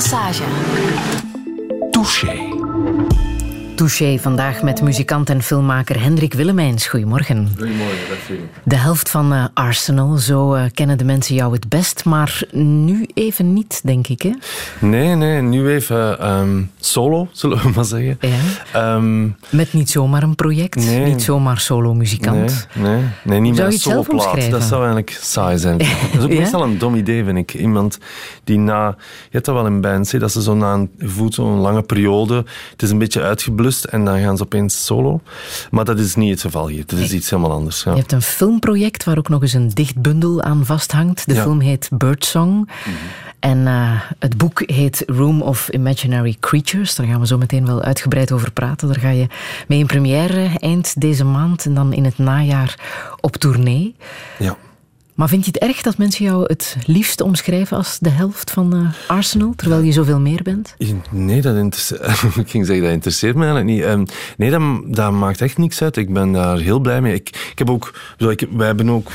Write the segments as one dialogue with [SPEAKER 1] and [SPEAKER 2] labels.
[SPEAKER 1] Massage.
[SPEAKER 2] Touché.
[SPEAKER 3] Touché vandaag met muzikant en filmmaker Hendrik Willemijns. Goedemorgen.
[SPEAKER 4] Goedemorgen, dag
[SPEAKER 3] De helft van uh, Arsenal, zo uh, kennen de mensen jou het best, maar nu even niet, denk ik, hè?
[SPEAKER 4] Nee, nee, nu even um, solo, zullen we maar zeggen.
[SPEAKER 3] Ja. Um, met niet zomaar een project, nee. niet zomaar solo-muzikant.
[SPEAKER 4] Nee, nee, nee, niet meer
[SPEAKER 3] solo plaat.
[SPEAKER 4] Dat zou eigenlijk saai zijn. Dat is ook ja? meestal een dom idee, vind ik. Iemand die na... Je hebt dat wel in bands, dat ze zo na een, voelt zo'n lange periode, het is een beetje uitgeblust en dan gaan ze opeens solo. Maar dat is niet het geval hier. Dat is iets helemaal anders. Ja.
[SPEAKER 3] Je hebt een filmproject waar ook nog eens een dichtbundel aan vasthangt. De film heet Birdsong. Mm En uh, het boek heet Room of Imaginary Creatures. Daar gaan we zo meteen wel uitgebreid over praten. Daar ga je mee in première eind deze maand en dan in het najaar op tournee.
[SPEAKER 4] Ja.
[SPEAKER 3] Maar vind je het erg dat mensen jou het liefst omschrijven als de helft van uh, Arsenal, terwijl je zoveel meer bent?
[SPEAKER 4] Nee, dat interesseert, ik ging zeggen, dat interesseert me eigenlijk niet. Um, nee, dat, maakt echt niks uit. Ik ben daar heel blij mee. Ik, ik heb ook, ik, wij hebben ook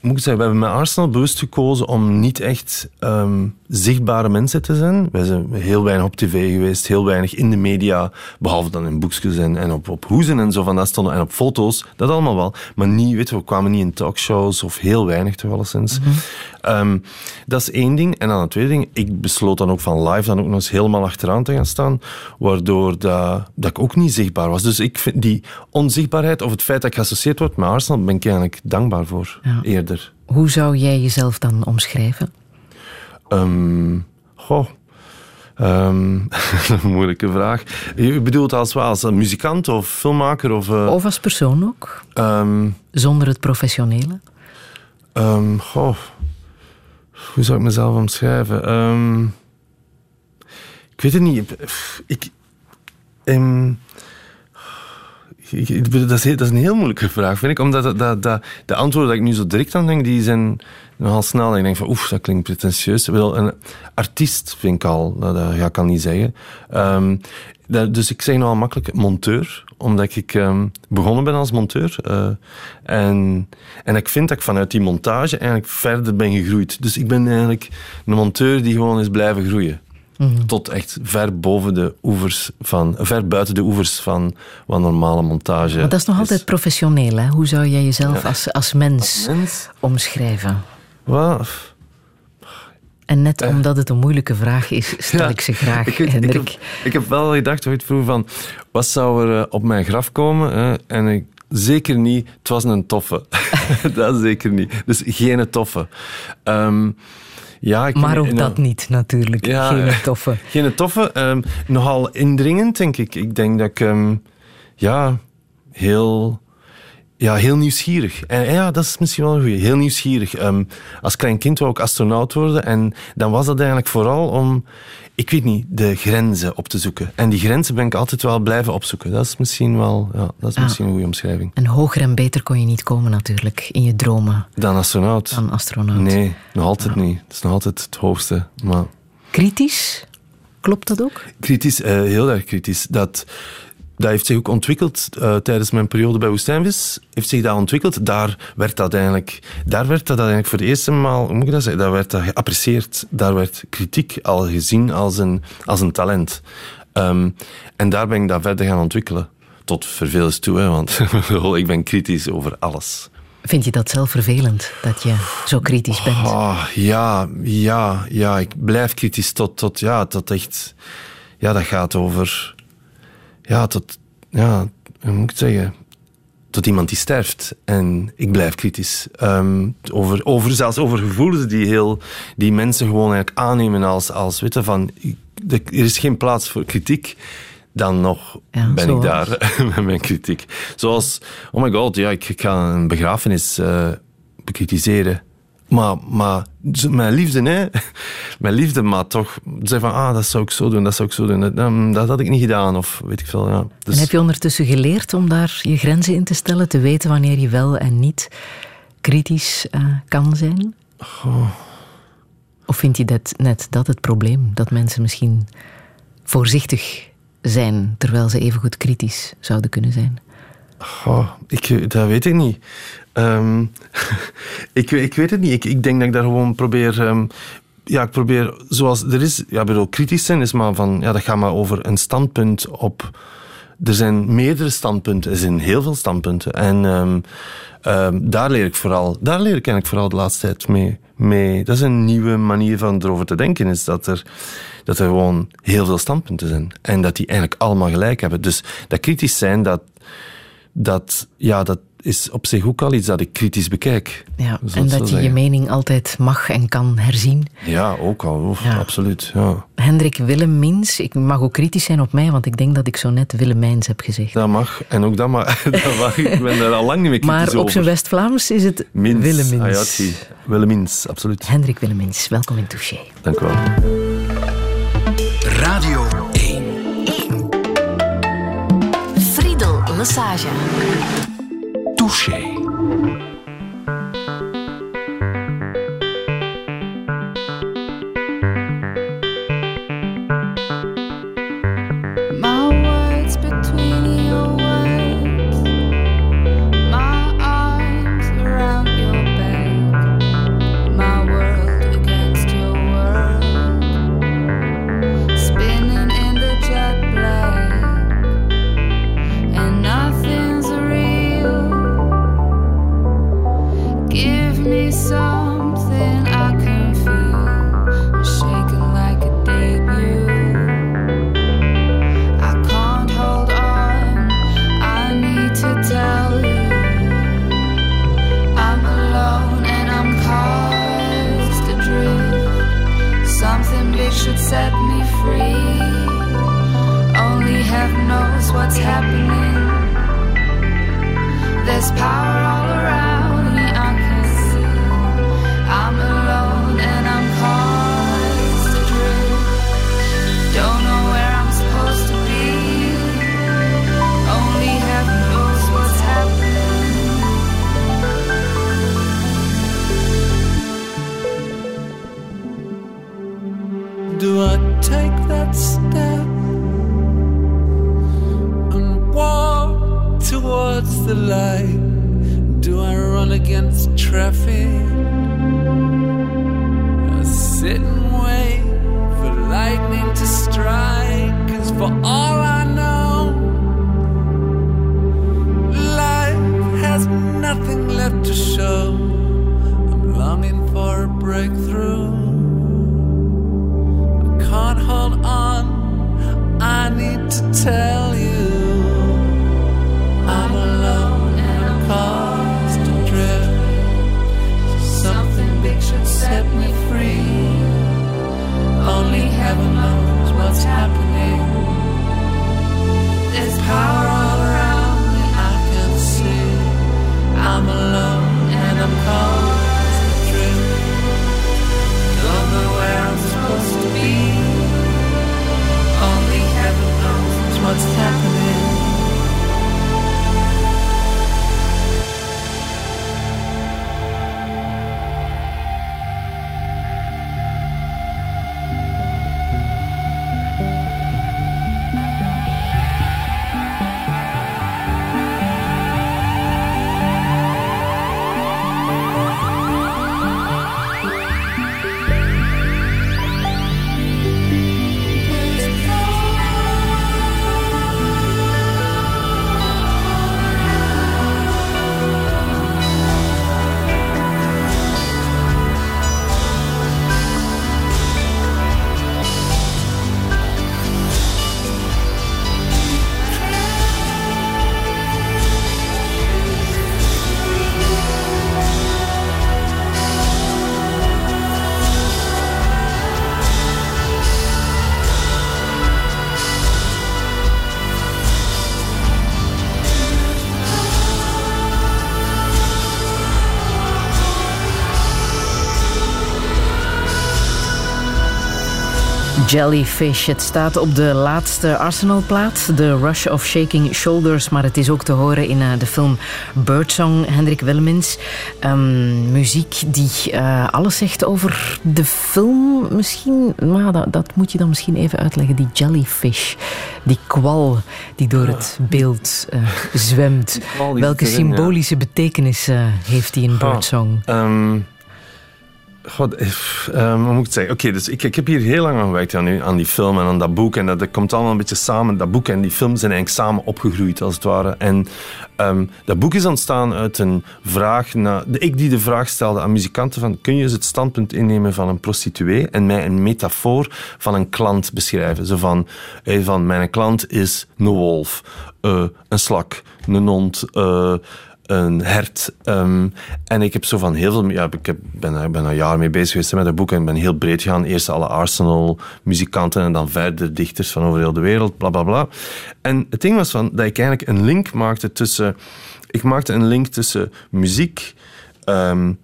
[SPEAKER 4] moet ik zeggen, we hebben met Arsenal bewust gekozen om niet echt um, zichtbare mensen te zijn. Wij zijn heel weinig op tv geweest, heel weinig in de media, behalve dan in boekjes en, en op, op hoezen en zo van dat stonden, en op foto's, dat allemaal wel. Maar niet, we kwamen niet in talkshows of heel weinig toch alleszins. Mm um, dat is één ding. En dan het tweede ding, ik besloot dan ook van live dan ook nog eens helemaal achteraan te gaan staan, waardoor dat, dat ik ook niet zichtbaar was. Dus ik vind die onzichtbaarheid of het feit dat ik geassocieerd word met Arsenal, ben ik eigenlijk dankbaar voor, ja. eerder.
[SPEAKER 3] Hoe zou jij jezelf dan omschrijven?
[SPEAKER 4] Um, goh. Um, een moeilijke vraag. Je bedoelt als, als een muzikant of filmmaker? Of, uh...
[SPEAKER 3] of als persoon ook? Um, Zonder het professionele?
[SPEAKER 4] Um, goh. Hoe zou ik mezelf omschrijven? Um, ik weet het niet. Ik, um, dat, is, dat een heel moeilijke vraag, vind ik. Omdat dat, dat, de antwoorden die ik nu zo direct aan denk, die zijn nogal snel. Ik denk van, oef, dat klinkt pretentieus. Wel, een artiest vind ik al, dat, dat ja, kan niet zeggen. Dat, dus ik zeg nogal makkelijk monteur, omdat ik um, begonnen ben als monteur. Uh, en, en ik vind dat ik vanuit die montage eigenlijk verder ben gegroeid. Dus ik ben eigenlijk een monteur die gewoon is blijven groeien. Mhm. Tot echt ver boven de oevers van, ver buiten de oevers van wat normale montage.
[SPEAKER 3] Maar dat is nog altijd professioneel, hè? Hoe zou jij jezelf als, als, mens omschrijven?
[SPEAKER 4] Wat?
[SPEAKER 3] En net omdat het een moeilijke vraag is, stel ik ze graag, ik, Hendrik.
[SPEAKER 4] Ik heb, ik heb, wel gedacht ooit vroeg van, wat zou er eh, op mijn graf komen? Hè? En ik, zeker niet, het was een toffe. dat zeker niet. Dus geen toffe. Um, ja, ik
[SPEAKER 3] maar ook dat niet, natuurlijk. geen toffe.
[SPEAKER 4] Geen toffe. Um, nogal indringend, denk ik. Ik denk dat ik um, ja, heel, ja, heel nieuwsgierig. En ja, dat is misschien wel een goeie. Heel nieuwsgierig. Um, als klein kind wou ik astronaut worden. En dan was dat eigenlijk vooral om ik weet niet, de grenzen op te zoeken. En die grenzen ben ik altijd wel blijven opzoeken. Dat is misschien wel ja, dat is ah. misschien een goede omschrijving.
[SPEAKER 3] En hoger en beter kon je niet komen natuurlijk, in je dromen.
[SPEAKER 4] Dan astronaut?
[SPEAKER 3] Dan astronaut.
[SPEAKER 4] Nee, nog altijd niet. Dat is nog altijd het hoogste. Maar...
[SPEAKER 3] Kritisch? Klopt dat ook?
[SPEAKER 4] Kritisch, uh, heel erg kritisch. Dat dat heeft zich ook ontwikkeld uh, tijdens mijn periode bij Woestijnvis. Heeft zich dat ontwikkeld. Daar werd dat eigenlijk, daar werd dat eigenlijk voor de eerste maal, hoe moet ik dat zeggen, daar werd dat geapprecieerd. Daar werd kritiek al gezien als een, als een talent. Um, en daar ben ik dat verder gaan ontwikkelen. Tot vervelens toe, hè, want ik ben kritisch over alles.
[SPEAKER 3] Vind je dat zelf vervelend, dat je zo kritisch bent?
[SPEAKER 4] Oh, ja, ja, ja, ik blijf kritisch tot, tot, ja, tot echt... Ja, dat gaat over ja, tot, ja, hoe moet ik het zeggen? Tot iemand die sterft. En ik blijf kritisch. Um, over, over, zelfs over gevoelens die, heel, die mensen gewoon eigenlijk aannemen als, als weten van, er is geen plaats voor kritiek dan nog ben ik daar met mijn kritiek. Zoals, oh my god, ja, ik, ik ga een begrafenis uh, bekritiseren. Maar, maar mijn liefde, hè. Mijn liefde, maar toch zeg van, ah, dat zou ik zo doen, dat zou ik zo doen. Dat, dat had ik niet gedaan, of weet ik veel. Ja.
[SPEAKER 3] Dus... En heb je ondertussen geleerd om daar je grenzen in te stellen, te weten wanneer je wel en niet kritisch uh, kan zijn?
[SPEAKER 4] Oh.
[SPEAKER 3] Of vind je dat net dat het probleem? Dat mensen misschien voorzichtig zijn, terwijl ze evengoed kritisch zouden kunnen zijn?
[SPEAKER 4] Ik, dat weet ik niet. Um, ik, ik weet het niet. Ik, ik denk dat ik daar gewoon probeer. Um, ja, ik probeer, zoals er is, ja, bedoel, kritisch zijn is maar van, ja, dat gaat maar over een standpunt op. Er zijn meerdere standpunten, er zijn heel veel standpunten. En um, daar leer ik vooral, daar leer ik eigenlijk vooral de laatste tijd mee. mee. Dat is een nieuwe manier van erover te denken, is dat er, dat er gewoon heel veel standpunten zijn. En dat die eigenlijk allemaal gelijk hebben. Dus dat kritisch zijn, dat, dat, ja, dat, is op zich ook al iets dat ik kritisch bekijk.
[SPEAKER 3] Ja, en dat je je mening altijd mag en kan herzien.
[SPEAKER 4] Ja, ook al, absoluut. Ja.
[SPEAKER 3] Hendrik Willemins, ik mag ook kritisch zijn op mij, want ik denk dat ik zo net Willemijns heb gezegd.
[SPEAKER 4] Dat mag, en ook dat mag. dat mag. Ik ben er al lang niet meer kritisch
[SPEAKER 3] Maar op zijn West-Vlaams is het Mins. Willemins.
[SPEAKER 4] Ah, Willemins, absoluut.
[SPEAKER 3] Hendrik Willemins, welkom in Touché.
[SPEAKER 4] Dank u wel.
[SPEAKER 2] Radio
[SPEAKER 1] Friedel Massage.
[SPEAKER 3] Jellyfish. Het staat op de laatste Arsenal-plaat, The Rush of Shaking Shoulders, maar het is ook te horen in uh, de film Birdsong, Hendrik Willemins. Um, muziek die uh, alles zegt over de film misschien, maar dat, dat, moet je dan misschien even uitleggen, die jellyfish, die kwal die door het beeld uh, zwemt. Welke symbolische betekenis heeft die in Birdsong?
[SPEAKER 4] Um God, um, moet ik zeggen? Oké, dus ik, ik heb hier heel lang aan gewerkt aan, aan die film en aan dat boek. En dat, komt allemaal een beetje samen. Dat boek en die film zijn eigenlijk samen opgegroeid, als het ware. En um, dat boek is ontstaan uit een vraag... Naar, ik die de vraag stelde aan muzikanten van... Kun je eens het standpunt innemen van een prostituee en mij een metafoor van een klant beschrijven? Zo van, van mijn klant is een wolf, uh, een slak, een hond... een hert. Ehm, en ik heb zo van heel veel... Ja, ik heb, ben, ben een jaar mee bezig geweest met dat boek en ben heel breed gegaan. Eerst alle Arsenal-muzikanten en dan verder dichters van over heel de wereld, bla bla bla. En het ding was van, dat ik eigenlijk een link maakte tussen... Ik maakte een link tussen muziek, um,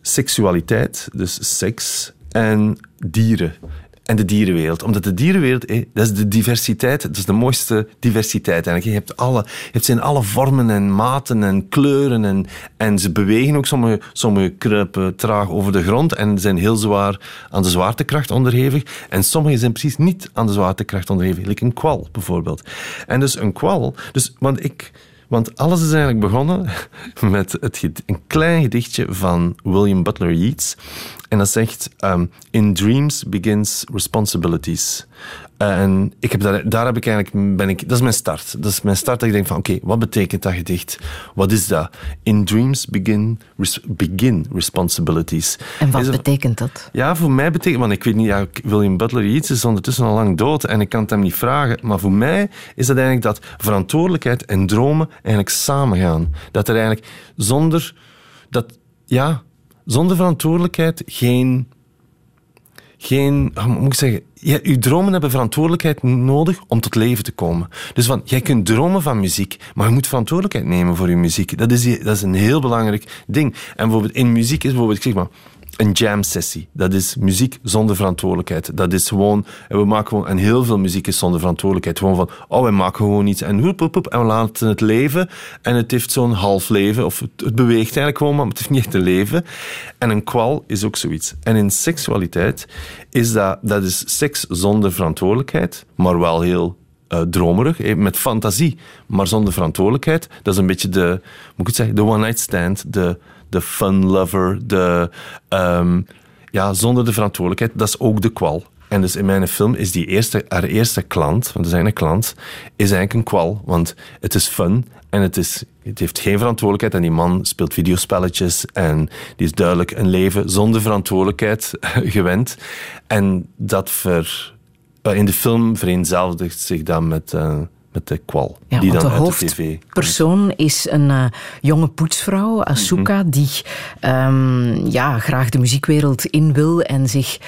[SPEAKER 4] seksualiteit, dus seks, en dieren en de dierenwereld. Omdat de dierenwereld, dat is de diversiteit, dat is de mooiste diversiteit eigenlijk. Je hebt, alle, je hebt ze alle vormen en maten en kleuren en, en ze bewegen ook. Sommige, sommige kruipen traag over de grond en zijn heel zwaar aan de zwaartekracht onderhevig. En sommige zijn precies niet aan de zwaartekracht onderhevig. Like een kwal bijvoorbeeld. En dus een kwal, dus, want ik... Want alles is eigenlijk begonnen met het, een klein gedichtje van William Butler Yeats. En dat zegt: um, In dreams begins responsibilities. En ik heb daar, daar heb ik eigenlijk, ben ik, dat is mijn start. Dat is mijn start dat ik denk van, oké, wat betekent dat gedicht? Wat is dat? In dreams begin, begin responsibilities.
[SPEAKER 3] En wat betekent dat?
[SPEAKER 4] Ja, voor mij betekent, want ik weet niet, ja, William Butler Yeats is ondertussen al lang dood en ik kan het hem niet vragen, maar voor mij is dat eigenlijk dat verantwoordelijkheid en dromen eigenlijk samengaan. Dat er eigenlijk zonder, dat, ja, zonder verantwoordelijkheid geen geen, hoe moet ik zeggen, uw dromen hebben verantwoordelijkheid nodig om tot leven te komen. Dus van, jij kunt dromen van muziek, maar je moet verantwoordelijkheid nemen voor je muziek. Dat is, dat is een heel belangrijk ding. En bijvoorbeeld in muziek is bijvoorbeeld, ik zeg maar, een jam sessie. Dat is muziek zonder verantwoordelijkheid. Dat is gewoon, en we maken gewoon, en heel veel muziek is zonder verantwoordelijkheid. Gewoon van, oh, we maken gewoon iets en hoep, hoep, hoep, en we laten het leven. En het heeft zo'n half leven, of het, beweegt eigenlijk gewoon, maar het heeft niet echt een leven. En een kwal is ook zoiets. En in seksualiteit is dat, dat is seks zonder verantwoordelijkheid, maar wel heel uh, dromerig, met fantasie, maar zonder verantwoordelijkheid. Dat is een beetje de, moet ik het zeggen, de one-night stand, de de fun lover, de, um, ja, zonder de verantwoordelijkheid. Dat is ook de kwal. En dus in mijn film is die eerste, haar eerste klant, want er zijn een klant, is eigenlijk een kwal. Want het is fun en het, is, het heeft geen verantwoordelijkheid. En die man speelt videospelletjes en die is duidelijk een leven zonder verantwoordelijkheid gewend. En dat ver, eh, in de film vereenzelvigt zich dan met... Uh, met de kwal.
[SPEAKER 3] Ja,
[SPEAKER 4] die dan
[SPEAKER 3] de hoofdpersoon is een uh, jonge poetsvrouw, Asuka, mhm. die um, ja, graag de muziekwereld in wil en zich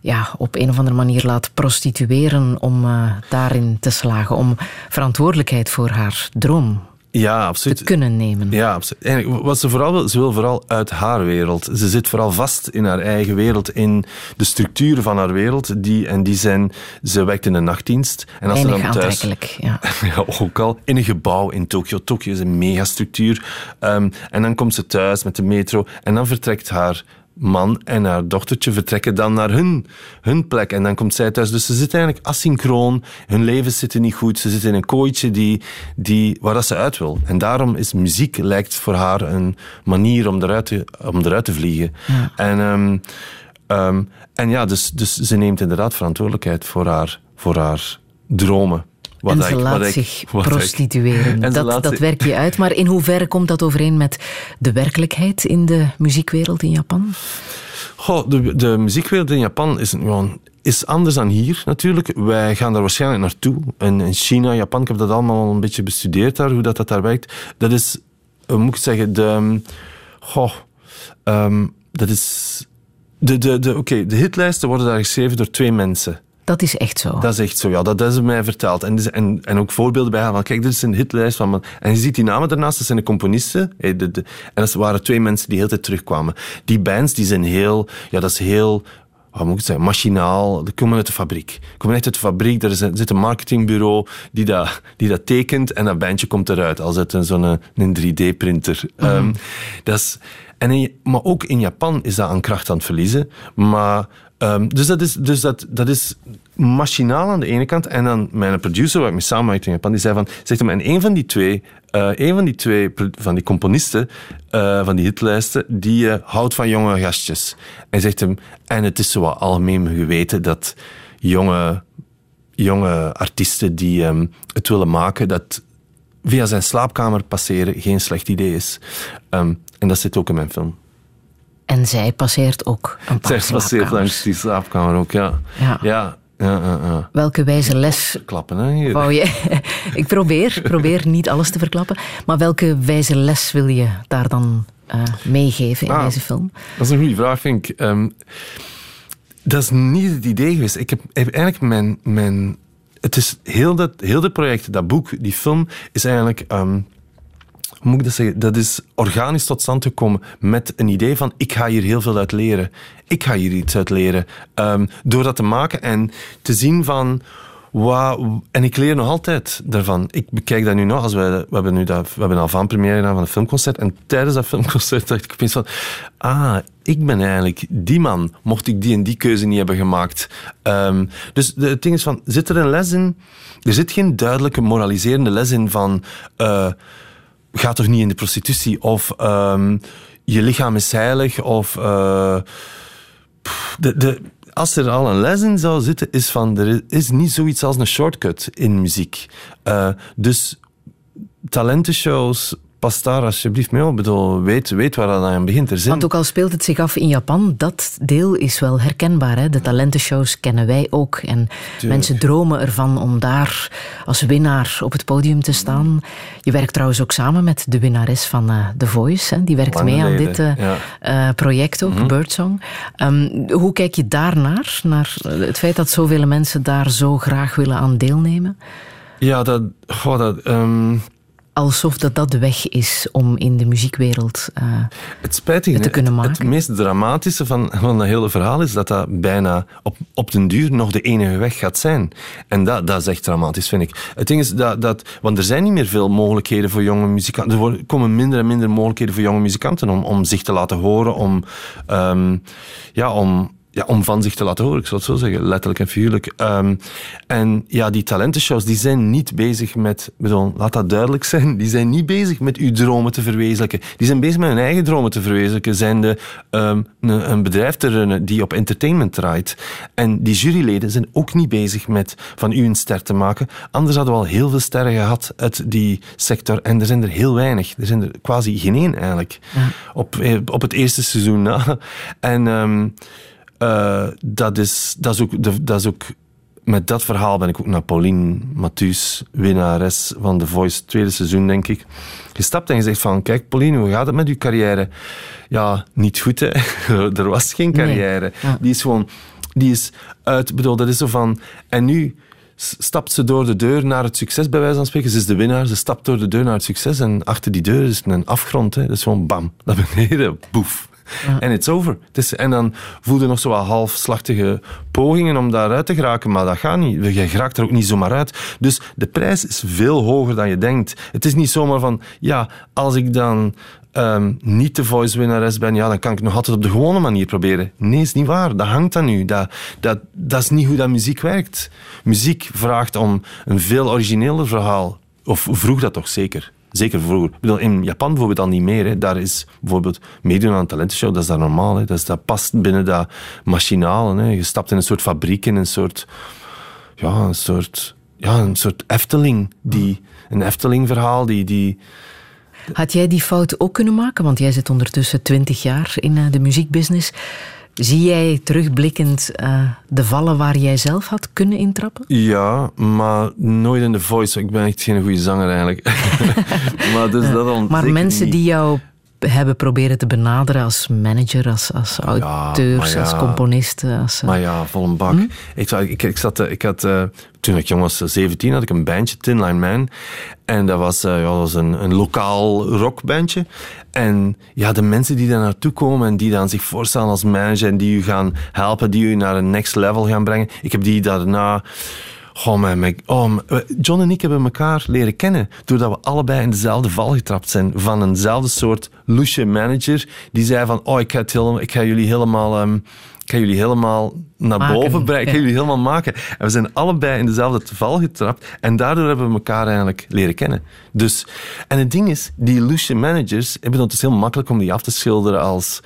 [SPEAKER 3] ja, op een of andere manier laat prostitueren om uh, daarin te slagen, om verantwoordelijkheid voor haar droom
[SPEAKER 4] ja, absoluut.
[SPEAKER 3] te kunnen nemen.
[SPEAKER 4] Ja, absoluut. wat ze vooral wil, ze wil vooral uit haar wereld. Ze zit vooral vast in haar eigen wereld, in de structuren van haar wereld. Die, en die zijn, ze werkt in een nachtdienst.
[SPEAKER 3] En als Weinig ze dan thuis, ja.
[SPEAKER 4] ja. Ook al in een gebouw in Tokio. Tokio is een megastructuur. Um, en dan komt ze thuis met de metro en dan vertrekt haar man en haar dochtertje vertrekken dan naar hun, hun plek. En dan komt zij thuis. Dus ze zitten eigenlijk asynchroon. Hun levens zitten niet goed. Ze zitten in een kooitje die, die, waar dat ze uit wil. En daarom is muziek lijkt voor haar een manier om eruit te, om eruit te vliegen. En, um, um, en ja, dus, dus ze neemt inderdaad verantwoordelijkheid voor haar, voor haar dromen.
[SPEAKER 3] En ze laat zich prostitueren. dat, dat werk je uit. Maar in hoeverre komt dat overeen met de werkelijkheid in de muziekwereld in Japan?
[SPEAKER 4] Goh, de, de muziekwereld in Japan is gewoon is anders dan hier natuurlijk. Wij gaan daar waarschijnlijk naartoe. En in China, Japan, ik heb dat allemaal een beetje bestudeerd daar, hoe dat, dat daar werkt. Dat is, hoe moet ik zeggen, de... Goh, um, dat is... De, de, de, Oké, de hitlijsten worden daar geschreven door twee mensen.
[SPEAKER 3] Dat is echt zo.
[SPEAKER 4] Dat is echt zo, ja. Dat is mij verteld. En, dus- en, en ook voorbeelden bij van kijk, dit is een hitlijst van... En je ziet die namen daarnaast, dat zijn de componisten. De, de, en dat waren twee mensen die heel tijd terugkwamen. Die bands, die zijn heel... Ja, dat is heel wat moet ik zeggen, machinaal. Die komen uit de fabriek. Die komen echt uit de fabriek. Er zit een marketingbureau die dat, die dat tekent en dat bandje komt eruit als uit zo'n een 3D-printer. Mm. Um, dat is, en maar ook in Japan is dat aan kracht aan het verliezen. Maar Ehm, dus dat is, dus dat, dat is machinaal aan de ene kant. En dan mijn producer, waar ik mee samenwerkte in Japan, die zei van... Zegt hem, en een van die twee, een van die twee van die componisten uh, van die hitlijsten, die uh, houdt van jonge gastjes. En zegt hem, en het is zo wat algemeen geweten dat jonge, jonge artiesten die um, het willen maken, dat via zijn slaapkamer passeren geen slecht idee is. Um, en dat zit ook in mijn film.
[SPEAKER 3] En zij passeert ook een paar
[SPEAKER 4] Zij passeert langs die slaapkamer ook, ja.
[SPEAKER 3] Ja.
[SPEAKER 4] ja. Ja, ja, ja.
[SPEAKER 3] Welke wijze les.
[SPEAKER 4] Klappen, hè? Hier.
[SPEAKER 3] Wou je, ik probeer, probeer niet alles te verklappen. Maar welke wijze les wil je daar dan uh, meegeven in
[SPEAKER 4] Ah.
[SPEAKER 3] deze film?
[SPEAKER 4] Dat is een goede vraag, vind ik. Um, dat is niet het idee geweest. Ik heb, heb eigenlijk mijn, mijn. Het is heel dat, heel project, dat boek, die film, is eigenlijk. Um, hoe moet ik dat zeggen? Dat is organisch tot stand gekomen met een idee van ik ga hier heel veel uit leren. Ik ga hier iets uit leren. Um, door dat te maken en te zien van... Wow, en ik leer nog altijd daarvan. Ik bekijk dat nu nog. Als wij, we hebben nu dat, we hebben al van première gedaan van een filmconcert. En tijdens dat filmconcert dacht ik opeens van... Ah, ik ben eigenlijk die man. Mocht ik die en die keuze niet hebben gemaakt. Um, dus de, het ding is van... Zit er een les in? Er zit geen duidelijke moraliserende les in van... Uh, ga toch niet in de prostitutie. Of um, je lichaam is heilig. Of... Uh, de, de, als er al een les in zou zitten, is van er is niet zoiets als een shortcut in muziek. Uh, dus talentenshows, pas daar alsjeblieft mee op. bedoel, weet, weet waar dat aan begint. Er zijn...
[SPEAKER 3] Want ook al speelt het zich af in Japan, dat deel is wel herkenbaar. Hè? De talentenshows kennen wij ook. En Tuurlijk. mensen dromen ervan om daar als winnaar op het podium te staan. Je werkt trouwens ook samen met de winnares van uh, The Voice. Hè? Die werkt mee aan dit uh,
[SPEAKER 4] ja.
[SPEAKER 3] uh, project ook, mm-hmm. Birdsong. Um, hoe kijk je daarnaar? Naar het feit dat zoveel mensen daar zo graag willen aan deelnemen?
[SPEAKER 4] Ja, dat... Oh, dat um
[SPEAKER 3] alsof dat dat de weg is om in de muziekwereld uh,
[SPEAKER 4] het spijtige,
[SPEAKER 3] te kunnen maken.
[SPEAKER 4] Het, het meest dramatische van, van dat hele verhaal is dat dat bijna op, op den duur nog de enige weg gaat zijn. En dat, dat is echt dramatisch, vind ik. Het ding is dat, dat... Want er zijn niet meer veel mogelijkheden voor jonge muzikanten. Er komen minder en minder mogelijkheden voor jonge muzikanten om, om zich te laten horen, om... Um, ja, om ja, om van zich te laten horen, ik zou het zo zeggen, letterlijk en figuurlijk. Um, en ja, die talentenshows, die zijn niet bezig met, bedoel, laat dat duidelijk zijn, die zijn niet bezig met uw dromen te verwezenlijken. Die zijn bezig met hun eigen dromen te verwezenlijken, zijn de, um, een, een bedrijf te runnen die op entertainment draait. En die juryleden zijn ook niet bezig met van u een ster te maken. Anders hadden we al heel veel sterren gehad uit die sector. En er zijn er heel weinig. Er zijn er quasi geen één eigenlijk. Ja. Op, op het eerste seizoen na. En... Um, uh, dat, is, dat, is ook, dat is ook... Met dat verhaal ben ik ook naar Pauline Mathuus, winnares van The Voice, tweede seizoen, denk ik, gestapt en gezegd van, kijk Pauline, hoe gaat het met uw carrière? Ja, niet goed, hè. er was geen carrière.
[SPEAKER 3] Nee. Ja.
[SPEAKER 4] Die is gewoon... Die is uit... bedoel, dat is zo van... En nu stapt ze door de deur naar het succes, bij wijze van spreken. Ze is de winnaar, ze stapt door de deur naar het succes en achter die deur is een afgrond. Hè. Dat is gewoon bam, naar beneden, boef. En ja. it's over. Het en dan voel je nog zo wat halfslachtige pogingen om daaruit te geraken, maar dat gaat niet. Je geraakt er ook niet zomaar uit. Dus de prijs is veel hoger dan je denkt. Het is niet zomaar van, ja, als ik dan um, niet de voice winnares ben, ja, dan kan ik nog altijd op de gewone manier proberen. Nee, is niet waar. Dat hangt aan u. Dat, dat, dat is niet hoe dat muziek werkt. Muziek vraagt om een veel origineler verhaal. Of vroeg dat toch zeker? Zeker vroeger. Ik bedoel, in Japan bijvoorbeeld al niet meer. Hè. Daar is bijvoorbeeld meedoen aan een talentenshow, dat is daar normaal. Hè. Dat, is, dat past binnen dat machinale. Hè. Je stapt in een soort fabriek, in een soort... Ja, een soort... Ja, een soort Efteling. Die, een Efteling-verhaal die... die
[SPEAKER 3] Had jij die fout ook kunnen maken? Want jij zit ondertussen twintig jaar in de muziekbusiness. Zie jij terugblikkend uh, de vallen waar jij zelf had kunnen intrappen?
[SPEAKER 4] Ja, maar nooit in The Voice. Ik ben echt geen goede zanger eigenlijk. maar dus dat al
[SPEAKER 3] maar mensen
[SPEAKER 4] niet.
[SPEAKER 3] die jou hebben proberen te benaderen als manager, als, als auteurs,
[SPEAKER 4] ja, ja.
[SPEAKER 3] als componist. Als,
[SPEAKER 4] maar ja, vol een bak. Hm? Ik, ik, ik, zat, ik had, uh, toen ik jong was, 17, had ik een bandje, Tin Line Man. En dat was, uh, ja, dat was een, een lokaal rockbandje. En ja, de mensen die daar naartoe komen en die dan zich voorstellen als manager en die u gaan helpen, die u naar een next level gaan brengen. Ik heb die daarna Oh, mijn, oh, John en ik hebben elkaar leren kennen doordat we allebei in dezelfde val getrapt zijn van eenzelfde soort loesje manager die zei van oh, ik ga, ik ga jullie helemaal... Um, ik ga jullie helemaal naar boven brengen. Ik ga jullie helemaal maken. En we zijn allebei in dezelfde val getrapt. En daardoor hebben we elkaar eigenlijk leren kennen. Dus, en het ding is, die illusion managers hebben het is heel makkelijk om die af te schilderen als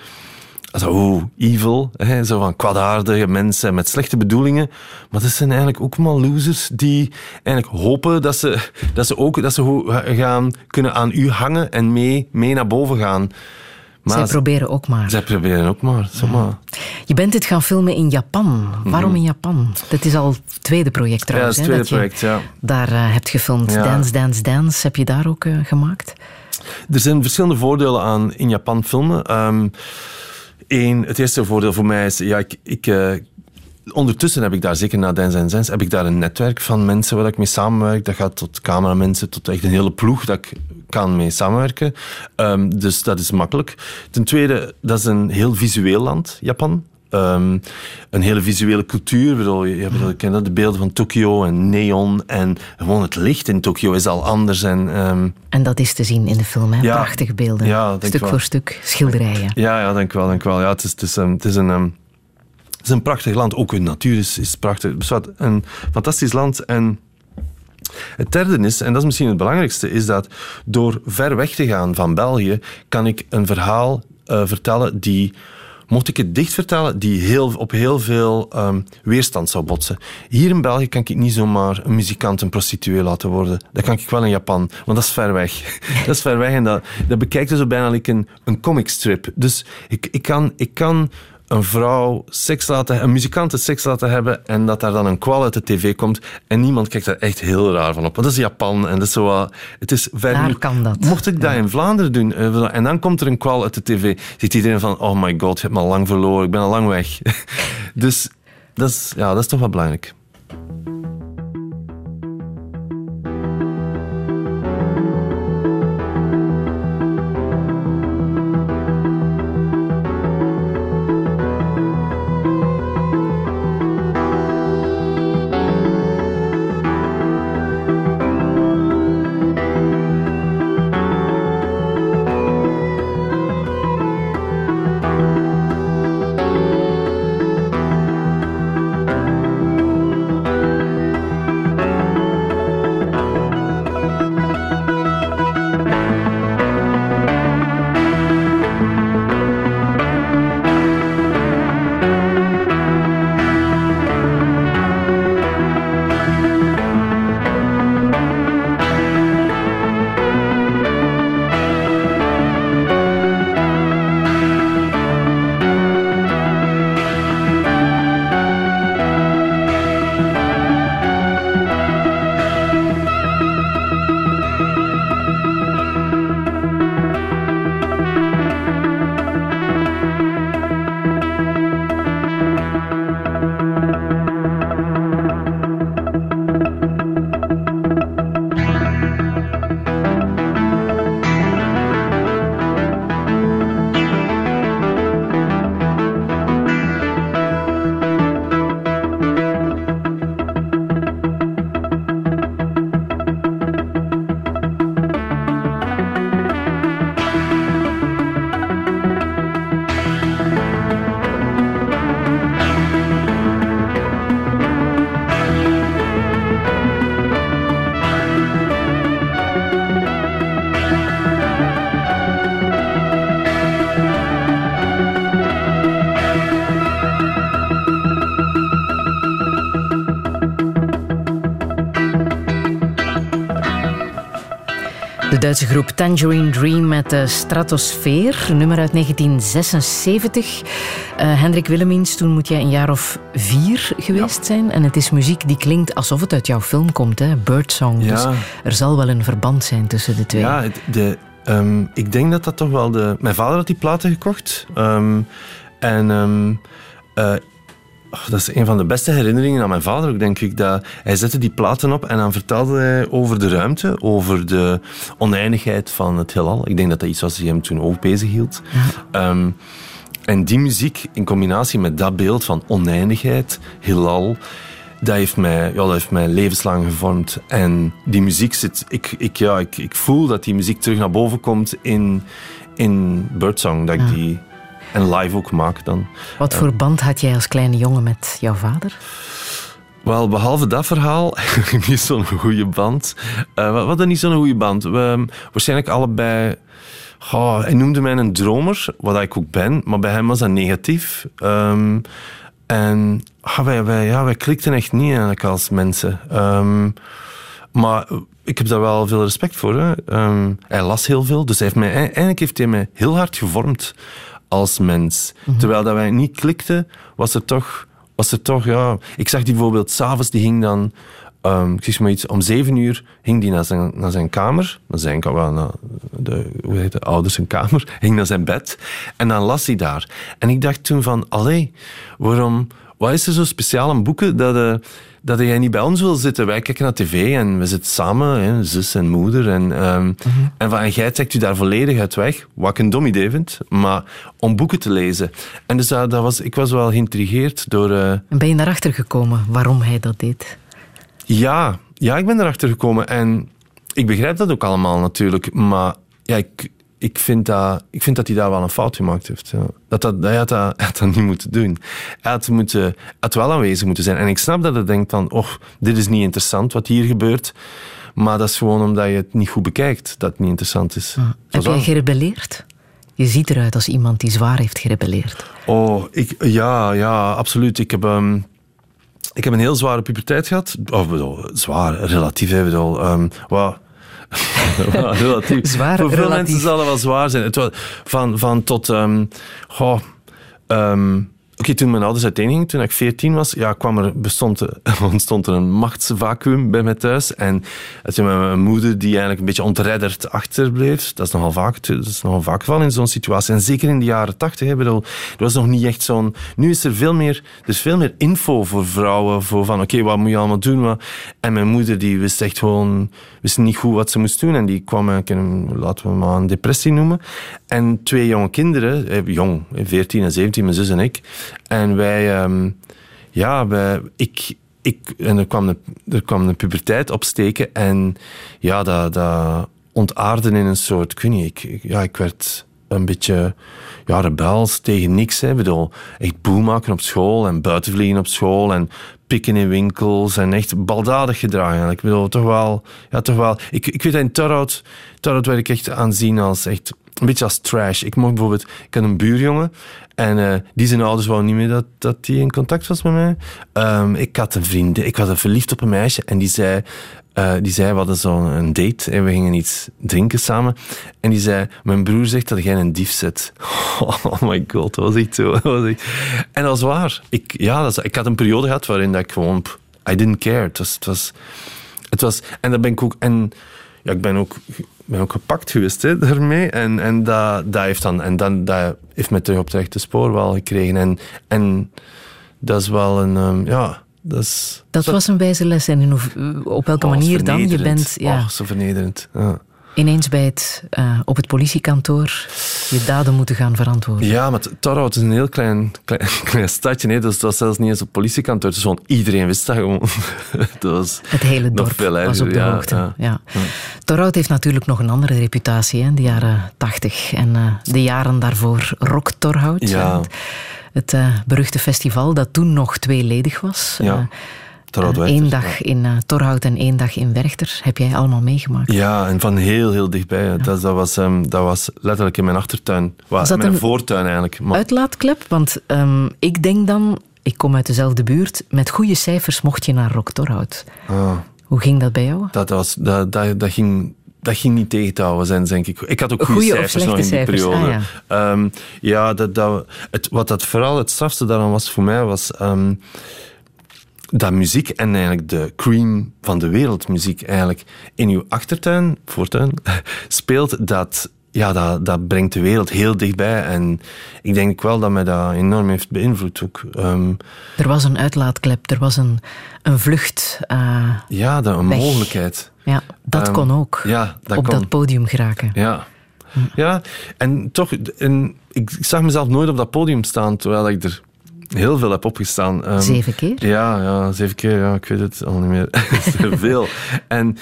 [SPEAKER 4] zo evil, hè, zo van kwaadaardige mensen met slechte bedoelingen. Maar dat zijn eigenlijk ook maar losers die eigenlijk hopen dat ze, dat ze ook dat ze gaan kunnen aan u hangen en mee, mee naar boven gaan.
[SPEAKER 3] Maar zij proberen ook maar.
[SPEAKER 4] Zij proberen ook maar, zomaar.
[SPEAKER 3] Je bent dit gaan filmen in Japan. Waarom in Japan? Dat is al het tweede project trouwens.
[SPEAKER 4] Ja, het tweede project, ja.
[SPEAKER 3] Daar uh, hebt gefilmd. Dance, Dance, Dance. Heb je daar ook uh, gemaakt?
[SPEAKER 4] Er zijn verschillende voordelen aan in Japan filmen. Um, Eén, het eerste voordeel voor mij is, ja, ik, ik uh, ondertussen heb ik daar, zeker na Dance en Zens, heb ik daar een netwerk van mensen waar ik mee samenwerk. Dat gaat tot cameramensen, tot echt een hele ploeg dat ik kan mee samenwerken. Um, dus dat is makkelijk. Ten tweede, dat is een heel visueel land, Japan. Um, een hele visuele cultuur. Bedoel, je, je, kent de beelden van Tokio en neon. En gewoon het licht in Tokio is al anders. En, um,
[SPEAKER 3] en dat is te zien in de film, hè? prachtige beelden. Ja, stuk voor stuk, schilderijen.
[SPEAKER 4] Ja, ja denk wel. Denk wel. Ja, het, is, het, is, um, het, is een, het is een prachtig land. Ook hun natuur is, is prachtig. Het is een fantastisch land. En het derde is, en dat is misschien het belangrijkste, is dat door ver weg te gaan van België, kan ik een verhaal uh, vertellen die mocht ik het dicht vertellen, die heel, op heel veel um, weerstand zou botsen. Hier in België kan ik niet zomaar een muzikant, een prostituee laten worden. Dat kan ik wel in Japan, want dat is ver weg. dat is ver weg en dat, dat bekijkt dus bijna like een, een comicstrip. Dus ik, ik, kan, ik kan een vrouw seks laten, een muzikant seks laten hebben en dat daar dan een kwal uit de tv komt en niemand kijkt daar echt heel raar van op. Want dat is Japan en dat is zo het is
[SPEAKER 3] kan dat.
[SPEAKER 4] Mocht ik dat in Vlaanderen doen eh, en dan komt er een kwal uit de tv, ziet iedereen van oh my god, je hebt me al lang verloren, ik ben al lang weg. dus dat is, ja, dat is toch wel belangrijk.
[SPEAKER 3] Duitse groep Tangerine Dream met de Stratosfeer, nummer uit 1976. Uh, Hendrik Willemins, toen moet jij een jaar of vier geweest zijn. En het is muziek die klinkt alsof het uit jouw film komt, hè? Birdsong. Ja. Dus er zal wel een verband zijn tussen de twee.
[SPEAKER 4] Ja, de, um, ik denk dat dat toch wel de... Mijn vader had die platen gekocht. Um, en... Um, uh, Oh, dat is een van de beste herinneringen aan mijn vader ook, denk ik. Dat hij zette die platen op en dan vertelde hij over de ruimte, over de oneindigheid van het heelal. Ik denk dat dat iets was die hem toen ook bezig hield. Ehm, en die muziek in combinatie met dat beeld van oneindigheid, heelal, dat heeft mij, ja, dat heeft mij levenslang gevormd. En die muziek zit... Ik, ik, ja, ik, ik voel dat die muziek terug naar boven komt in, in Birdsong. Dat ik die... En live ook maak dan.
[SPEAKER 3] Wat voor band had jij als kleine jongen met jouw vader?
[SPEAKER 4] Wel, behalve dat verhaal, niet zo'n goede band. Uh, we hadden niet zo'n goede band. We, waarschijnlijk allebei... Hij noemde mij een dromer, wat ik ook ben, maar bij hem was dat negatief. Um, en ah, wij, wij, ja, wij klikten echt niet eigenlijk als mensen. Um, maar ik heb daar wel veel respect voor. Hè. Um, hij las heel veel, dus hij heeft mij, eigenlijk heeft hij mij heel hard gevormd als mens. Mhm. Terwijl dat wij niet klikten, was er toch was er toch, ja... Ik zag die bijvoorbeeld s'avonds, die ging dan... Um, ik zeg maar iets, om zeven uur ging die naar zijn, naar zijn kamer. Naar zijn, naar de, hoe heet het, ouders zijn kamer. Ging naar zijn bed. En dan las hij daar. En ik dacht toen van, allee, waarom... Wat is er zo speciaal aan boeken dat... Uh, dat jij niet bij ons wil zitten. Wij kijken naar tv en we zitten samen, hè, zus en moeder. En, um, en, van, en jij trekt u daar volledig uit weg, wat ik een dom idee vind, maar om boeken te lezen. En dus dat, dat was, ik was wel geïntrigeerd door... Uh...
[SPEAKER 3] En ben je erachter gekomen waarom hij dat deed?
[SPEAKER 4] Ja, ja, ik ben erachter gekomen. En ik begrijp dat ook allemaal natuurlijk, maar ja, ik, ik vind, dat, ik vind dat hij daar wel een fout gemaakt heeft. Ja. Dat, dat, hij, had dat, hij had dat niet moeten doen. Hij had, moeten, had wel aanwezig moeten zijn. En ik snap dat hij denkt van, oh, dit is niet interessant wat hier gebeurt. Maar dat is gewoon omdat je het niet goed bekijkt dat het niet interessant is.
[SPEAKER 3] Heb jij gerebelleerd? Je ziet eruit als iemand die zwaar heeft gerebelleerd.
[SPEAKER 4] Oh, ik, ja, ja, absoluut. Ik heb... Um, ik heb een heel zware puberteit gehad. Of bedoel, zwaar, relatief. Bedoel, um, relatief.
[SPEAKER 3] Zwaar,
[SPEAKER 4] Voor veel
[SPEAKER 3] relatief.
[SPEAKER 4] mensen zal het wel zwaar zijn. Het was van, van tot... Um, goh, um, Oké, toen mijn ouders gingen, toen ik 14 was, ja, kwam er, bestond, ontstond er een machtsvacuum bij mij thuis. En toen mijn moeder, die eigenlijk een beetje ontredderd achterbleef, dat is nogal vaak, dat is nogal vaak geval in zo'n situatie. En zeker in de jaren 80, bedoel, er was nog niet echt zo'n... Nu is er veel meer, er is veel meer info voor vrouwen, voor van, oké, wat moet je allemaal doen? En mijn moeder, die wist echt gewoon, wist niet goed wat ze moest doen. En die kwam eigenlijk laten we maar een depressie noemen. En twee jonge kinderen, eh, jong, 14 en 17, mijn zus en ik, en wij, um, ja, ik, ik, en er kwam, een, er kwam een puberteit opsteken en ja, dat, dat ontaarde in een soort, ik weet niet, ik, ja, ik werd een beetje ja, rebels tegen niks. Hè. Ik bedoel, echt boel maken op school en buitenvliegen op school en pikken in winkels en echt baldadig gedragen. Ik bedoel, toch wel, ja, toch wel. Ik, ik weet dat in Torhout, Torhout werd ik echt aanzien als echt een beetje als trash. Ik mocht bijvoorbeeld, ik had een buurjongen en uh, die zijn ouders wouden niet meer dat, dat die in contact was met mij. Um, ik had een vriend, ik was verliefd op een meisje en die zei, uh, die zei, we hadden zo'n date en we gingen iets drinken samen. En die zei, mijn broer zegt dat jij een dief zet. Oh my god, dat was echt zo. Was. En dat was waar. Ik, ja, dat ik had een periode gehad waarin dat ik gewoon, I didn't care. Het was, het was, het was en dat ben ik ook, en ja, ik ben ook ben ook gepakt geweest hè, daarmee. En, en, dat, dat heeft dan, en dan, dat heeft me terug op het rechte spoor wel gekregen. En, en dat is wel een... Um, ja, dat, is,
[SPEAKER 3] dat was een wijze les. En op welke oh, manier dan? Je bent...
[SPEAKER 4] Ja. Oh, zo vernederend. Ja
[SPEAKER 3] ineens bij het, uh, op het politiekantoor je daden moeten gaan verantwoorden.
[SPEAKER 4] Ja, maar Torhout is een heel klein, klein, klein stadje. Nee? Dus dat was zelfs niet eens op politiekantoor. Dus gewoon iedereen wist dat gewoon. dat was
[SPEAKER 3] het hele dorp veel was op de ja, hoogte. Ja. ja. Torhout heeft natuurlijk nog een andere reputatie in de jaren tachtig. En uh, de jaren daarvoor Rock Torhout.
[SPEAKER 4] Ja.
[SPEAKER 3] Het uh, beruchte festival dat toen nog tweeledig was.
[SPEAKER 4] Ja.
[SPEAKER 3] Eén dag in uh, Torhout en één dag in Werchter heb jij allemaal meegemaakt.
[SPEAKER 4] Ja, en van heel, heel dichtbij. Ja. Dat, dat, was, um, dat was letterlijk in mijn achtertuin. Was dat mijn voortuin eigenlijk.
[SPEAKER 3] Maar... Uitlaatklep? Want um, ik denk dan, ik kom uit dezelfde buurt, met goede cijfers mocht je naar Rock Torhout.
[SPEAKER 4] Ah.
[SPEAKER 3] Hoe ging dat bij jou?
[SPEAKER 4] Dat, was, dat, dat, dat ging dat ging niet tegen te houden zijn, denk ik. Ik had ook goede cijfers nog in die cijfers. periode. Ah, ja, um, ja dat, dat, het, wat dat vooral het strafste daaraan was voor mij, was um, dat muziek en eigenlijk de cream van de wereldmuziek eigenlijk in uw achtertuin, voortuin, speelt, dat, ja, dat, dat brengt de wereld heel dichtbij. En ik denk wel dat mij dat enorm heeft beïnvloed ook. Um,
[SPEAKER 3] er was een uitlaatklep, er was een, een vlucht. Uh,
[SPEAKER 4] ja, dat, een mogelijkheid.
[SPEAKER 3] Ja, dat um, kon ook.
[SPEAKER 4] Ja, dat
[SPEAKER 3] op
[SPEAKER 4] kon.
[SPEAKER 3] dat podium geraken.
[SPEAKER 4] Ja. Ja, en toch, en ik zag mezelf nooit op dat podium staan terwijl ik er heel veel heb opgestaan.
[SPEAKER 3] Ehm, zeven keer?
[SPEAKER 4] Ja, ja, zeven keer. Ja, ik weet het al niet meer. veel. En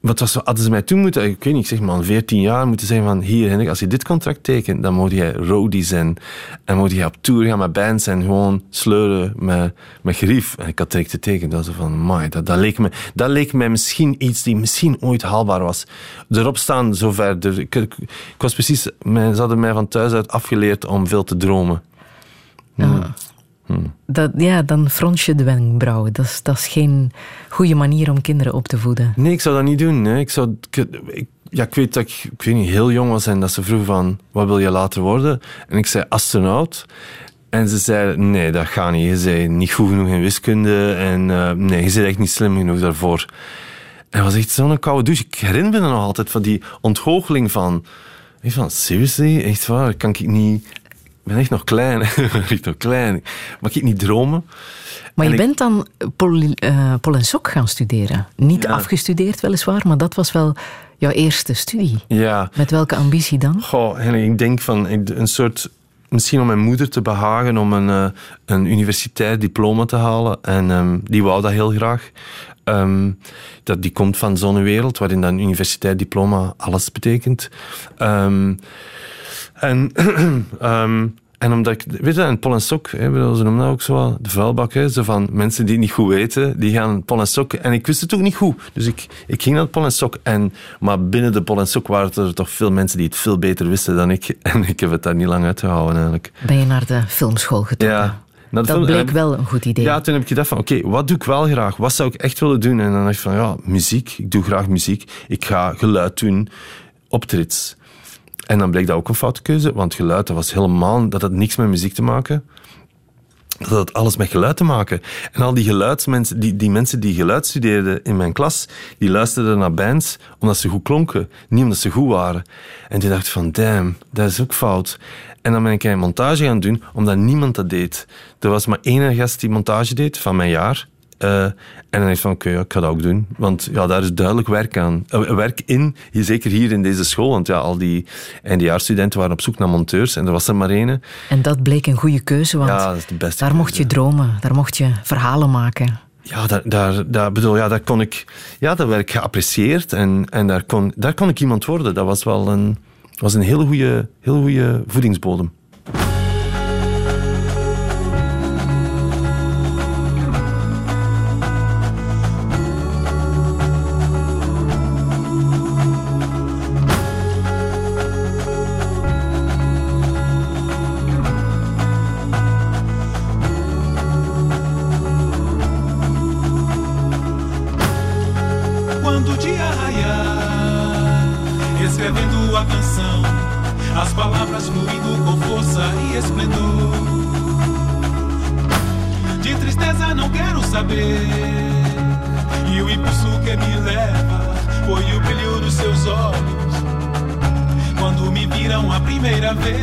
[SPEAKER 4] wat was, hadden ze mij toen moeten, ik weet niet, zeg maar, 14 jaar moeten zeggen van hier, Hendrik, als je dit contract tekent, dan moet je roadie zijn. En moet je op tour gaan met bands en gewoon sleuren met, met grief. En ik had direct te tekenen. Dat, van, my, dat, dat, leek me, dat leek mij misschien iets die misschien ooit haalbaar was. Erop staan, zover. Er, ik, ik, was precies, ze hadden mij van thuis uit afgeleerd om veel te dromen.
[SPEAKER 3] Hmm. Dat, ja, dan frons je de wenkbrauwen. Dat is, dat is geen goede manier om kinderen op te voeden.
[SPEAKER 4] Nee, ik zou dat niet doen. Ik, zou, ik, ja, ik weet dat ik, ik weet niet, heel jong was en dat ze vroeg van, wat wil je later worden? En ik zei astronaut. En ze zeiden, nee, dat gaat niet. Je zei niet goed genoeg in wiskunde en uh, nee, je bent echt niet slim genoeg daarvoor. En het was echt zo'n koude douche. Ik herinner me nog altijd van die onthoogeling van... Van, seriously? Echt waar? Kan ik niet ben echt nog klein. echt nog klein. Mag ik niet dromen?
[SPEAKER 3] Maar je bent dan Pol, uh, en Sok gaan studeren. Niet afgestudeerd weliswaar, maar dat was wel jouw eerste studie.
[SPEAKER 4] Ja.
[SPEAKER 3] Met welke ambitie dan?
[SPEAKER 4] Goh, ik denk van een soort... Misschien om mijn moeder te behagen om een, uh, een universitair diploma te halen. En um, die wou dat heel graag. Um, dat, die komt van zo'n wereld waarin dat een universitair diploma alles betekent. Um, en, um, en omdat ik, weet je, een pol en sok, hè, ze noemen dat ook zo, de vuilbak, hè, zo van mensen die het niet goed weten, die gaan pol en sok. En ik wist het ook niet goed. Dus ik, ik ging naar pol en sok. En, maar binnen de pol en sok waren er toch veel mensen die het veel beter wisten dan ik. En ik heb het daar niet lang uitgehouden eigenlijk.
[SPEAKER 3] Ben je naar de filmschool getrokken?
[SPEAKER 4] Ja.
[SPEAKER 3] Dat film, bleek wel een goed idee.
[SPEAKER 4] Ja, toen heb ik gedacht van, oké, wat doe ik wel graag? Wat zou ik echt willen doen? En dan dacht ik van, ja, muziek. Ik doe graag muziek. Ik ga geluid doen, optrits. En dan bleek dat ook een foute keuze, want geluid dat was helemaal, dat had niks met muziek te maken. Dat had alles met geluid te maken. En al die geluidsmensen, die, die mensen die geluid studeerden in mijn klas, die luisterden naar bands omdat ze goed klonken, niet omdat ze goed waren. En die dachten van, damn, dat is ook fout. En dan ben ik een montage gaan doen, omdat niemand dat deed. Er was maar één gast die montage deed van mijn jaar. Uh, en dan denk ik van, oké, ik ga dat ook doen. Want ja, daar is duidelijk werk aan. Uh, werk in, zeker hier in deze school. Want ja, al die eindejaarsstudenten waren op zoek naar monteurs en er was er maar één.
[SPEAKER 3] En dat bleek een goede keuze, want
[SPEAKER 4] ja, dat is de beste
[SPEAKER 3] daar mocht je dromen, daar mocht je verhalen maken.
[SPEAKER 4] Ja, daar, daar, daar, bedoel, ja, daar kon ik... Ja, dat werd geapprecieerd en, en daar, kon, daar kon ik iemand worden. Dat was wel een, was een hele goede, hele goede voedingsbodem.
[SPEAKER 1] viram a primeira vez.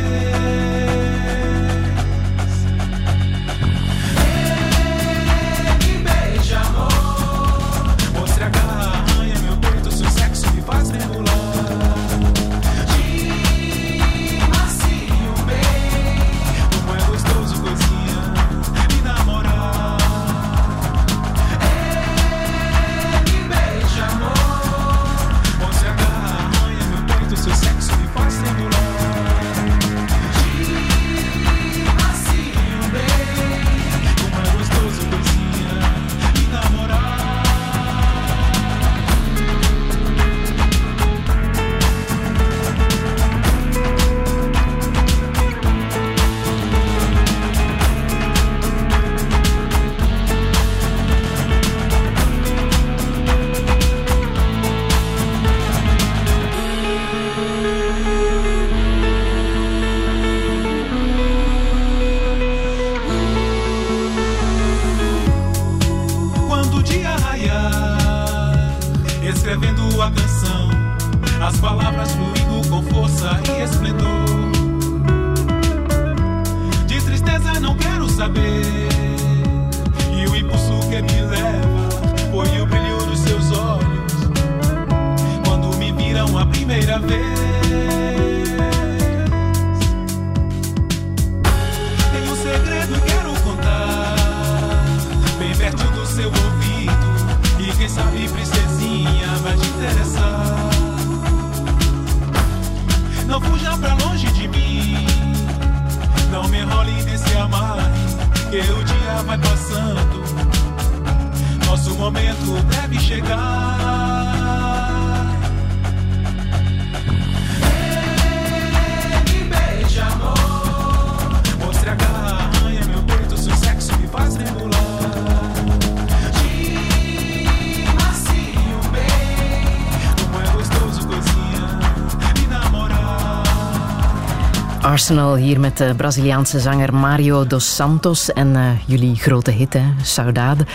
[SPEAKER 3] Arsenal hier met de Braziliaanse zanger Mario dos Santos en uh, jullie grote hit, hè, Saudade.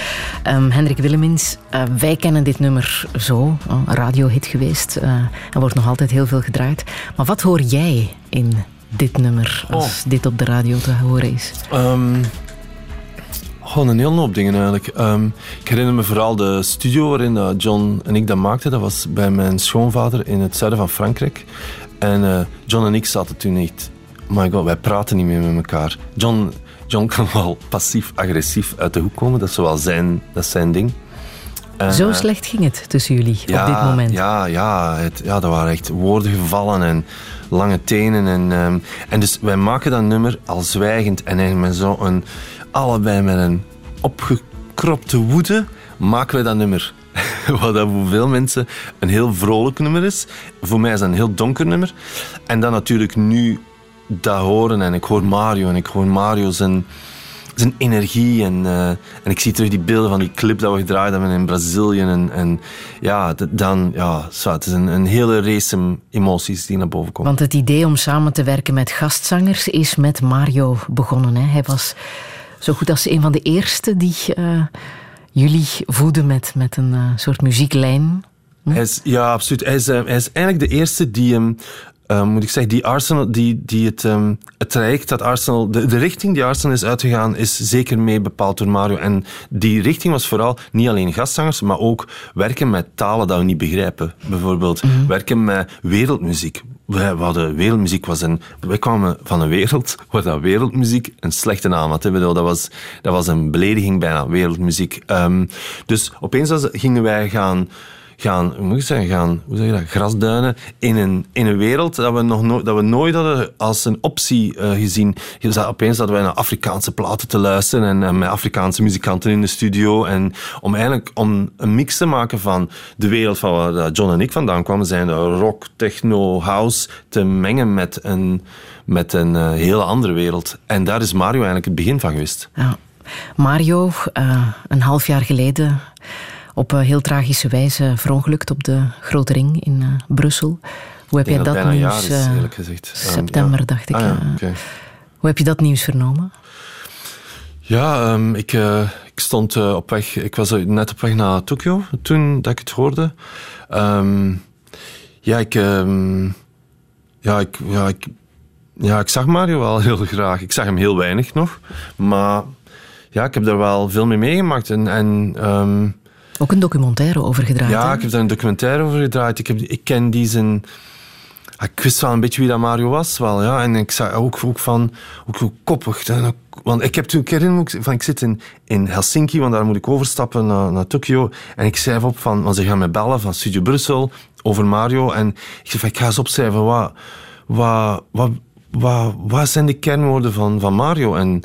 [SPEAKER 3] Um, Hendrik Willemins, uh, wij kennen dit nummer zo, een radiohit geweest. Uh, er wordt nog altijd heel veel gedraaid. Maar wat hoor jij in dit nummer als oh. dit op de radio te horen is?
[SPEAKER 4] Um, gewoon een hele hoop dingen eigenlijk. Um, ik herinner me vooral de studio waarin John en ik dat maakten. Dat was bij mijn schoonvader in het zuiden van Frankrijk. En John en ik zaten toen niet my god, wij praten niet meer met elkaar. John, John kan wel passief-agressief uit de hoek komen. Dat is wel zijn, dat is zijn ding.
[SPEAKER 3] Zo eh, slecht ging het tussen jullie op dit moment?
[SPEAKER 4] Ja, ja, het, ja, dat waren echt woorden gevallen en lange tenen. En, ehm, en dus wij maken dat nummer al zwijgend en eigenlijk met zo'n... Allebei met een opgekropte woede maken we dat nummer. Wat dat voor veel mensen een heel vrolijk nummer is. Voor mij is dat een heel donker nummer. En dan natuurlijk nu dat horen en ik hoor Mario en ik hoor Mario zijn, zijn energie en, uh, en ik zie terug die beelden van die clip dat we gedraaid hebben in Brazilië en, en ja, dan, ja, het is een, een hele race emoties die naar boven komen.
[SPEAKER 3] Want het idee om samen te werken met gastzangers is met Mario begonnen. Hè? Hij was zo goed als een van de eerste die uh, jullie voeden met, met een uh, soort muzieklijn.
[SPEAKER 4] Hm? Hij is, ja, absoluut. Hij is, hij is eigenlijk de eerste die hem uh, moet ik zeggen, die Arsenal, die, die het, um, het traject dat Arsenal, de, de richting die Arsenal is uitgegaan, is zeker mee bepaald door Mario. En die richting was vooral niet alleen gastzangers, maar ook werken met talen dat we niet begrijpen. Bijvoorbeeld mm -hmm. werken met wereldmuziek. We, hadden wereldmuziek was een, wij kwamen van een wereld waar dat wereldmuziek een slechte naam had. Dat was, dat was een belediging bijna, wereldmuziek. Um, dus opeens gingen wij gaan gaan, hoe moet ik zeggen, gaan, hoe zeg je dat, grasduinen in een, in een wereld dat we, nog no dat we nooit hadden als een optie uh, gezien. Opeens hadden wij naar Afrikaanse platen te luisteren en, en, met Afrikaanse muzikanten in de studio. En om eigenlijk om een mix te maken van de wereld van waar John en ik vandaan kwamen, zijn rock, techno, house, te mengen met een, met een hele andere wereld. En daar is Mario eigenlijk het begin van geweest.
[SPEAKER 3] Ja. Mario, een half jaar geleden op heel tragische wijze verongelukt op de Grote Ring in uh, Brussel. Hoe heb jij dat,
[SPEAKER 4] dat nieuws... Is, uh, gezegd.
[SPEAKER 3] September, um, ja. dacht ik. Ah, ja, okay. Hoe heb je dat nieuws vernomen?
[SPEAKER 4] Ja, um, ik, uh, ik stond op weg... Ik was net op weg naar Tokio toen dat ik het hoorde. Um, ja, ik... ja, ik... Ja, ik ja, ik zag Mario wel heel graag. Ik zag hem heel weinig nog. Maar ja, ik heb er wel veel mee meegemaakt. En, en
[SPEAKER 3] ook een documentaire over gedraaid.
[SPEAKER 4] Ja, ik heb daar een documentaire over gedraaid. Ik, heb, ik ken die zijn... Ik wist wel een beetje wie dat Mario was. Wel, ja. En ik zag ook, ook van... Ook hoe koppig. Want ik heb toen een keer in... Van, ik zit in, in Helsinki, want daar moet ik overstappen naar, naar Tokio. En ik schrijf op van... Want ze gaan me bellen van Studio Brussel over Mario. En ik zeg van, ik ga eens opschrijven. Wat, wat, wat, wat, wat zijn de kernwoorden van, van Mario? En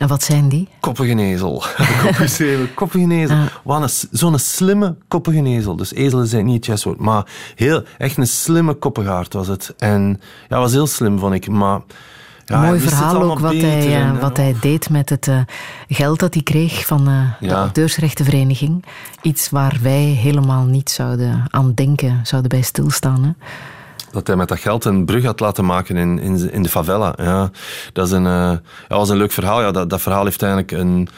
[SPEAKER 3] en wat zijn die?
[SPEAKER 4] Koppige ezel. koppige ezel. Ah. Zo'n slimme koppige ezel. Dus ezelen zijn niet het juiste woord. Maar heel, echt een slimme koppegaard was het. En ja, was heel slim, vond ik. Maar...
[SPEAKER 3] Ja, Mooi verhaal ook wat, hij, uh, wat hij deed met het uh, geld dat hij kreeg van uh, ja. de auteursrechtenvereniging. Iets waar wij helemaal niet zouden aan denken, zouden bij stilstaan. Hè?
[SPEAKER 4] Dat hij met dat geld een brug had laten maken in, in, de favela. Ja, dat, is een, uh, ja, was een leuk verhaal. Ja, dat, dat verhaal heeft eigenlijk een...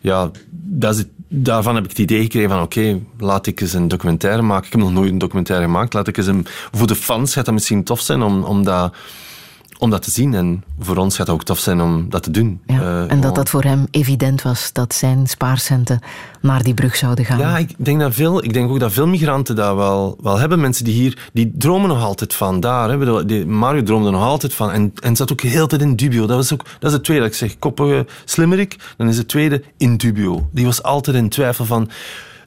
[SPEAKER 4] Ja, dat is daarvan heb ik het idee gekregen van oké, laat ik eens een documentaire maken. Ik heb nog nooit een documentaire gemaakt. Laat ik eens een... Voor de fans gaat dat misschien tof zijn om, om dat om dat te zien. En voor ons gaat het ook tof zijn om dat te doen.
[SPEAKER 3] Ja, uh, en dat dat voor hem evident was, dat zijn spaarcenten naar die brug zouden gaan.
[SPEAKER 4] Ja, ik denk, dat veel, ik denk ook dat veel migranten dat wel, wel hebben. Mensen die hier, die dromen nog altijd van daar. Hè. Die, Mario droomde nog altijd van. En, en zat ook heel tijd in dubio. Dat, was ook, dat is het tweede dat ik zeg. Koppige slimmerik. Dan is het tweede in dubio. Die was altijd in twijfel van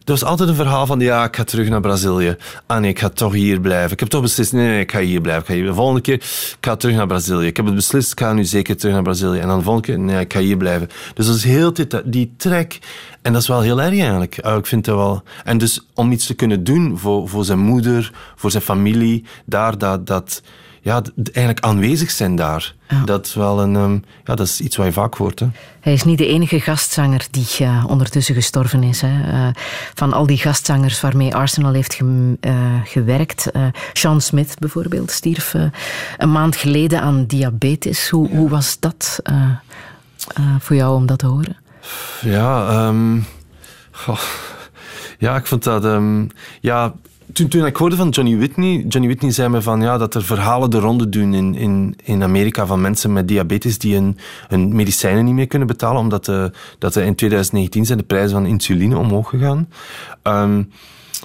[SPEAKER 4] was altijd een verhaal van, ja, ik ga terug naar Brazilië. Ah nee, ik ga toch hier blijven. Ik heb toch beslist, nee, nee, ik ga hier blijven. Ik ga. De volgende keer, ik ga terug naar Brazilië. Ik heb het beslist, ik ga nu zeker terug naar Brazilië. En dan de volgende keer, nee, ik ga hier blijven. Dus dat is heel die trek. En dat is wel heel erg eigenlijk. Ah, ik vind dat wel... En dus om iets te kunnen doen voor, voor zijn moeder, voor zijn familie, daar, dat... dat ja, eigenlijk aanwezig zijn daar. Dat, is wel een, um, ja, dat is iets wat je vaak hoort. Hè.
[SPEAKER 3] Hij is niet de enige gastzanger die uh, ondertussen gestorven is. Hè. Uh, van al die gastzangers waarmee Arsenal heeft ge, uh, gewerkt. Sean Smith bijvoorbeeld stierf een maand geleden aan diabetes. Hoe, ja. hoe was dat voor jou om dat te horen?
[SPEAKER 4] Ja, um, oh, ja ik vond dat... Um, ja, toen, ik hoorde van Johnny Whitney, Johnny Whitney zei me van ja, dat er verhalen de ronde doen in, in, in Amerika van mensen met diabetes die hun, hun medicijnen niet meer kunnen betalen, omdat de, dat de in 2019 zijn de prijzen van insuline omhoog gegaan. Um,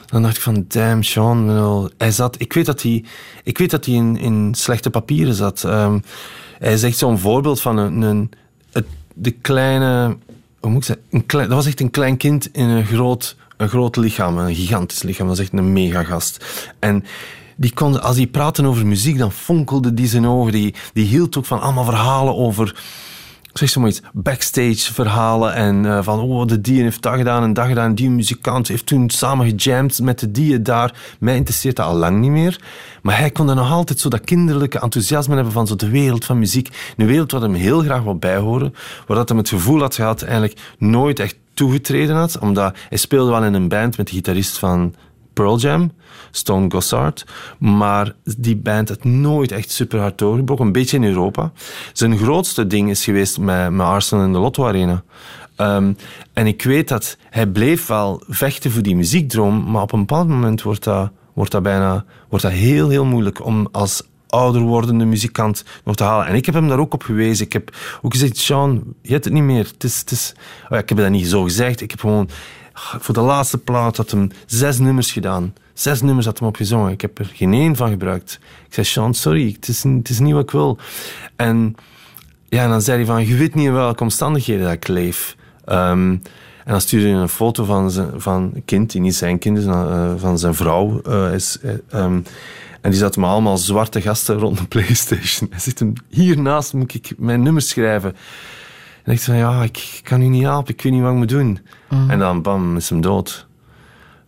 [SPEAKER 4] dan dacht ik van, damn, Sean, hij zat, ik weet dat hij, ik weet dat hij in, in slechte papieren zat. Um, hij is echt zo'n voorbeeld van een, een, de kleine, hoe moet ik zeggen, een dat was echt een klein kind in een groot een groot lichaam, een gigantisch lichaam. Dat is echt een megagast. En die kon, als hij praatte over muziek, dan fonkelde die zijn ogen. Die, die hield ook van allemaal verhalen over zeg zomaar backstage verhalen en uh, van oh, de die heeft dat gedaan en dat gedaan. Die muzikant heeft toen samen gejamd met de die daar. Mij interesseert dat al lang niet meer. Maar hij kon er nog altijd zo dat kinderlijke enthousiasme hebben van zo de wereld van muziek. Een wereld waar hem heel graag wil bijhoren. Waar dat hem het gevoel had gehad eigenlijk nooit echt toegetreden had. Omdat hij speelde wel in een band met de gitarist van Pearl Jam, Stone Gossard. Maar die band had nooit echt super hard doorgebroken. Een beetje in Europa. Zijn grootste ding is geweest met, met Arsenal in de Lotto Arena. Um, en ik weet dat hij bleef wel vechten voor die muziekdroom, maar op een bepaald moment wordt dat, wordt dat bijna wordt dat heel, heel moeilijk om als ouder wordende muzikant nog te halen. En ik heb hem daar ook op gewezen. Ik heb ook gezegd, Sean, je hebt het niet meer. Het is. Oh ik heb dat niet zo gezegd. Ik heb gewoon... Voor de laatste plaat had hem zes nummers gedaan. Zes nummers had hem opgezongen. Ik heb er geen één van gebruikt. Ik zei, Sean, sorry, het is, het niet wat ik wil. En, ja, dan zei hij van, je weet niet in welke omstandigheden dat ik leef. Um, en dan stuurde hij een foto van, zijn, van een kind, die niet zijn kind is, uh, van zijn vrouw. Uh, is, uh, um, en die zat me allemaal zwarte gasten rond de Playstation. Hij zit hem hiernaast, moet ik mijn nummer schrijven. En ik zei, ja, ik kan u niet helpen, ik weet niet wat ik moet doen. Mm. En dan, bam, is hem dood.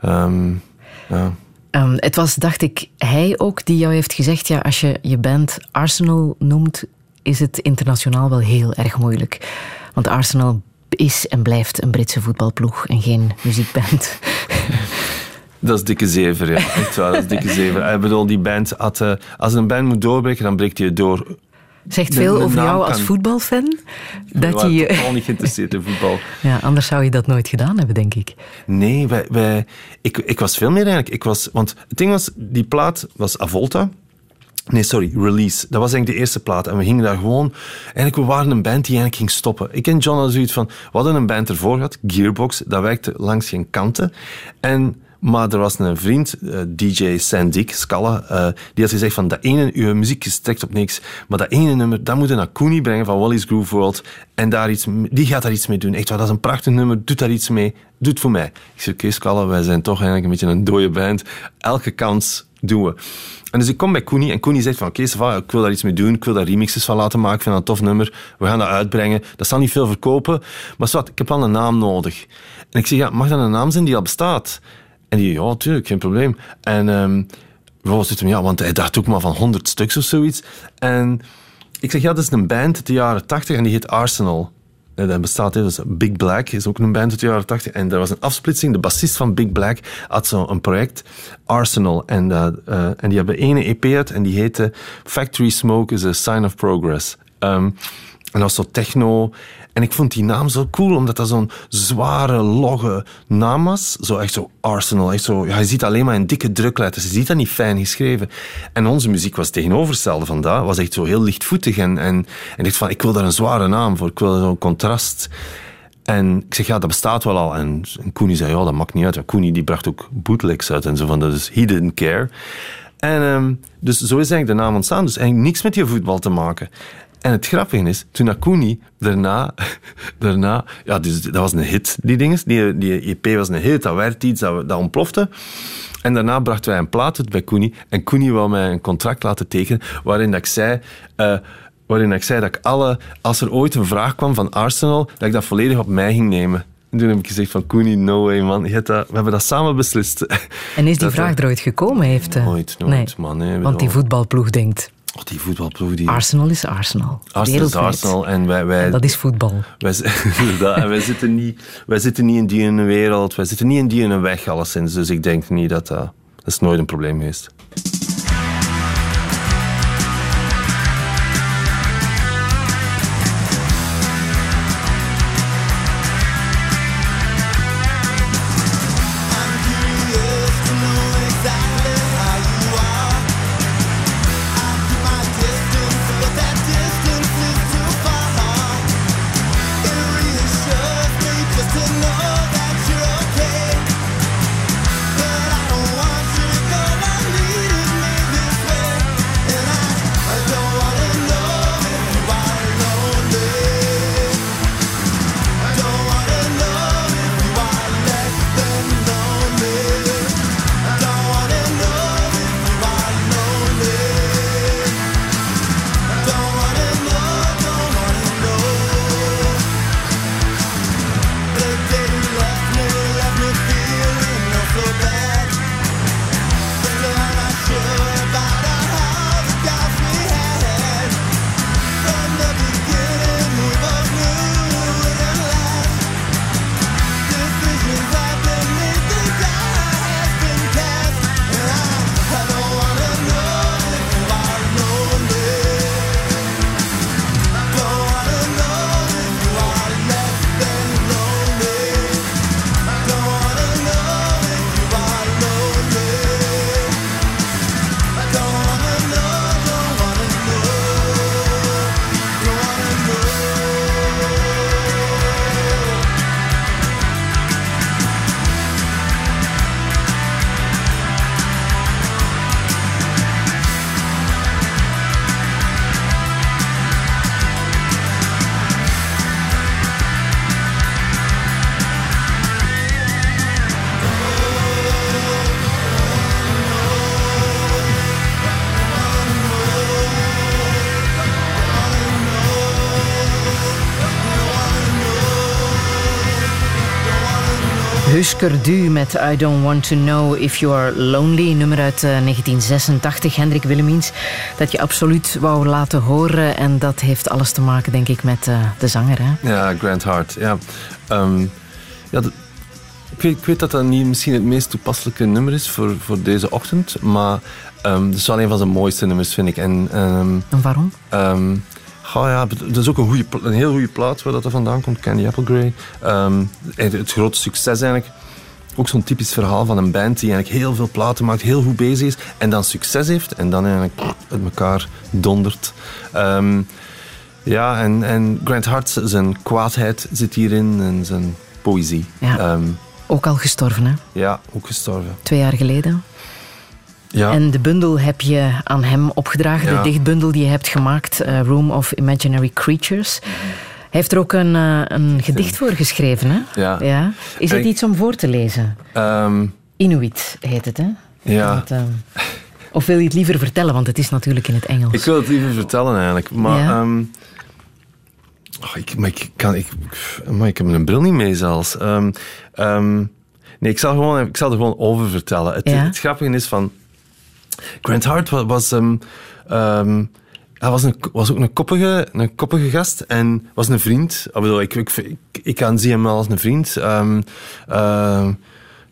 [SPEAKER 4] Um, ja.
[SPEAKER 3] Um, het was, dacht ik, hij ook die jou heeft gezegd, ja, als je je band Arsenal noemt, is het internationaal wel heel erg moeilijk. Want Arsenal is en blijft een Britse voetbalploeg en geen muziekband.
[SPEAKER 4] Dat is dikke zever, ja. Echt waar, dat is dikke zever. Ik bedoel, die band had, uh, als een band moet doorbreken, dan breekt hij door.
[SPEAKER 3] Zegt veel de, de over jou als voetbalfan?
[SPEAKER 4] Dat je totaal niet geïnteresseerd in voetbal.
[SPEAKER 3] Ja, anders zou je dat nooit gedaan hebben, denk ik.
[SPEAKER 4] Nee, wij, wij, ik, ik was veel meer eigenlijk. Ik was, want het ding was, die plaat was Avolta. Nee, sorry, Release. Dat was eigenlijk de eerste plaat. En we gingen daar gewoon... Eigenlijk, we waren een band die eigenlijk ging stoppen. Ik en John hadden zoiets van... We hadden een band ervoor gehad, Gearbox. Dat werkte langs geen kanten. En maar er was een vriend, uh, DJ Sandik Scala, uh, die had gezegd van dat ene, uw muziek is strekt op niks, maar dat ene nummer, dat moet je naar Cooney brengen van Wally's Groove World en daar iets, die gaat daar iets mee doen. Echt dat is een prachtig nummer, doet daar iets mee, doet voor mij. Ik zeg, oké okay, Scala, wij zijn toch eigenlijk een beetje een dode band. Elke kans doen we. En dus ik kom bij Koenie en Koenie zegt van oké, ik wil daar iets mee doen, ik wil daar remixes van laten maken, ik vind dat een tof nummer, we gaan dat uitbrengen. Dat zal niet veel verkopen, maar zwart, ik heb wel een naam nodig. En ik zeg, ja, mag dat een naam zijn die al bestaat? En die, ja, tuurlijk, geen probleem. En um, was het ja, want hij dacht ook maar van 100 stuks of zoiets. En ik zeg, ja, dat is een band uit de jaren 80 en die heet Arsenal. En dat bestaat, dus Big Black is ook een band uit de jaren 80. En er was een afsplitsing. De bassist van Big Black had zo'n project, Arsenal. En, uh, uh, en die hebben ene EP uit en die heette Factory Smoke is a Sign of Progress. Um, en dat was zo techno. En ik vond die naam zo cool, omdat dat zo'n zware, logge naam was. Zo echt zo Arsenal. Echt zo, ja, je ziet alleen maar in dikke drukletters. Je ziet dat niet fijn geschreven. En onze muziek was tegenovergestelde van dat. Was echt zo heel lichtvoetig. En, en, en ik van, ik wil daar een zware naam voor. Ik wil zo'n contrast. En ik zeg, ja, dat bestaat wel al. En, en zei, ja, dat maakt niet uit. Koenie die bracht ook bootlegs uit en zo van, dat is he didn't care. En um, dus zo is eigenlijk de naam ontstaan. Dus eigenlijk niks met je voetbal te maken. En het grappige is, toen Akuni daarna, daarna ja, dus dat was een hit, die dinges. Die, die EP was een hit, dat werd iets, dat, dat ontplofte. En daarna brachten wij een plaat uit bij Koenie. En Koenie wou mij een contract laten tekenen waarin dat ik zei... Uh, waarin ik zei dat ik alle... Als er ooit een vraag kwam van Arsenal, dat ik dat volledig op mij ging nemen. En toen heb ik gezegd van Koenie, no way man. Je dat, we hebben dat samen beslist.
[SPEAKER 3] En is die vraag er ooit gekomen? Heeft,
[SPEAKER 4] uh... Nooit, nooit nee. man. Nee,
[SPEAKER 3] Want die voetbalploeg denkt...
[SPEAKER 4] Oh, die voetbalploeg. Die...
[SPEAKER 3] Arsenal is Arsenal.
[SPEAKER 4] Arsenal is Arsenal. En wij, wij,
[SPEAKER 3] dat is voetbal.
[SPEAKER 4] Wij, en wij, zitten niet, wij zitten niet in die in wereld. Wij zitten niet in die een weg, alleszins. Dus ik denk niet dat dat... Dat is nooit een probleem geweest.
[SPEAKER 3] Husker Du met I Don't Want To Know If You Are Lonely, nummer uit 1986, eh, Hendrik Willemiens, dat je absoluut wou laten horen. En dat heeft alles te maken, denk ik, met uh, de zanger. Hè?
[SPEAKER 4] Ja, Grant Hart. Ja, um, ja ik, weet, ik, weet, dat dat niet misschien het meest toepasselijke nummer is voor, voor deze ochtend, maar um, het is wel een van zijn mooiste nummers, vind ik. En,
[SPEAKER 3] um, en waarom?
[SPEAKER 4] Oh ja, dat is ook een, goede, een heel goede plaat waar dat er vandaan komt, Candy Applegrey. Um, het grote succes eigenlijk. Ook zo'n typisch verhaal van een band die eigenlijk heel veel platen maakt, heel goed bezig is en dan succes heeft en dan eigenlijk uit elkaar dondert. Um, ja, en, en Grant Hart, zijn kwaadheid zit hierin en zijn poëzie.
[SPEAKER 3] Ja. Um, ook al gestorven, hè?
[SPEAKER 4] Ja, ook gestorven.
[SPEAKER 3] Twee jaar geleden.
[SPEAKER 4] Ja.
[SPEAKER 3] En de bundel heb je aan hem opgedragen, de dichtbundel die je hebt gemaakt, uh, Room of Imaginary Creatures. Hij heeft er ook een, uh, een gedicht voor geschreven, hè?
[SPEAKER 4] Ja.
[SPEAKER 3] ja. Is het iets om voor te lezen?
[SPEAKER 4] Um,
[SPEAKER 3] Inuit heet het, hè?
[SPEAKER 4] Ja. Uh,
[SPEAKER 3] of wil je het liever vertellen, want het is natuurlijk in het Engels.
[SPEAKER 4] Ik wil het liever vertellen eigenlijk, maar... Ja. Um, oh, ik, maar ik, kan, ik, maar ik heb een bril niet mee zelfs. Nee, ik zal, gewoon, ik zal er gewoon over vertellen. Het, het grappige is van... Grant Hart was... Um, hij was, een, was ook een koppige, een koppige gast en was een vriend. Ik, bedoel, ik, ik, ik, ik kan zie hem wel als een vriend. Um, uh,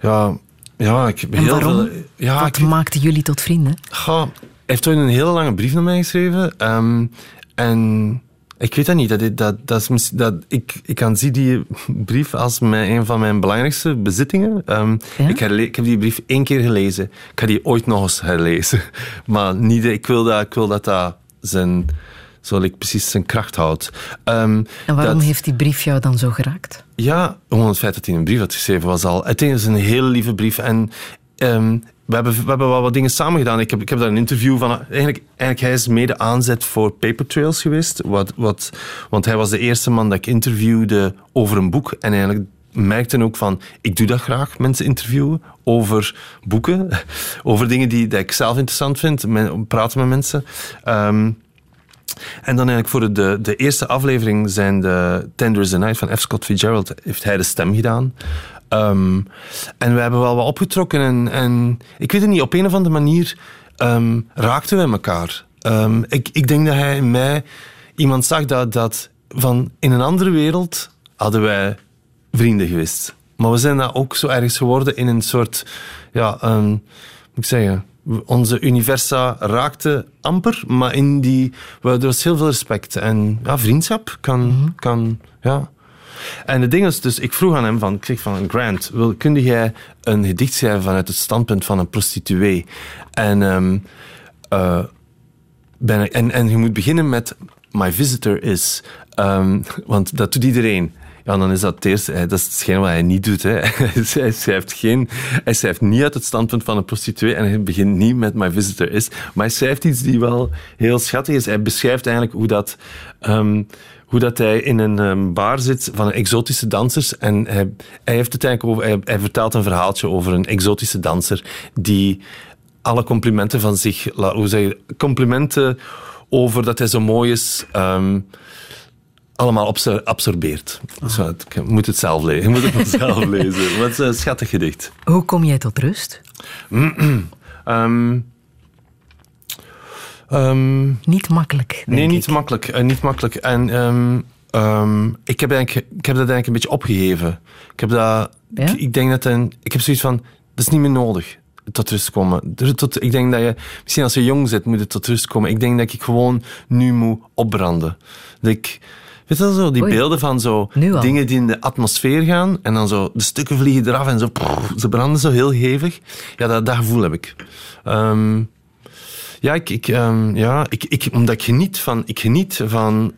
[SPEAKER 4] ja, ja, ik heb
[SPEAKER 3] en
[SPEAKER 4] heel
[SPEAKER 3] waarom?
[SPEAKER 4] veel... Ja,
[SPEAKER 3] Wat maakte jullie tot vrienden?
[SPEAKER 4] Hij heeft ooit een hele lange brief naar mij geschreven. Um, en ik weet dat niet. Dat, dat, dat, is, dat, ik, ik kan zie die brief als mijn, een van mijn belangrijkste bezittingen. Um, ja? ik, herle, ik, heb die brief één keer gelezen. Ik ga die ooit nog eens herlezen. Maar niet, ik, wil dat, ik wil dat dat zijn, zo ik precies zijn kracht houdt. Um,
[SPEAKER 3] en waarom dat, heeft die brief jou dan zo geraakt?
[SPEAKER 4] Ja, gewoon het feit dat hij een brief had geschreven was al... Het is een hele lieve brief. En um, we hebben, we hebben wel wat dingen samen gedaan. Ik heb, ik heb daar een interview van... Eigenlijk, eigenlijk hij is mede aanzet voor Paper Trails geweest. Wat, wat, want hij was de eerste man dat ik interviewde over een boek. En eigenlijk merkte ook van, ik doe dat graag, mensen interviewen over boeken, over dingen die dat ik zelf interessant vind, praten met mensen. Um, en dan eigenlijk voor de, de eerste aflevering zijn de Tender is the Night van F. Scott Fitzgerald, heeft hij de stem gedaan. Um, en we hebben wel wat opgetrokken en, en ik weet het niet, op een of andere manier um, raakten we elkaar. Ik, ik denk dat hij in mij iemand zag dat, dat van in een andere wereld hadden wij vrienden geweest. Maar we zijn dat ook zo ergens geworden in een soort, ja, um, moet ik zeggen, onze universa raakte amper, maar in die, er was heel veel respect. En ja, vriendschap kan, mm kan ja. En het ding is dus, ik vroeg aan hem van, ik van, Grant, wil, kun jij een gedicht schrijven vanuit het standpunt van een prostituee? En, um, uh, ben, en, en je moet beginnen met My visitor is. Um, want dat doet iedereen. Ja, dan is dat het eerste. Dat is hetgeen wat hij niet doet. Hè. Hij, schrijft geen, hij schrijft niet uit het standpunt van een prostituee en hij begint niet met My Visitor is. Maar hij schrijft iets die wel heel schattig is. Hij beschrijft eigenlijk hoe dat... Um, hoe dat hij in een um, bar zit van exotische dansers. En hij, hij heeft het eigenlijk over, hij, vertelt een verhaaltje over een exotische danser die alle complimenten van zich, hoe zeg je, complimenten over dat hij zo mooi is. Um, allemaal absorbeert. Dus ik moet het zelf lezen. Je moet het zelf lezen. Wat is een schattig gedicht.
[SPEAKER 3] Hoe kom jij tot rust?
[SPEAKER 4] um,
[SPEAKER 3] um, niet makkelijk.
[SPEAKER 4] Nee, niet makkelijk. Uh, niet makkelijk. En um, ik, heb ik heb dat eigenlijk een beetje opgegeven. Ik heb dat. Ja? Ik, ik, denk dat een, ik heb zoiets van. Dat is niet meer nodig tot rust komen. Tot, ik denk dat je, misschien als je jong zit, moet je tot rust komen. Ik denk dat ik gewoon nu moet opbranden. Dat ik, Weet je zo, die beelden van zo dingen die in de atmosfeer gaan en dan zo de stukken vliegen eraf en zo, ze branden zo heel hevig. Ja, dat, dat gevoel heb ik. Um, ja, ik, ik, um, ja ik, ik, omdat ik geniet van, ik geniet van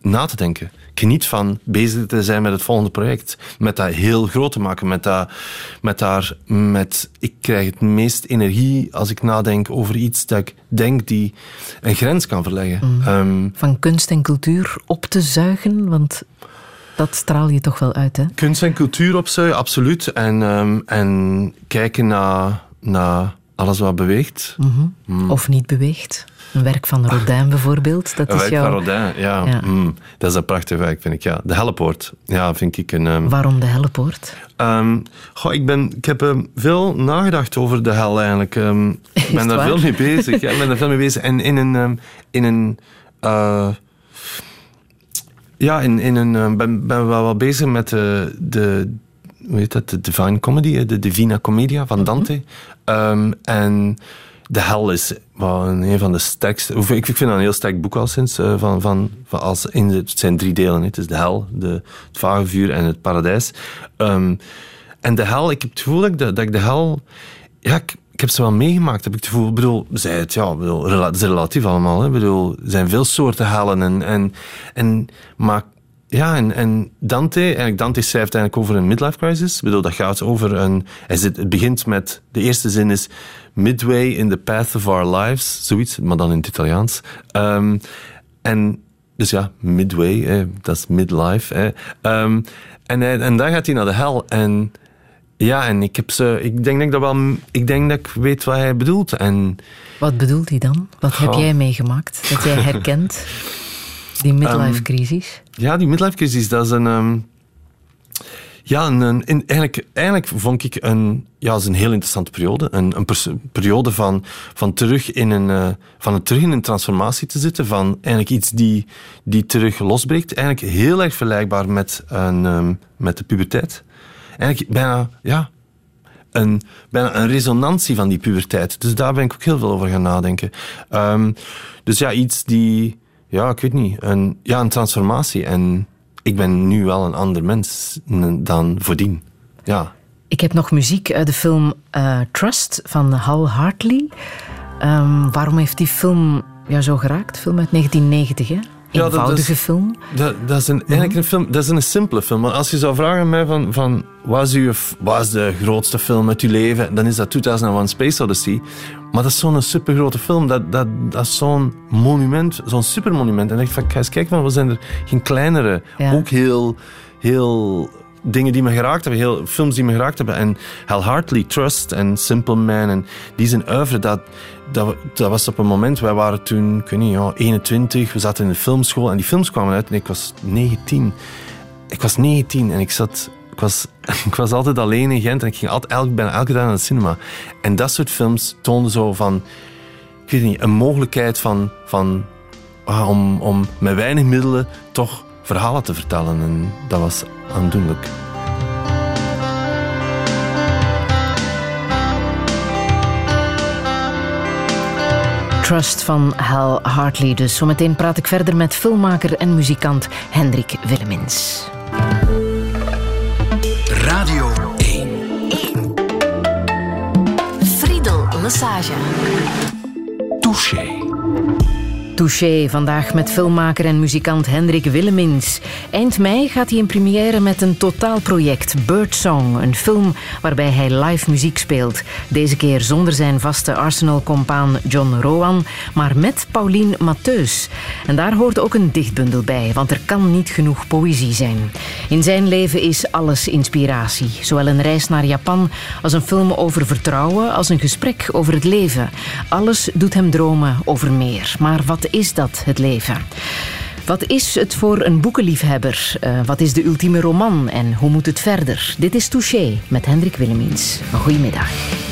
[SPEAKER 4] na te denken geniet van bezig te zijn met het volgende project. Met dat heel groot te maken. Met dat, met daar, met, ik krijg het meest energie als ik nadenk over iets dat ik denk die een grens kan verleggen.
[SPEAKER 3] Mm. Ehm, van kunst en cultuur op te zuigen, want dat straal je toch wel uit, hè?
[SPEAKER 4] Kunst en cultuur opzuigen, absoluut. En, um, en kijken naar, naar alles wat beweegt.
[SPEAKER 3] Mm -hmm. Of niet beweegt. Een werk van Rodin bijvoorbeeld. Dat
[SPEAKER 4] een is werk jouw... van Rodin, ja. Mm, dat is een prachtig werk, vind ik. Ja. De Hellepoort, ja, vind ik een... Um...
[SPEAKER 3] Waarom de Hellepoort?
[SPEAKER 4] Um, goh, ik, ben, ik heb um, veel nagedacht over de hel eigenlijk. ik ben daar veel mee bezig. ja, ik ben daar veel mee bezig. En in een... in een uh, ja, in, in een, ben, ben wel wel bezig met de, de, hoe heet dat, de Divine Comedy, de Divina Commedia van mhm. Dante. Mm en de Hel is een van de sterkste. Ik vind dat een heel sterk boek al sinds. Eh, van, van, van als in het zijn drie delen. Het is de Hel, de, het vage vuur en het paradijs. Um, en de Hel, ik heb het gevoel dat ik de, dat ik de Hel. Ja, ik, ik heb ze wel meegemaakt. Heb ik het gevoel. Ik bedoel, zij het, ja, bedoel, is relatief allemaal. Hè. Ik bedoel, er zijn veel soorten hellen. En, en, en, maar ja, en, en Dante, eigenlijk Dante schrijft eigenlijk over een midlife crisis. Ik bedoel, dat gaat over een... Hij zit, het begint met... De eerste zin is midway in the path of our lives. Zoiets, maar dan in het Italiaans. Um, en dus ja, midway, dat is midlife. Um, en, en dan gaat hij naar de hel. En ja, en ik, heb ze, ik denk dat ik dat wel... Ik denk dat ik weet wat hij bedoelt. En,
[SPEAKER 3] wat bedoelt hij dan? Wat heb jij meegemaakt? Dat jij herkent? Die midlife-crisis?
[SPEAKER 4] Um, ja, die midlife-crisis, dat is een... Um, ja, een, eigenlijk, eigenlijk vond ik een, ja, is een heel interessante periode. Een, een periode van, van, terug in een, uh, van terug in een transformatie te zitten. Van eigenlijk iets die, die terug losbreekt. Eigenlijk heel erg vergelijkbaar met, een, um, met de puberteit. Eigenlijk bijna, ja, een, bijna een resonantie van die puberteit. Dus daar ben ik ook heel veel over gaan nadenken. Um, dus ja, iets die ja, ik weet niet. Ja, een transformatie. En ik ben nu wel een ander mens dan voordien. Ja.
[SPEAKER 3] Ik heb nog muziek uit de film uh, Trust van Hal Hartley. Um, waarom heeft die film jou zo geraakt? Film uit 1990, hè? Eenvoudige film?
[SPEAKER 4] Dat, dat is een, eigenlijk een film, dat is een simpele film. Maar als je zou vragen aan mij van, van wat, is uw, wat is de grootste film uit je leven, dan is dat 2001 Space Odyssey. Maar dat is zo'n supergrote film. Dat, dat, dat is zo'n monument, zo'n supermonument. En ik van, ga eens kijken, van, wat zijn er geen kleinere, ook heel, heel dingen die me geraakt hebben, heel, films die me geraakt hebben. En Hal Hartley, Trust en Simple Man. En die zijn oeuvre, dat, dat, was op een moment, wij waren toen, ik weet niet, ja, 21, we zaten in de filmschool en die films kwamen uit en ik was 19. Ik was 19 en ik zat... Ik was, ik was altijd alleen in Gent en ik ging altijd, elke, bijna elke dag naar het cinema. En dat soort films toonden zo van... Ik weet niet, een mogelijkheid van... van ah, om, om met weinig middelen toch verhalen te vertellen. En dat was aandoenlijk.
[SPEAKER 3] Trust van Hal Hartley. Dus zometeen praat ik verder met filmmaker en muzikant Hendrik Willemins.
[SPEAKER 2] Radio 1. 1.
[SPEAKER 5] Friedel Lassage.
[SPEAKER 2] Touché.
[SPEAKER 3] Touché, vandaag met filmmaker en muzikant Hendrik Willemins. Eind mei gaat hij in première met een totaalproject, Birdsong. Een film waarbij hij live muziek speelt. Deze keer zonder zijn vaste Arsenal-compaan John Rowan, maar met Pauline Mattheus. En daar hoort ook een dichtbundel bij, want er kan niet genoeg poëzie zijn. In zijn leven is alles inspiratie. Zowel een reis naar Japan als een film over vertrouwen, als een gesprek over het leven. Alles doet hem dromen over meer. Maar wat is dat, het leven? Wat is het voor een boekenliefhebber? Uh, wat is de ultieme roman en hoe moet het verder? Dit is Touché met Hendrik Willemins. Een goedemiddag.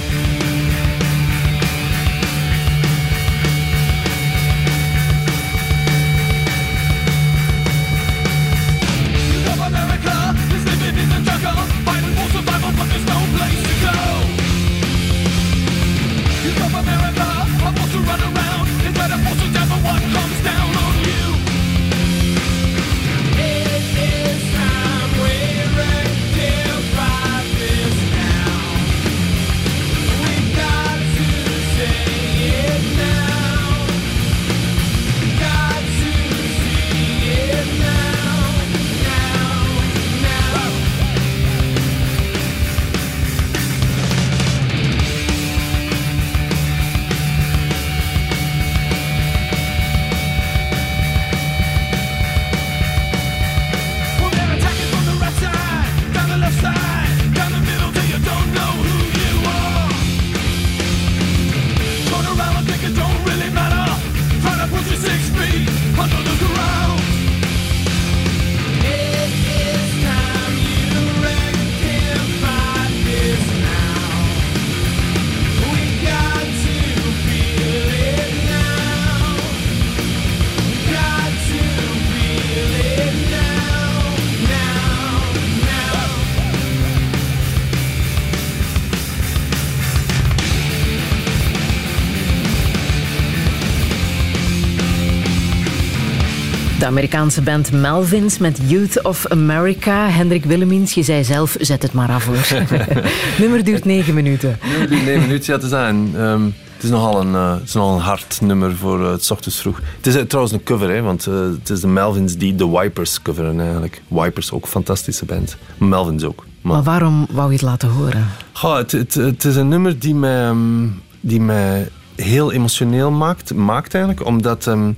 [SPEAKER 3] Amerikaanse band Melvins met Youth of America. Hendrik Willemins, je zei zelf, zet het maar af hoor. nummer duurt negen minuten.
[SPEAKER 4] Nummer duurt negen minuten, ja, te zijn. Um, het is nogal een, uh, het is nogal een hard nummer voor uh, het ochtends vroeg. Het is uh, trouwens een cover, hè, want het is de Melvins die de Wipers coveren eigenlijk. Wipers, ook een fantastische band. Melvins ook.
[SPEAKER 3] Maar, maar waarom wou je het laten horen?
[SPEAKER 4] Goh, het, het, het, is een nummer die mij, um, die mij heel emotioneel maakt, maakt eigenlijk, omdat um,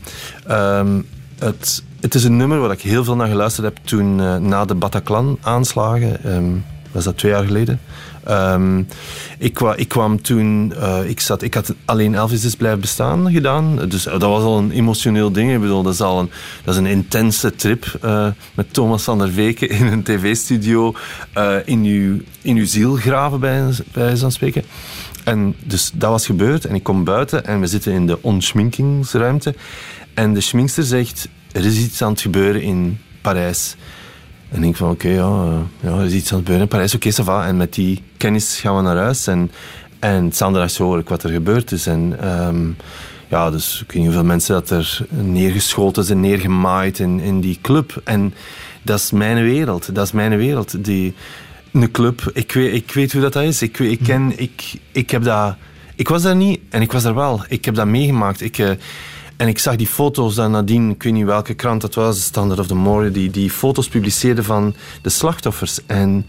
[SPEAKER 4] um, het, het is een nummer waar ik heel veel naar geluisterd heb toen uh, na de Bataclan-aanslagen. Um, was dat twee jaar geleden? Um, ik, ik, kwam toen, uh, ik, zat, ik had alleen Elvis is blijven bestaan gedaan. Dus uh, dat was al een emotioneel ding. Ik bedoel, dat is al een, dat is een intense trip met Thomas van der Weken in een tv-studio in, uw, in uw ziel graven, bij, bij van spreken. En dus dat was gebeurd en ik kom buiten en we zitten in de onschminkingsruimte. En de schminkster zegt, er is iets aan het gebeuren in Parijs. En ik van, oké, ja, eh, ja, er is iets aan het gebeuren in Parijs. Oké, okay, va. En met die kennis gaan we naar huis. En, en zondag hoor ik wat er gebeurd is. En um, ja, dus ik weet niet hoeveel mensen dat er neergeschoten zijn, neergemaaid in, in die club. En dat is mijn wereld. Dat is mijn wereld. Die, een club, ik weet, ik weet hoe dat is. Ik, ik ken, ik, ik heb dat... Ik was daar niet en ik was daar wel. Ik heb dat meegemaakt. Ik... Uh, En ik zag die foto's dan nadien, ik weet niet welke krant dat was, Standard of the Morning, die, die foto's publiceerde van de slachtoffers. En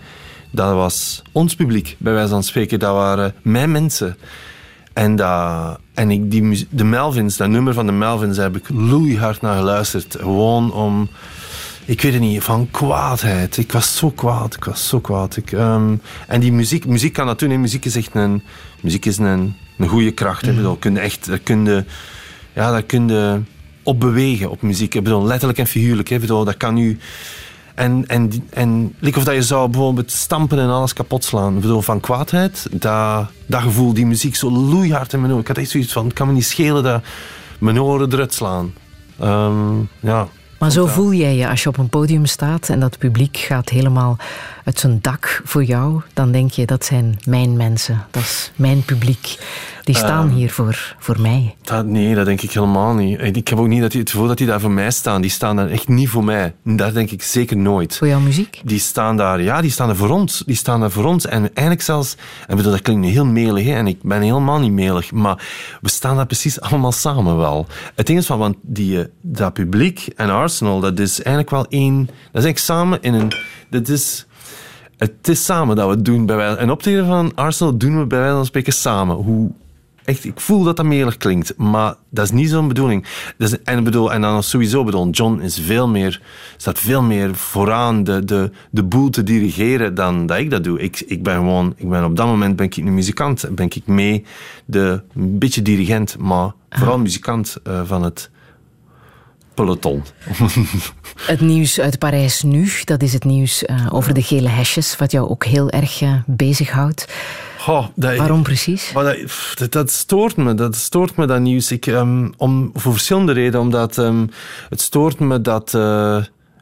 [SPEAKER 4] dat was ons publiek, bij wijze van spreken. Dat waren mijn mensen. En, dat, en ik, die, de Melvins, dat nummer van de Melvins, daar heb ik loeihard naar geluisterd. Gewoon om, ik weet het niet, van kwaadheid. Ik was zo kwaad, ik was zo kwaad. Ik, ehm, en die muziek, muziek kan dat doen. Muziek is echt een, muziek is een, een goede kracht. Mm. Bedoel, kun je echt, kun je, ja, daar kun je op bewegen op muziek. Ik bedoel, letterlijk en figuurlijk. Hè. Bedoel, dat kan u... En, en, en like of dat je zou bijvoorbeeld stampen en alles kapot slaan. Ik bedoel, van kwaadheid, dat, dat gevoel, die muziek zo loeihard in mijn oren. Ik had echt zoiets van, het kan me niet schelen dat mijn oren eruit slaan. Ehm, ja.
[SPEAKER 3] Maar zo voel jij je als je op een podium staat en dat publiek gaat helemaal uit zijn dak voor jou. Dan denk je, dat zijn mijn mensen, dat is mijn publiek. Die staan uh, hier voor, voor mij.
[SPEAKER 4] Dat, nee, dat denk ik helemaal niet. Ik heb ook niet dat die, het gevoel dat die daar voor mij staan. Die staan daar echt niet voor mij. Dat denk ik zeker nooit.
[SPEAKER 3] Voor jouw muziek?
[SPEAKER 4] Die staan daar, ja, die staan er voor ons. Die staan daar voor ons. En eigenlijk zelfs, en bedoel, dat klinkt heel melig, hè, en ik ben helemaal niet melig, maar we staan daar precies allemaal samen wel. Het ding is van, want die, eh, dat publiek en Arsenal, dat is eigenlijk wel één, dat is eigenlijk samen in een, dat is het is samen dat we het doen. Bij wij, een optreden van Arsenal doen we bij wijze van spreken samen. Hoe, echt, ik voel dat dat melig klinkt, maar dat is niet zo'n bedoeling. Dus, en, bedoel, en dan sowieso, bedoel, John is veel meer, staat veel meer vooraan de, de, de boel te dirigeren dan dat ik dat doe. Ik, ik ben gewoon, ik ben op dat moment ben ik een muzikant, ben ik mee de, een beetje dirigent, maar vooral muzikant uh, van het peloton.
[SPEAKER 3] Het nieuws uit Parijs nu, dat is het nieuws uh, over de gele hesjes, wat jou ook heel erg uh, bezighoudt. Dat, Waarom precies?
[SPEAKER 4] Dat, dat, stoort me, dat stoort me, dat nieuws. Ik, um, om, voor verschillende redenen. Omdat um, het stoort me dat... Uh,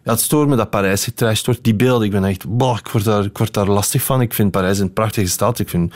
[SPEAKER 4] ja, het stoort me dat Parijs getrashed wordt. Die beelden, ik ben echt... Boah, ik, word daar, ik word daar lastig van. Ik vind Parijs een prachtige stad. Ik vind,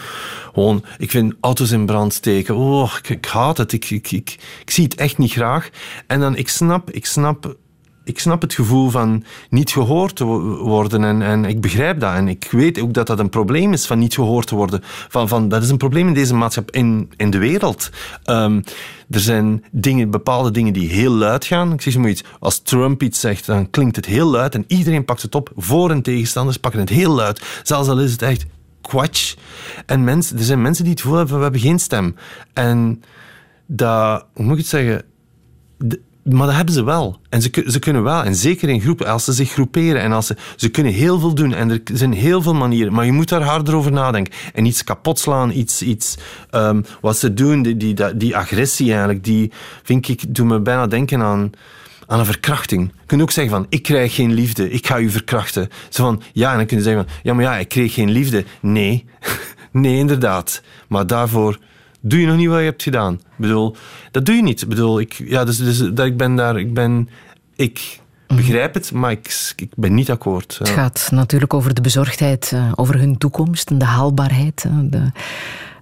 [SPEAKER 4] gewoon, ik vind auto's in brand steken. Oh, ik, ik haat het. Ik, ik, ik, ik, zie het echt niet graag. En dan, ik snap, ik snap ik snap het gevoel van niet gehoord te worden en, en ik begrijp dat. En ik weet ook dat dat een probleem is van niet gehoord te worden. Van, van, dat is een probleem in deze maatschappij, in, in de wereld. Um, er zijn dingen, bepaalde dingen die heel luid gaan. Ik zeg maar iets, als Trump iets zegt, dan klinkt het heel luid en iedereen pakt het op. Voor- en tegenstanders pakken het heel luid. Zelfs al is het echt kwatsch. En mensen, er zijn mensen die het gevoel hebben, we hebben geen stem. En dat, hoe moet ik het zeggen... Maar dat hebben ze wel. En ze, ze kunnen wel. En zeker in groepen, als ze zich groeperen. En als ze, ze kunnen heel veel doen. En er zijn heel veel manieren. Maar je moet daar harder over nadenken. En iets kapot slaan. Iets, iets um, wat ze doen, die, die, die agressie eigenlijk, die vind ik, doet me bijna denken aan aan een verkrachting. Je kunt ook zeggen van, ik krijg geen liefde, ik ga u verkrachten. Zo van, ja, en dan kun je zeggen van, ja, maar ja, ik kreeg geen liefde. Nee, nee, inderdaad. Maar daarvoor doe je nog niet wat je hebt gedaan. Ik bedoel, dat doe je niet. Ik bedoel, ik, ja, dus, dus dat ik ben daar, ik ben, ik begrijp het, maar ik, ik ben niet akkoord.
[SPEAKER 3] Het gaat natuurlijk over de bezorgdheid, uh, over hun toekomst en de haalbaarheid. De,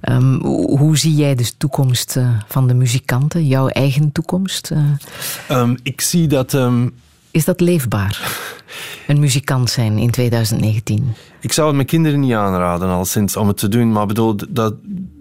[SPEAKER 3] um, hoe zie jij de toekomst uh, van de muzikanten, jouw eigen toekomst? Uh?
[SPEAKER 4] Um, ik zie dat... Um,
[SPEAKER 3] is dat leefbaar? Een muzikant zijn in 2019?
[SPEAKER 4] Ik zou het mijn kinderen niet aanraden, al sinds om het te doen. Maar bedoel, dat,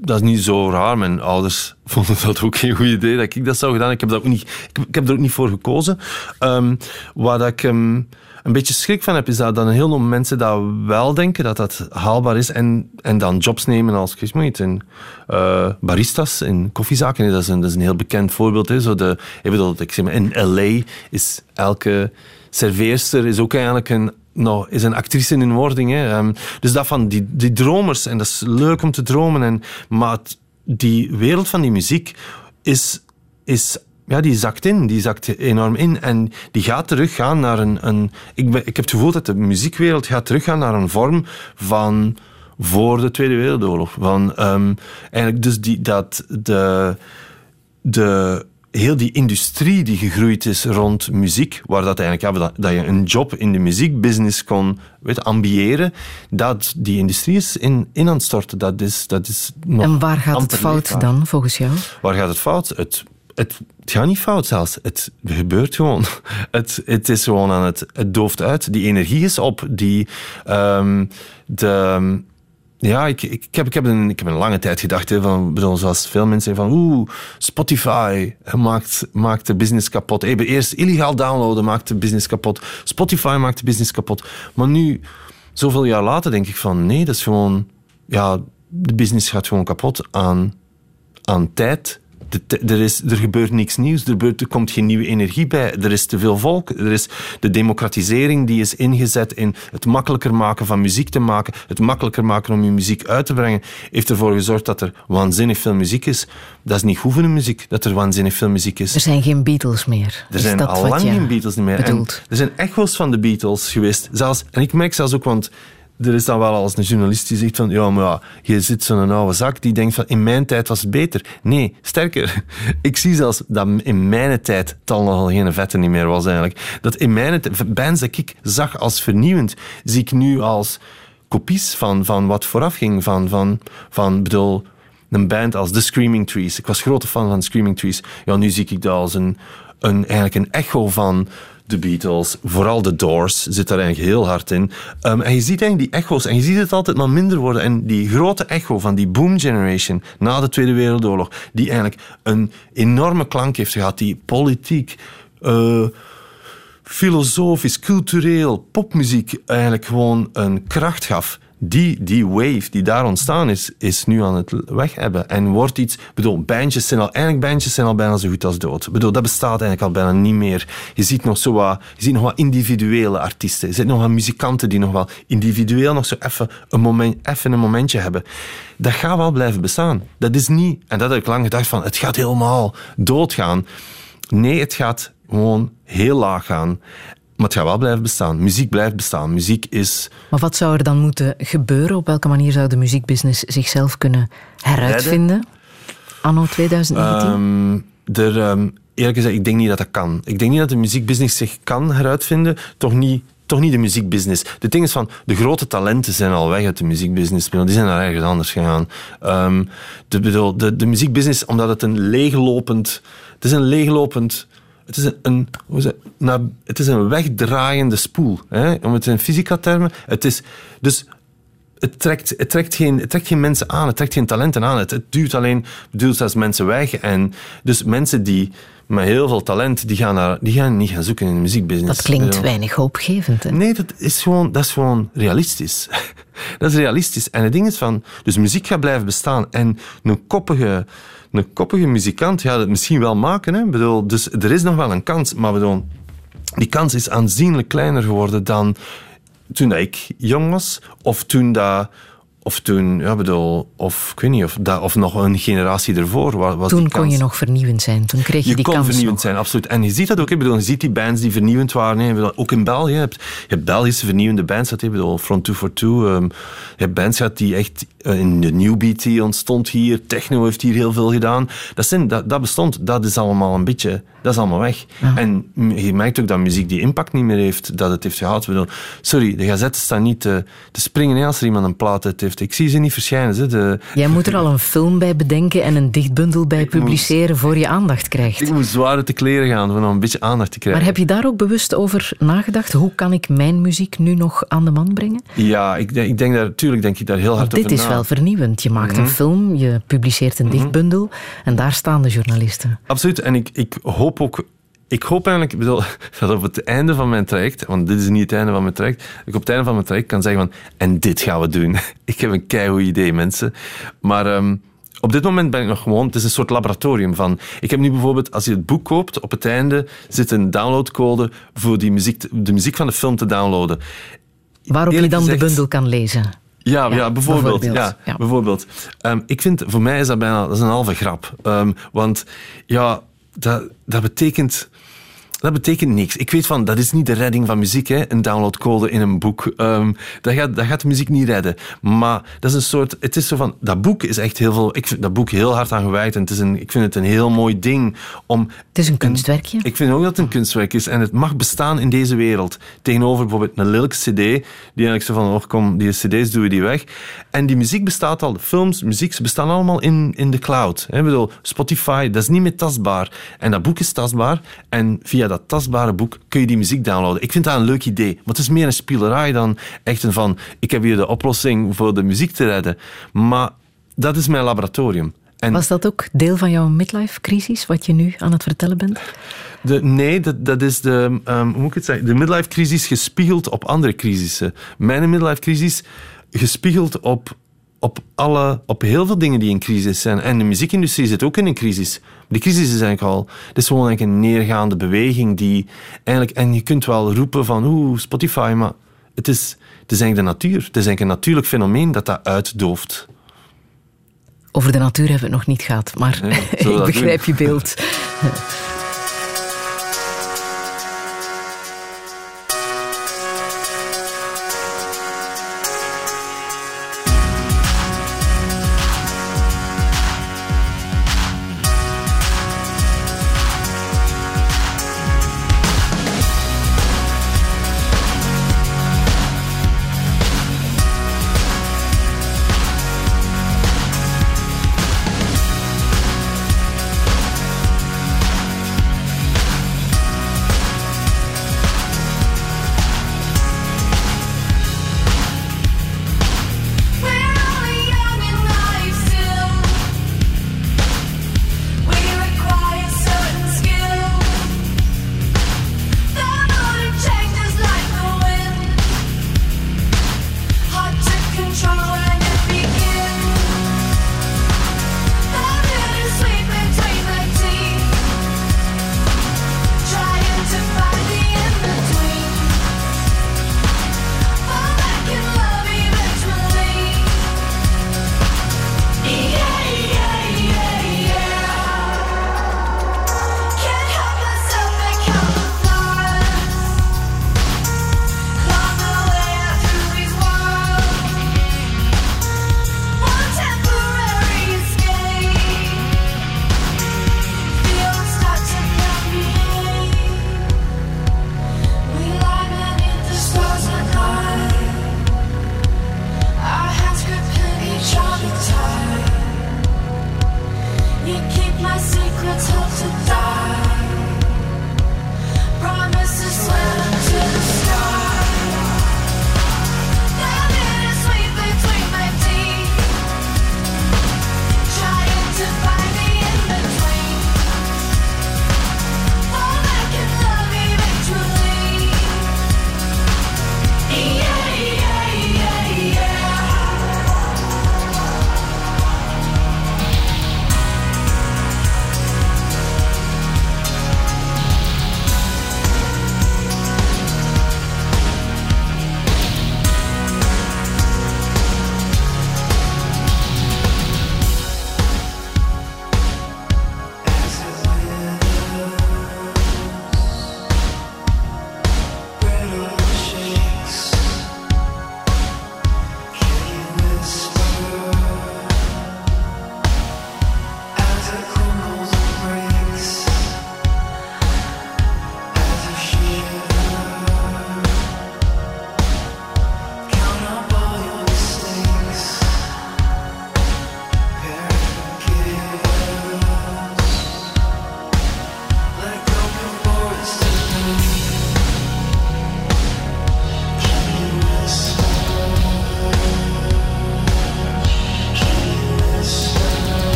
[SPEAKER 4] dat is niet zo raar. Mijn ouders vonden dat ook geen goed idee dat ik dat zou gedaan. Ik heb, dat ook niet, ik, heb er ook niet voor gekozen. Um, waar ik um, een beetje schrik van heb, is dat, dat een heel veel mensen dat wel denken dat dat haalbaar is en, en dan jobs nemen als weet, in, uh, baristas in koffiezaken. Dat is een, dat is een heel bekend voorbeeld. Hè. Zo de, ik ik zeg maar, in L.A. is elke serveerster is ook eigenlijk een nou, is een actrice in wording. Hè. Um, dus dat van die, die dromers, en dat is leuk om te dromen, en, maar die wereld van die muziek is, is ja, die zakt in, die zakt enorm in. En die gaat teruggaan naar een... een ik, ben, ik heb het gevoel dat de muziekwereld gaat teruggaan naar een vorm van voor de Tweede Wereldoorlog. Van, um, eigenlijk dus die, dat de, de heel die industrie die gegroeid is rond muziek, waar dat eigenlijk ja, dat, je een job in de muziekbusiness kon weet, ambiëren, dat die industrie is in, in aan het storten. Dat is, dat is nog
[SPEAKER 3] en waar gaat het fout dan, volgens jou?
[SPEAKER 4] Waar gaat het fout? Het, het, gaat niet fout zelfs. Het gebeurt gewoon. Het, het is gewoon aan het... Het dooft uit. Die energie is op. Die, um, de ja, ik, ik, heb, ik, heb een, ik heb een lange tijd gedacht, van, bedoel, zoals veel mensen van oeh, Spotify maakt, maakt de business kapot. Even eerst illegaal downloaden maakt de business kapot. Spotify maakt de business kapot. Maar nu, zoveel jaar later, denk ik van nee, dat is gewoon, ja, de business gaat gewoon kapot aan, aan tijd er, is, er gebeurt niks nieuws, er, gebeurt, er, komt geen nieuwe energie bij, er is te veel volk, er is de democratisering die is ingezet in het makkelijker maken van muziek te maken, het makkelijker maken om je muziek uit te brengen, heeft ervoor gezorgd dat er waanzinnig veel muziek is. Dat is niet goed voor de muziek, dat er waanzinnig veel muziek is.
[SPEAKER 3] Er zijn geen Beatles meer.
[SPEAKER 4] Er zijn al lang geen Beatles meer. er zijn echo's van de Beatles geweest. Zelfs, en ik merk zelfs ook, want er is dan wel als een journalist die zegt van ja, maar ja, je zit zo'n oude zak die denkt van in mijn tijd was het beter. Nee, sterker. Ik zie zelfs dat in mijn tijd het al nogal geen vette niet meer was eigenlijk. Dat in mijn tijd, bands dat ik zag als vernieuwend, zie ik nu als kopies van, van wat vooraf ging. Van, van, van bedoel, een band als The Screaming Trees. Ik was grote fan van Screaming Trees. Ja, nu zie ik dat als een, een, eigenlijk een echo van de Beatles, vooral de Doors zit daar eigenlijk heel hard in. Um, en je ziet eigenlijk die echo's, en je ziet het altijd maar minder worden. En die grote echo van die boom generation na de Tweede Wereldoorlog, die eigenlijk een enorme klank heeft gehad, die politiek... Uh, filosofisch, cultureel, popmuziek eigenlijk gewoon een kracht gaf die, die wave die daar ontstaan is, is nu aan het weg hebben. En wordt iets... bedoel, bandjes zijn al... Eigenlijk bandjes zijn al bijna zo goed als dood. bedoel, dat bestaat eigenlijk al bijna niet meer. Je ziet nog zo wat... Je ziet nog wat individuele artiesten. Je ziet nog wat muzikanten die nog wel individueel nog zo even een, moment, even een momentje hebben. Dat gaat wel blijven bestaan. Dat is niet... En dat heb ik lang gedacht van... Het gaat helemaal doodgaan. Nee, het gaat gewoon heel laag gaan. Maar het gaat wel blijven bestaan. Muziek blijft bestaan. Muziek is...
[SPEAKER 3] Maar wat zou er dan moeten gebeuren? Op welke manier zou de muziekbusiness zichzelf kunnen heruitvinden? Anno 2019? Um,
[SPEAKER 4] ehm, er, um, eerlijk gezegd, ik denk niet dat dat kan. Ik denk niet dat de muziekbusiness zich kan heruitvinden. Toch niet toch niet de muziekbusiness. De ding is van, de grote talenten zijn al weg uit de muziekbusiness. Die zijn naar ergens anders gegaan. Um, de, de, de, de muziekbusiness, omdat het een leeglopend... Het is een leeglopend het is een, een, hoe zeg, naar, het is een wegdraaiende spoel. Hè? Om het in fysica-termen. Het is, dus het trekt, het, trekt geen, het trekt geen mensen aan, het trekt geen talenten aan. Het, het duwt alleen duwt zelfs mensen weg. En dus mensen die met heel veel talent, die gaan, naar, die gaan niet gaan zoeken in de muziekbusiness.
[SPEAKER 3] Dat klinkt weinig hoopgevend. Hè?
[SPEAKER 4] Nee, dat is, gewoon, dat is gewoon realistisch. dat is realistisch. En het ding is van, dus muziek gaat blijven bestaan. En een koppige een koppige muzikant gaat het misschien wel maken. Hè? Bedoel, dus er is nog wel een kans, maar bedoel, die kans is aanzienlijk kleiner geworden dan toen ik jong was of toen dat of toen, ja, bedoel, of ik weet niet, of, dat, of nog een generatie ervoor was.
[SPEAKER 3] Toen kon je nog vernieuwend zijn, toen kreeg je,
[SPEAKER 4] je
[SPEAKER 3] die
[SPEAKER 4] kans.
[SPEAKER 3] Je
[SPEAKER 4] kon vernieuwend zijn, absoluut. En je ziet dat ook, ik bedoel, je ziet die bands die vernieuwend waren. Hè. Ook in België, je hebt, je hebt Belgische vernieuwende bands, je bedoel, Front 2 for 2. Um, je hebt bands gehad die echt eh, in de New Beat ontstond hier, techno heeft hier heel veel gedaan. Dat, zijn, dat, dat bestond, dat is allemaal een beetje, dat is allemaal weg. En je merkt ook dat muziek die impact niet meer heeft, dat het heeft gehad. Bedoel, sorry, de gazetten staan niet te, te springen als er iemand een plaat heeft. Ik zie ze niet verschijnen. Ze, de...
[SPEAKER 3] Jij moet er al een film bij bedenken en een dichtbundel bij publiceren voor je aandacht krijgt.
[SPEAKER 4] Ik moet zware te kleren gaan om een beetje aandacht te krijgen.
[SPEAKER 3] Maar heb je daar ook bewust over nagedacht? Hoe kan ik mijn muziek nu nog aan de man brengen?
[SPEAKER 4] Ja, ik, ik denk daar, natuurlijk denk ik daar heel hard
[SPEAKER 3] over
[SPEAKER 4] Dit
[SPEAKER 3] is wel vernieuwend. Je maakt een mhm. film, je publiceert een mhm. dichtbundel en daar staan de journalisten.
[SPEAKER 4] Absoluut. En ik, ik hoop ook ik hoop eigenlijk ik bedoel, dat op het einde van mijn traject, want dit is niet het einde van mijn traject, dat ik op het einde van mijn traject kan zeggen van, en dit gaan we doen. Ik heb een keihard idee, mensen. Maar um, op dit moment ben ik nog gewoon, het is een soort laboratorium van, ik heb nu bijvoorbeeld, als je het boek koopt, op het einde zit een downloadcode voor die muziek, de muziek van de film te downloaden.
[SPEAKER 3] Waarop je dan de bundel kan lezen.
[SPEAKER 4] Ja, ja, bijvoorbeeld. Ja, bijvoorbeeld. Um, ik vind, voor mij is dat bijna dat is een halve grap. Um, want ja, dat, dat betekent dat betekent niks. Ik weet van, dat is niet de redding van muziek, hè? een downloadcode in een boek. Um, dat, gaat, dat gaat de muziek niet redden. Maar dat is een soort, het is zo van, dat boek is echt heel veel, ik vind dat boek heel hard aan gewijd en het is een, ik vind het een heel mooi ding om...
[SPEAKER 3] Het is een kunstwerkje.
[SPEAKER 4] ik vind ook dat het een kunstwerk is en het mag bestaan in deze wereld. Tegenover bijvoorbeeld een lelijke cd, die eigenlijk zo van, oh kom, die cd's doen we die weg. En die muziek bestaat al, de films, muziek, ze bestaan allemaal in, in de cloud. Hè? Ik bedoel, Spotify, dat is niet meer tastbaar. En dat boek is tastbaar en via dat dat tastbare boek, kun je die muziek downloaden. Ik vind dat een leuk idee, maar het is meer een spielerij dan echt een van, ik heb hier de oplossing voor de muziek te redden. Maar dat is mijn laboratorium.
[SPEAKER 1] En Was dat ook deel van jouw midlife-crisis, wat je nu aan het vertellen bent?
[SPEAKER 4] De, nee, dat, dat is de, um, hoe moet ik het zeggen? De midlife-crisis gespiegeld op andere crisissen. Mijn midlife-crisis gespiegeld op, op, alle, op heel veel dingen die in crisis zijn. En de muziekindustrie zit ook in een crisis. Die crisis is eigenlijk al... Het is gewoon eigenlijk een neergaande beweging die eigenlijk... En je kunt wel roepen van, oeh, Spotify, maar het is, het is eigenlijk de natuur. Het is eigenlijk een natuurlijk fenomeen dat dat uitdooft.
[SPEAKER 1] Over de natuur hebben we het nog niet gehad, maar ik begrijp je beeld.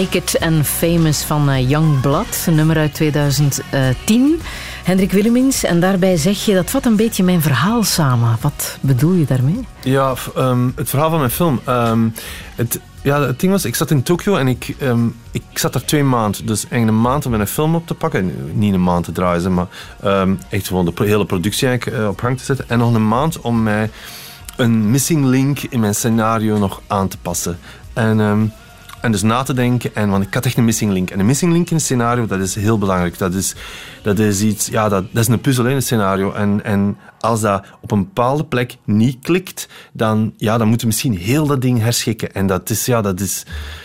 [SPEAKER 1] Naked and Famous van uh, Young Blood, een nummer uit 2010. Hendrik Willemins, en daarbij zeg je, dat vat een beetje mijn verhaal samen. Wat bedoel je daarmee?
[SPEAKER 4] Ja, um, het verhaal van mijn film. Um, het, ja, het ding was, ik zat in Tokio en ik, um, ik zat daar twee maanden. Dus eigenlijk een maand om een film op te pakken. Niet een maand te draaien, maar echt gewoon de hele productie eigenlijk, uh, op gang te zetten. En nog een maand om mij een missing link in mijn scenario nog aan te passen. En... En dus na te denken. En, want ik had echt een missing link. En een missing link in een scenario, dat is heel belangrijk. Dat is, dat is iets, ja, dat, dat is een puzzel in een scenario. En, en als dat op een bepaalde plek niet klikt, dan, ja, dan moeten misschien heel dat ding herschikken. En dat is, ja, dat is,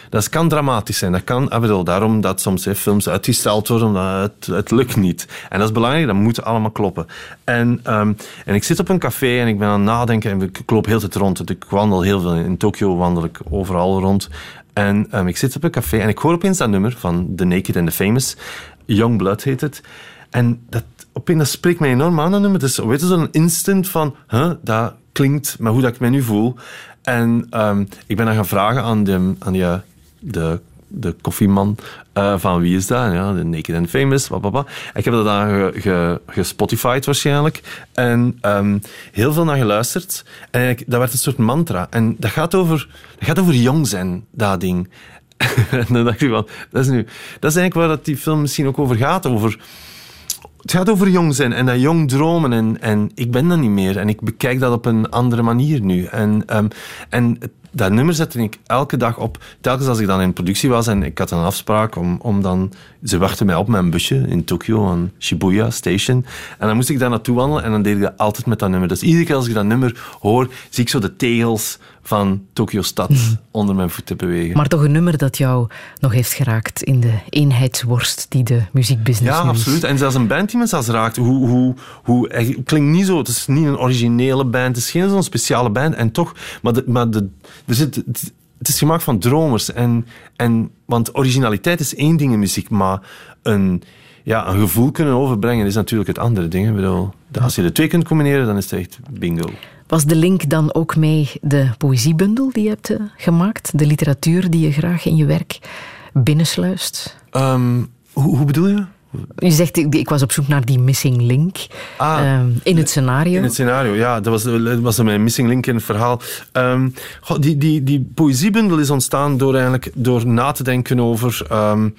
[SPEAKER 4] dat kan dramatisch zijn. Dat kan, ik bedoel, daarom dat soms films uitgesteld worden, omdat het, het lukt niet. En dat is belangrijk, dat moet allemaal kloppen. En, ehm, en ik zit op een café en ik ben aan het nadenken en ik loop heel de tijd rond. Ik wandel heel veel. In Tokio wandel ik overal rond. En ehm, ik zit op een café en ik hoor opeens dat nummer van The Naked and the Famous. Young Blood heet het. En dat, opeens, dat spreekt mij enorm aan, dat nummer. Dus weet je, zo'n instant van, huh, dat klinkt maar hoe dat ik me nu voel. En ehm, ik ben dan gaan vragen aan, de, aan die, de, de koffieman uh, van wie is dat? Ja, de Naked and Famous. Ik heb dat dan gespotified waarschijnlijk. En um, heel veel naar geluisterd. En dat werd een soort mantra. En dat gaat over, dat gaat over jong zijn, dat ding. en dan van, dat is, nu, dat is eigenlijk waar dat die film misschien ook over gaat. Over het gaat over jong zijn en dat jong dromen. En, en ik ben dat niet meer. En ik bekijk dat op een andere manier nu. En, um, en dat nummer zette ik elke dag op. Telkens als ik dan in productie was en ik had een afspraak om, om dan... Ze wachten mij op mijn busje in Tokio aan Shibuya Station. En dan moest ik daar naartoe wandelen en dan deed ik dat altijd met dat nummer. Dus iedere keer als ik dat nummer hoor, zie ik zo de tegels van Tokio Stad mhm. onder mijn voeten bewegen.
[SPEAKER 3] Maar toch een nummer dat jou nog heeft geraakt in de eenheidsworst die de muziekbusiness
[SPEAKER 4] Ja, absoluut. En zelfs een band die me zelfs raakt. Hoe, hoe, hoe, het klinkt niet zo, het is niet een originele band, het is geen zo'n speciale band. En toch, maar, de, maar de, zit, het is gemaakt van dromers. En, en, want originaliteit is één ding in muziek, maar een, ja, een gevoel kunnen overbrengen is natuurlijk het andere ding. Ik bedoel, als je de twee kunt combineren, dan is het echt bingo.
[SPEAKER 3] Was de link dan ook mee de poëziebundel die je hebt eh, gemaakt? De literatuur die je graag in je werk binnensluist?
[SPEAKER 4] Um, hoe, hoe bedoel je?
[SPEAKER 3] Je zegt, ik was op zoek naar die missing link ah, um, in het scenario.
[SPEAKER 4] In het scenario, ja. Dat was, dat was mijn missing link in het verhaal. Um, die, die, die poëziebundel is ontstaan door, eigenlijk, door na te denken over... Um,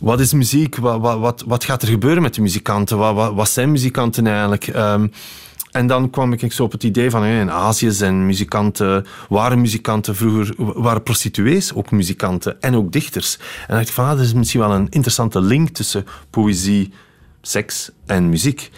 [SPEAKER 4] wat is muziek? Wat, wat, wat, wat, gaat er gebeuren met de muzikanten? Wat, wat zijn muzikanten eigenlijk? En dan kwam ik zo op het idee van in Azië zijn muzikanten, waren muzikanten vroeger, waren prostituees ook muzikanten en ook dichters. En dacht ik van, ah, dat is misschien wel een interessante link tussen poëzie, seks en muziek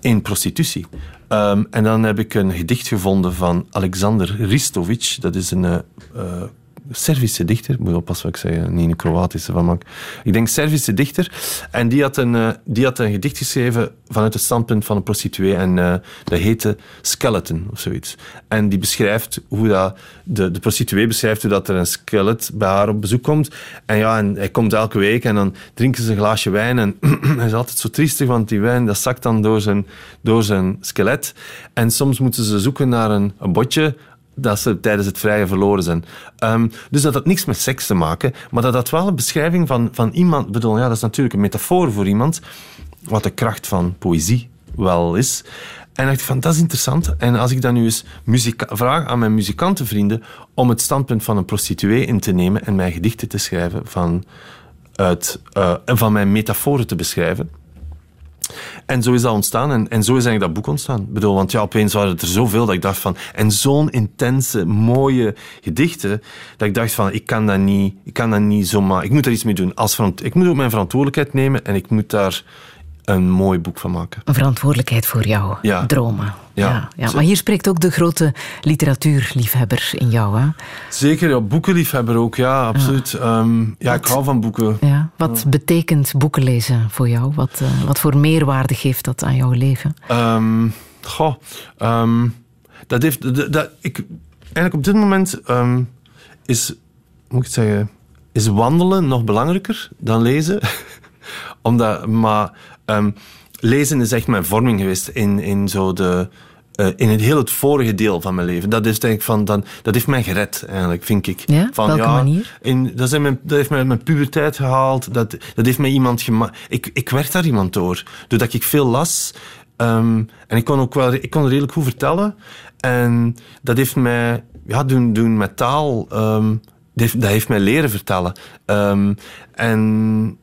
[SPEAKER 4] in prostitutie. Um, en dan heb ik een gedicht gevonden van Alexander Ristovic. Dat is een uh, Servische dichter, moet oppassen wat ik zeg, niet een Kroatische van maak. Ik denk Servische dichter. En die had, een, uh, die had een gedicht geschreven vanuit het standpunt van een prostituee. En uh, dat heette Skeleton of zoiets. En die beschrijft hoe dat, de, de prostituee beschrijft hoe dat er een skelet bij haar op bezoek komt. En ja, en hij komt elke week en dan drinken ze een glaasje wijn. En hij is altijd zo triestig, want die wijn dat zakt dan door zijn, door zijn skelet. En soms moeten ze zoeken naar een, een botje dat ze tijdens het vrije verloren zijn. Um, dus dat had niks met seks te maken, maar dat had wel een beschrijving van, van iemand. bedoel, ja, dat is natuurlijk een metafoor voor iemand, wat de kracht van poëzie wel is. En dacht ik van, dat is interessant. En als ik dan nu eens vraag aan mijn muzikantenvrienden om het standpunt van een prostituee in te nemen en mijn gedichten te schrijven van, uit, uh, van mijn metaforen te beschrijven, en zo is dat ontstaan. En, en zo is eigenlijk dat boek ontstaan. Ik bedoel, want ja, opeens waren het er zoveel dat ik dacht van... En zo'n intense, mooie gedichten, dat ik dacht van, ik kan dat niet, ik kan dat niet zomaar... Ik moet er iets mee doen. Als ik moet ook mijn verantwoordelijkheid nemen en ik moet daar een mooi boek van maken.
[SPEAKER 3] Een verantwoordelijkheid voor jou, ja. dromen. Ja, ja, Maar hier spreekt ook de grote literatuurliefhebber in jou, hè?
[SPEAKER 4] Zeker, ja, boekenliefhebber ook, ja, absoluut. Ja, ehm, ja ik hou van boeken.
[SPEAKER 3] Ja. Wat betekent boeken lezen voor jou? Wat, uh, wat voor meerwaarde geeft dat aan jouw leven?
[SPEAKER 4] Um, goh, um, dat heeft... Dat, dat, ik, eigenlijk op dit moment is, moet ik het zeggen, is wandelen nog belangrijker dan lezen. Omdat, maar Um, lezen is echt mijn vorming geweest in, in, zo de, uh, in het heel het vorige deel van mijn leven. Dat, is denk ik van, dan, dat heeft mij gered, eigenlijk, vind ik.
[SPEAKER 3] Ja? Van, Welke ja, manier?
[SPEAKER 4] In, dat, zijn mijn, dat heeft mij mijn puberteit gehaald. Dat, dat heeft mij iemand gemaakt... Ik, ik werd daar iemand door. Doordat ik veel las... Um, en ik kon ook wel ik kon redelijk goed vertellen. En dat heeft mij ja, doen, doen met taal. Um, dat, heeft, dat heeft mij leren vertellen. Um, en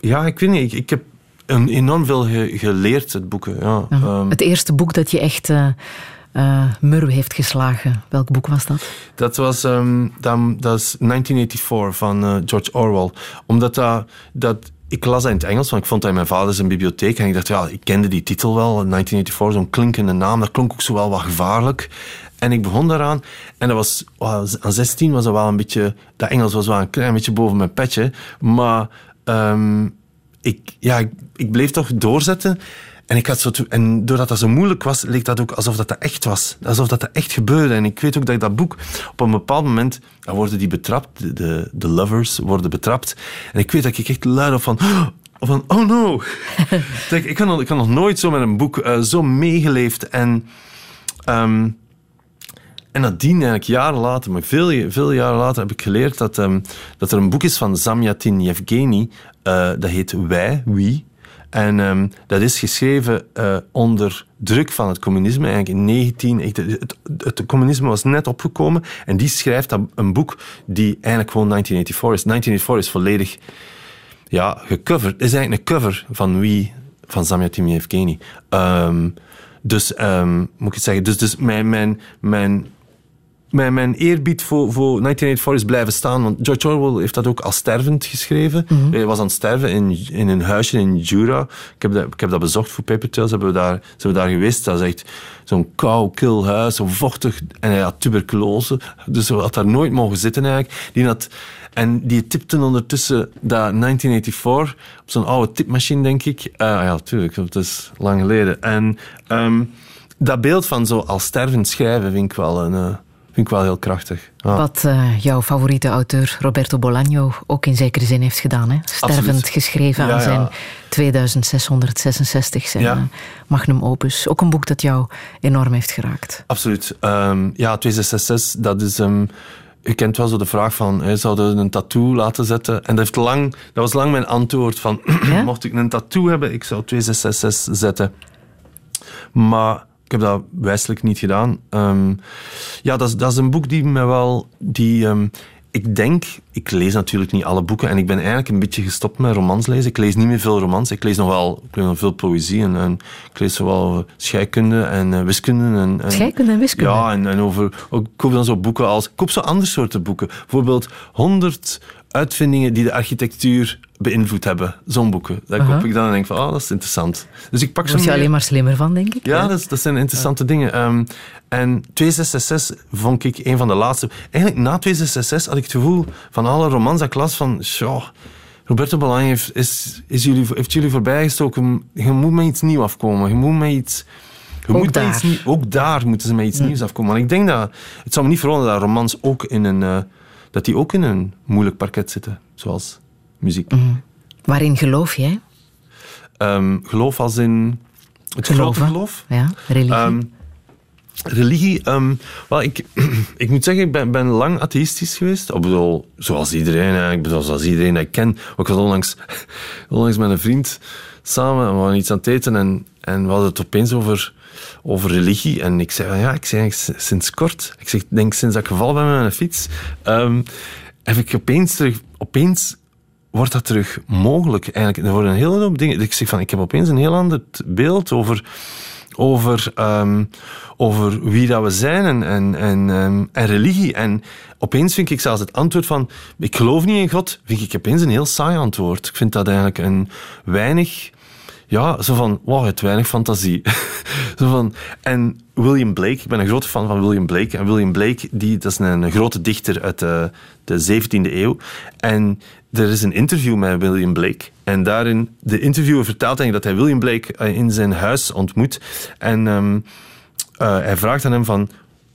[SPEAKER 4] ja, ik weet niet. Ik, ik heb een enorm veel geleerd, het boeken. Ja.
[SPEAKER 3] Ehm, het eerste boek dat je echt uh, uh, heeft geslagen, welk boek was dat?
[SPEAKER 4] Dat was um, dat, dat is 1984 van uh, George Orwell. Omdat dat, dat ik las dat in het Engels, want ik vond dat in mijn vader zijn bibliotheek. En ik dacht, ja, ik kende die titel wel, 1984, zo'n klinkende naam. Dat klonk ook zo wel wat gevaarlijk. En ik begon daaraan. En dat was, aan 16 was dat wel een beetje... Dat Engels was wel een klein beetje boven mijn petje. Maar um, ik, ja, ik, ik, bleef toch doorzetten. En, ik had zo en doordat dat zo moeilijk was, leek dat ook alsof dat, dat echt was. Alsof dat, dat echt gebeurde. En ik weet ook dat ik dat boek... Op een bepaald moment dan worden die betrapt. De, de lovers worden betrapt. En ik weet dat ik echt luid op van... Of van, oh no. ik, ik, had nog, ik nog nooit zo met een boek uh, zo meegeleefd. En, um, en nadien, eigenlijk jaren later, maar veel, veel jaren later, heb ik geleerd dat, um, dat er een boek is van Zamyatin Yevgeny. Uh, dat heet Wij, Wie. En um, dat is geschreven uh, onder druk van het communisme. Eigenlijk in 19... Het, het, het, communisme was net opgekomen. En die schrijft een boek die eigenlijk gewoon 1984 is. 1984 is volledig ja, gecoverd. Het is eigenlijk een cover van wie? Van Samia Yevgeny. Um, dus, um, moet ik het zeggen, dus, dus mijn, mijn, mijn mijn, mijn eerbied voor, voor 1984 is blijven staan. Want George Orwell heeft dat ook als stervend geschreven. Mm Hij was aan het sterven in, in een huisje in Jura. Ik heb dat, ik heb dat bezocht voor Paper Tales. Hebben we daar, zijn we daar geweest. Dat is echt zo'n kou, kil huis, zo vochtig. En hij had tuberculose. Dus hij had daar nooit mogen zitten eigenlijk. Die had, en die tipte ondertussen dat 1984 op zo'n oude tipmachine, denk ik. Uh, ja, natuurlijk, dat is lang geleden. En um, dat beeld van zo als stervend schrijven vind ik wel een... Vind ik wel heel krachtig.
[SPEAKER 3] Wat uh, jouw favoriete auteur Roberto Bolaño ook in zekere zin heeft gedaan. Hè? Stervend Absoluut. geschreven ja, aan zijn 2666, zijn ja. magnum opus. Ook een boek dat jou enorm heeft geraakt.
[SPEAKER 4] Absoluut. Um, ja, 2666, dat is... Um, je kent wel zo de vraag van, hè, zouden we een tattoo laten zetten? En dat, heeft lang, dat was lang mijn antwoord van, mocht ik een tattoo hebben, ik zou 2666 zetten. Maar ik heb dat wijselijk niet gedaan. Um, ja, dat is, dat is een boek die me wel... Die, um, ik denk, ik lees natuurlijk niet alle boeken en ik ben eigenlijk een beetje gestopt met romans lezen. Ik lees niet meer veel romans. Ik lees nog wel ik lees nog veel poëzie en, en ik lees zowel scheikunde en uh, wiskunde. En,
[SPEAKER 3] en, scheikunde en wiskunde?
[SPEAKER 4] Ja, en, en over, ik koop dan zo boeken als... Ik koop zo andere soorten boeken. Bijvoorbeeld 100 uitvindingen die de architectuur beïnvloed hebben. Zo'n boeken. Daar koop ik dan en denk van, oh, dat is interessant. Dus ik pak
[SPEAKER 3] Word je alleen maar slimmer van, denk ik.
[SPEAKER 4] Ja, dat, dat, zijn interessante dingen. Um, en 2666 vond ik een van de laatste... Eigenlijk na 2666 had ik het gevoel van alle romans dat ik las van... Tjoh, Roberto Bolaño heeft, is, is jullie, heeft jullie voorbijgestoken. Je moet met iets nieuws afkomen. Je moet met iets... Je
[SPEAKER 3] ook,
[SPEAKER 4] moet
[SPEAKER 3] daar.
[SPEAKER 4] Iets, ook daar moeten ze met iets nieuws afkomen. Want ik denk dat... Het zou me niet verwonderen dat romans ook in een... Uh, dat die ook in een moeilijk parket zitten. Zoals muziek.
[SPEAKER 3] Mm. Waarin geloof jij?
[SPEAKER 4] Um, geloof als in... Het grote geloof.
[SPEAKER 3] Ja, religie. Um,
[SPEAKER 4] religie, um, wel, ik, ik moet zeggen, ik ben, ben lang atheïstisch geweest. Ik bedoel, zoals iedereen, ik bedoel, zoals iedereen dat ik ken. Ik was onlangs, onlangs met een vriend samen, we waren iets aan het eten en, en we hadden het opeens over, over religie. En ik zei, ja, ik zei sinds kort, ik zeg, denk sinds dat ik gevallen ben met mijn fiets, um, heb ik opeens terug, opeens wordt dat terug mogelijk. Eigenlijk, er worden een hele hoop dingen. Ik zeg van, ik heb opeens een heel ander beeld over, over, um, over wie dat we zijn en, en, en, um, en religie. En opeens vind ik zelfs het antwoord van, ik geloof niet in God, vind ik opeens een heel saai antwoord. Ik vind dat eigenlijk een weinig ja, zo van, wow, het weinig fantasie. zo van, en William Blake, ik ben een grote fan van William Blake. En William Blake, die, dat is een, een grote dichter uit de, de 17e eeuw. En er is een interview met William Blake. En daarin, de interviewer vertelt eigenlijk dat hij William Blake eh, in zijn huis ontmoet. En um, uh, hij vraagt aan hem van,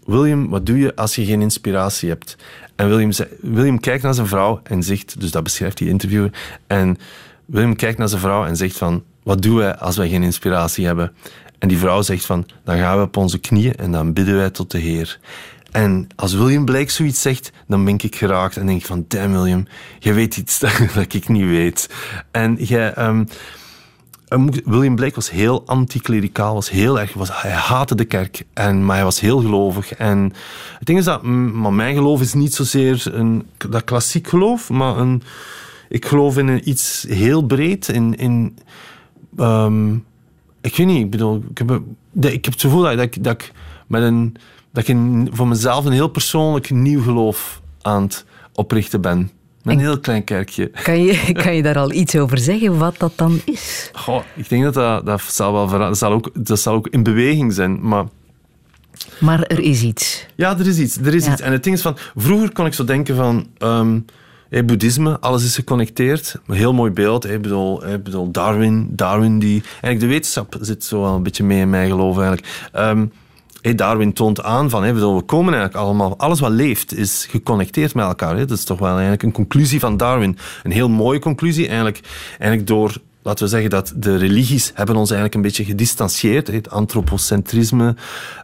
[SPEAKER 4] William, wat doe je als je geen inspiratie hebt? En William, William kijkt naar zijn vrouw en zegt, dus dat beschrijft die interviewer, en William kijkt naar zijn vrouw en zegt van, wat doen wij als wij geen inspiratie hebben? En die vrouw zegt van, dan gaan we op onze knieën en dan bidden wij tot de Heer. En als William Blake zoiets zegt, dan ben ik geraakt en denk ik van, damn William, je weet iets dat ik niet weet. En jij... Um, William Blake was heel anticlericaal, was heel erg, was, hij haatte de kerk, en, maar hij was heel gelovig. En het ding is dat, maar mijn geloof is niet zozeer een, dat klassiek geloof, maar een, ik geloof in iets heel breed, in, in um, ik weet niet, ik bedoel, ik heb, ik heb het gevoel dat, ik, dat ik met een, dat ik voor mezelf een heel persoonlijk nieuw geloof aan het oprichten ben. Een heel klein kerkje.
[SPEAKER 3] Kan je, kan je daar al iets over zeggen, wat dat dan is?
[SPEAKER 4] Goh, ik denk dat dat, dat zal wel dat zal ook, dat zal ook in beweging zijn, maar
[SPEAKER 3] Maar er is iets.
[SPEAKER 4] Ja, er is iets. Er is iets. En het ding is van, vroeger kon ik zo denken van, um, boeddhisme, alles is geconnecteerd. Een heel mooi beeld. Ik bedoel, ik bedoel Darwin, Darwin die... Eigenlijk de wetenschap zit zo wel een beetje mee in mijn geloof eigenlijk. Um, Darwin toont aan van, we komen eigenlijk allemaal, alles wat leeft is geconnecteerd met elkaar. Dat is toch wel eigenlijk een conclusie van Darwin. Een heel mooie conclusie, eigenlijk, eigenlijk door laten we zeggen dat de religies hebben ons eigenlijk een beetje gedistanceerd. Het antropocentrisme,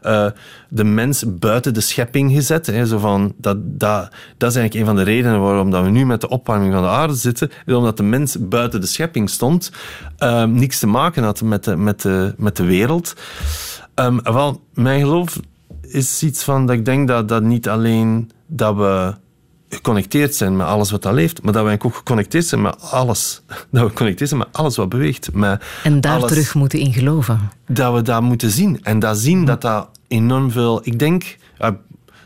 [SPEAKER 4] uh, de mens buiten de schepping gezet. Zo van, dat, dat, dat is eigenlijk een van de redenen waarom dat we nu met de opwarming van de aarde zitten. Omdat de mens buiten de schepping stond. Uh, niks te maken had met de, met de, met de wereld. Um, wel, mijn geloof is iets van dat ik denk dat, dat niet alleen dat we geconnecteerd zijn met alles wat dat leeft, maar dat we ook geconnecteerd zijn met alles. Dat we geconnecteerd zijn met alles wat beweegt. Met
[SPEAKER 3] en daar terug moeten in geloven.
[SPEAKER 4] Dat we dat moeten zien. En dat zien dat dat enorm veel... Ik denk...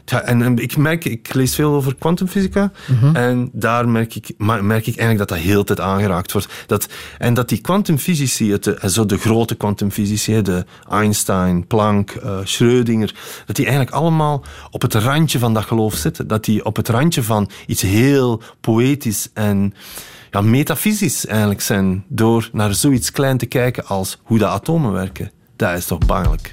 [SPEAKER 4] Ja, en, ik merk, ik lees veel over kwantumfysica mhm. en daar merk ik, merk ik eigenlijk dat dat heel tijd aangeraakt wordt. Dat, en dat die kwantumfysici, zo de grote kwantumfysici, de Einstein, Planck, uh, Schrödinger, dat die eigenlijk allemaal op het randje van dat geloof zitten. Dat die op het randje van iets heel poëtisch en ja, metafysisch eigenlijk zijn door naar zoiets klein te kijken als hoe de atomen werken. Dat is toch bangelijk.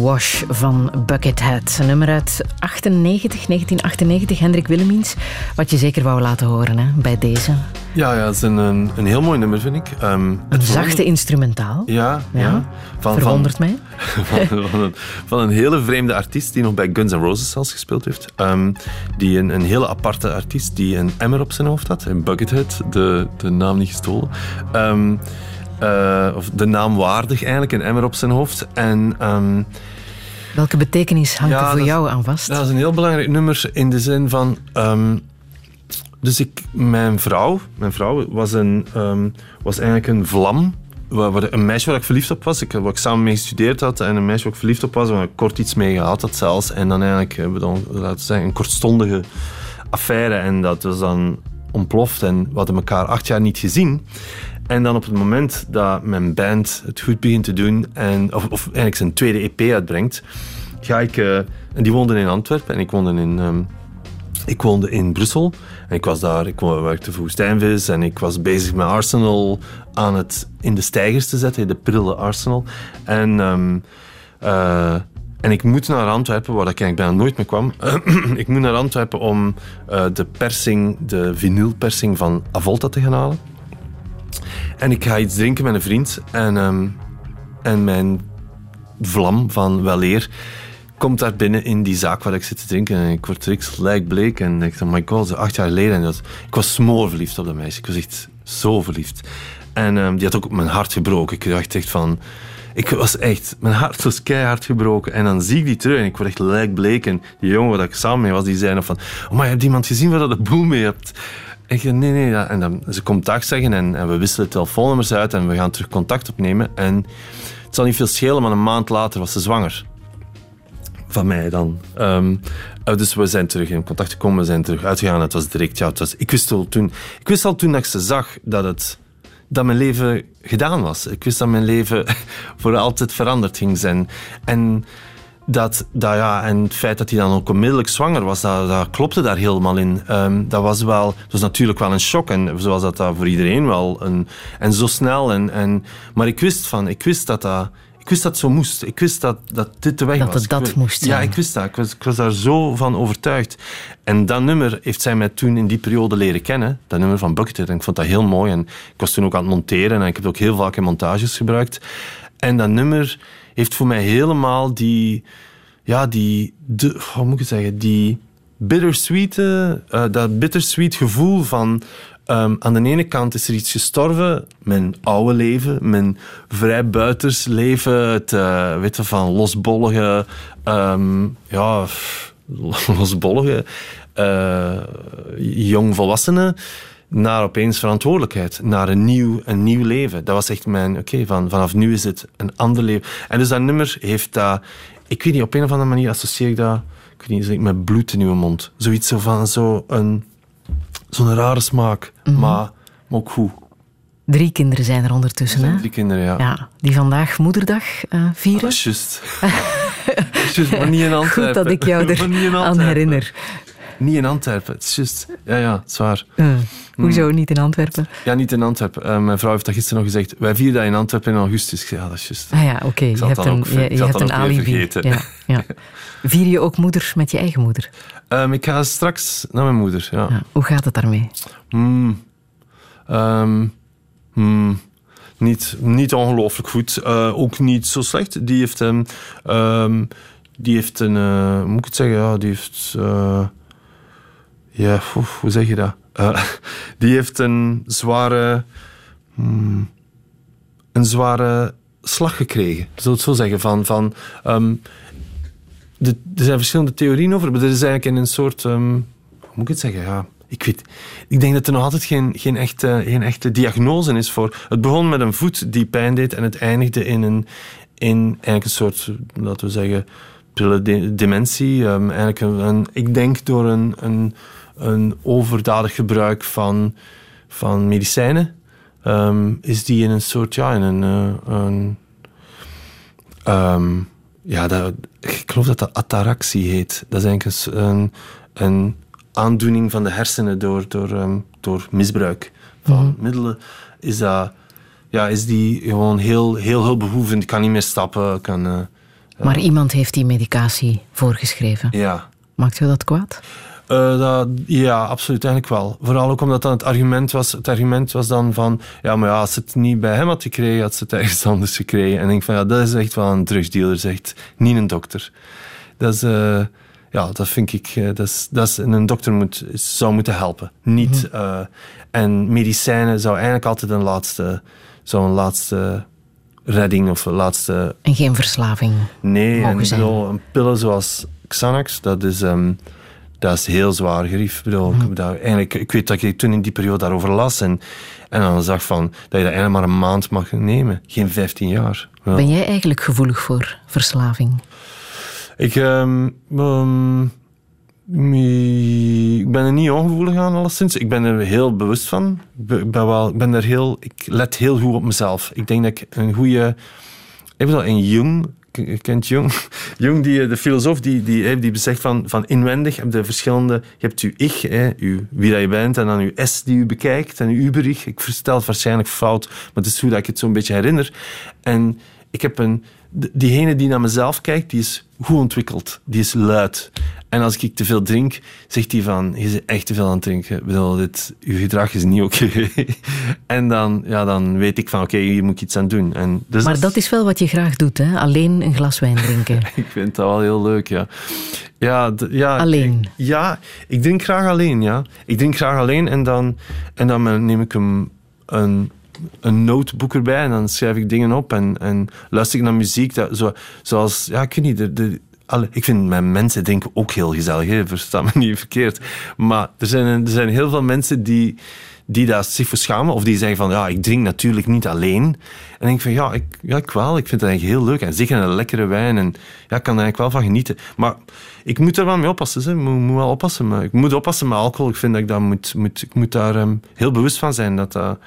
[SPEAKER 3] Wash van Buckethead. Een nummer uit 98, 1998, Hendrik Willemiens. Wat je zeker wou laten horen hè, bij deze.
[SPEAKER 4] Ja, ja, het is een, een, heel mooi nummer, vind ik.
[SPEAKER 3] Um, een zachte instrumentaal.
[SPEAKER 4] Ja, ja.
[SPEAKER 3] Van, Verwondert mij.
[SPEAKER 4] Van, van, een, van, een, hele vreemde artiest die nog bij Guns N' Roses zelfs gespeeld heeft. Um, die een, een hele aparte artiest die een emmer op zijn hoofd had. Een Buckethead, de, de naam niet gestolen. Um, uh, of de naam waardig eigenlijk, een emmer op zijn hoofd. En
[SPEAKER 3] Welke betekenis hangt er voor jou aan vast?
[SPEAKER 4] Dat is een heel belangrijk nummer in de zin van... Um, dus ik, mijn vrouw, mijn vrouw was, een, um, was eigenlijk een vlam. Een meisje waar ik verliefd op was, ik, waar ik samen mee gestudeerd had. En een meisje waar ik verliefd op was, waar ik kort iets mee gehad had zelfs. En dan eigenlijk, hebben dan, laten we zeggen, een kortstondige affaire. En dat was dan ontploft. En we hadden elkaar acht jaar niet gezien. En dan op het moment dat mijn band het goed begint te doen, en, of, of eigenlijk zijn tweede EP uitbrengt, ga ik. Uh, en die woonde in Antwerpen en ik woonde in. Um, ik woonde in Brussel en ik was daar, ik werkte voor Stijnvis en ik was bezig met Arsenal aan het in de stijgers te zetten, de prille Arsenal. En, um, uh, en ik moet naar Antwerpen, waar ik bijna nooit meer kwam. ik moet naar Antwerpen om uh, de persing, de vinylpersing van Avolta te gaan halen. En ik ga iets drinken met een vriend. En, um, en mijn vlam van weleer komt daar binnen in die zaak waar ik zit te drinken en ik word lijkbleek en ik dacht, my god, acht jaar geleden. En dat, ik was smoorverliefd op dat meisje. Ik was echt zo verliefd. En ehm, die had ook mijn hart gebroken. Ik dacht echt van... Ik was echt... Mijn hart was keihard gebroken. En dan zie ik die terug en ik word echt lijkbleek. En die jongen waar ik samen mee was, die zei nog van... Oh, maar je hebt iemand gezien waar dat de boel mee hebt? Ik nee, nee. En dan, ze komt dag zeggen en, en we wisselen telefoonnummers uit en we gaan terug contact opnemen. En het zal niet veel schelen, maar een maand later was ze zwanger van mij dan. Ehm, eh, dus we zijn terug in contact gekomen, we zijn terug uitgegaan. Het was direct, ja, het was, ik, wist al toen, ik wist al toen dat ik ze zag dat, het, dat mijn leven gedaan was. Ik wist dat mijn leven voor altijd veranderd ging zijn. En, dat, dat, ja, en het feit dat hij dan ook onmiddellijk zwanger was, dat, dat klopte daar helemaal in. Um, dat was wel, het was natuurlijk wel een shock. En zoals dat, dat voor iedereen wel. Een, en zo snel. En, en, maar ik wist van, ik wist dat dat ik wist dat het zo moest. Ik wist dat, dat dit de weg
[SPEAKER 3] dat
[SPEAKER 4] was.
[SPEAKER 3] Dat het dat moest
[SPEAKER 4] Ja, ik wist dat. Ik was, ik was daar zo van overtuigd. En dat nummer heeft zij mij toen in die periode leren kennen. Dat nummer van Buckethead. En ik vond dat heel mooi. En ik was toen ook aan het monteren. En ik heb het ook heel vaak in montages gebruikt. En dat nummer heeft voor mij helemaal die... Ja, die... De, hoe moet ik zeggen? Die bittersweet... Uh, dat bittersweet gevoel van Um, aan de ene kant is er iets gestorven, mijn oude leven, mijn vrijbuitersleven, het uh, weet je, van losbollige, um, ja, losbollige uh, jongvolwassenen naar opeens verantwoordelijkheid, naar een nieuw, een nieuw leven. Dat was echt mijn, oké, van, vanaf nu is het een ander leven. En dus dat nummer heeft dat, ik weet niet, op een of andere manier associeer ik dat, ik weet niet, met bloed in uw mond. Zoiets zo van, zo een zo'n rare smaak, mhm. maar, maar ook goed.
[SPEAKER 3] Drie kinderen zijn er ondertussen,
[SPEAKER 4] hè? Drie kinderen, ja.
[SPEAKER 3] ja. Die vandaag moederdag uh, vieren.
[SPEAKER 4] Is juist. juist, maar niet in Antwerpen.
[SPEAKER 3] Goed dat ik jou er aan herinner.
[SPEAKER 4] Niet in Antwerpen, het is juist. Ja, ja, zwaar.
[SPEAKER 3] Uh, hoezo hmm. niet in Antwerpen?
[SPEAKER 4] Ja, niet in Antwerpen. Uh, mijn vrouw heeft dat gisteren nog gezegd. Wij vieren dat in Antwerpen in augustus. Ja, dat is juist.
[SPEAKER 3] Ah ja, oké. Okay. Je hebt een, je, je hebt een alibi. Ja, ja. Vier je ook moeder met je eigen moeder?
[SPEAKER 4] Um, ik ga straks naar mijn moeder, ja. ja
[SPEAKER 3] hoe gaat het daarmee?
[SPEAKER 4] Mm, um, mm, niet, niet ongelooflijk goed. Uh, ook niet zo slecht. Die heeft, um, um, die heeft een... Uh, moet ik het zeggen? Ja, die heeft... Uh, ja, hoe zeg je dat? die heeft een zware... Mm, een zware slag gekregen. Zou het zo zeggen. Van, van, de, er zijn verschillende theorieën over, maar er is eigenlijk in een soort. Um, hoe moet ik het zeggen? Ja, ik, weet, ik denk dat er nog altijd geen, geen, echte, geen echte diagnose is voor. Het begon met een voet die pijn deed en het eindigde in een, in eigenlijk een soort, laten we zeggen, dementie. Um, eigenlijk een, ik denk door een, een, een overdadig gebruik van, van medicijnen. Um, is die in een soort, ja, in een. Een um, ja, dat, ik geloof dat dat ataraxie heet. Dat is eigenlijk een, een aandoening van de hersenen door, door, um, door misbruik van mhm. middelen. Is, dat, ja, is die gewoon heel, heel hulpbehoevend, kan niet meer stappen. Kan, uh,
[SPEAKER 3] maar iemand heeft die medicatie voorgeschreven?
[SPEAKER 4] Ja.
[SPEAKER 3] Maakt u dat kwaad?
[SPEAKER 4] Uh, dat, ja, absoluut, eigenlijk wel. Vooral ook omdat dan het argument was, het argument was dan van, ja, maar ja, als ze het niet bij hem had gekregen, had ze het ergens anders gekregen. En ik denk van, ja, dat is echt wel een drugsdealer, zegt, niet een dokter. Dat is, uh, ja, dat vind ik, uh, dat is, dat is, een dokter moet, zou moeten helpen. Niet, mm en medicijnen zou eigenlijk altijd een laatste, zo'n laatste redding of laatste...
[SPEAKER 3] En geen verslaving
[SPEAKER 4] Nee, en zo, een pillen zoals Xanax, dat is... Um, dat is heel zwaar gerief. Ik, bedoel, dat, eigenlijk, ik weet dat ik toen in die periode daarover las en, en dan zag van, dat je dat eigenlijk maar een maand mag nemen, geen 15 jaar.
[SPEAKER 3] Ben jij eigenlijk gevoelig voor verslaving?
[SPEAKER 4] Ik, um, um, ik ben er niet ongevoelig aan, alleszins. Ik ben er heel bewust van. Ik ben, wel, ik ben er heel, ik let heel goed op mezelf. Ik denk dat ik een goede. Ik bedoel, een jong kent Jung. Jung, die, de filosoof, die, die, die zegt van, van inwendig heb je verschillende... Je hebt je ich, hè, je, wie dat je bent, en dan je S die je bekijkt, en je uberich. Ik verstel het waarschijnlijk fout, maar het is hoe dat ik het zo'n beetje herinner. En ik heb een... Diegene die naar mezelf kijkt, die is goed ontwikkeld. Die is luid. En als ik te veel drink, zegt hij van, je bent echt te veel aan het drinken. Ik bedoel, dit, je gedrag is niet oké. en dan, ja, dan weet ik van, oké, hier moet ik iets aan doen. En dus
[SPEAKER 3] maar dat is wel wat je graag doet, hè? Alleen een glas wijn drinken.
[SPEAKER 4] ik vind dat wel heel leuk, ja. Ja, ja
[SPEAKER 3] alleen?
[SPEAKER 4] Ik, ja, ik drink graag alleen, ja. Ik drink graag alleen en dan, en dan neem ik hem een een notebook erbij en dan schrijf ik dingen op en, en luister ik naar muziek. Dat, zo, zoals, ja, ik weet niet, de, alle, ik vind mijn mensen denken ook heel gezellig, hè, versta me niet verkeerd. Maar er zijn, er zijn heel veel mensen die, die daar zich voor schamen of die zeggen van, ja, ik drink natuurlijk niet alleen. En ik denk van, ja, ik, ja, ik wel, ik vind het eigenlijk heel leuk. En zeker een lekkere wijn en ja, ik kan er eigenlijk wel van genieten. Maar ik moet er wel mee oppassen. Ik moet, moet wel oppassen. Maar ik moet oppassen met alcohol. Ik vind dat ik, dat moet, moet, ik moet daar um, heel bewust van zijn dat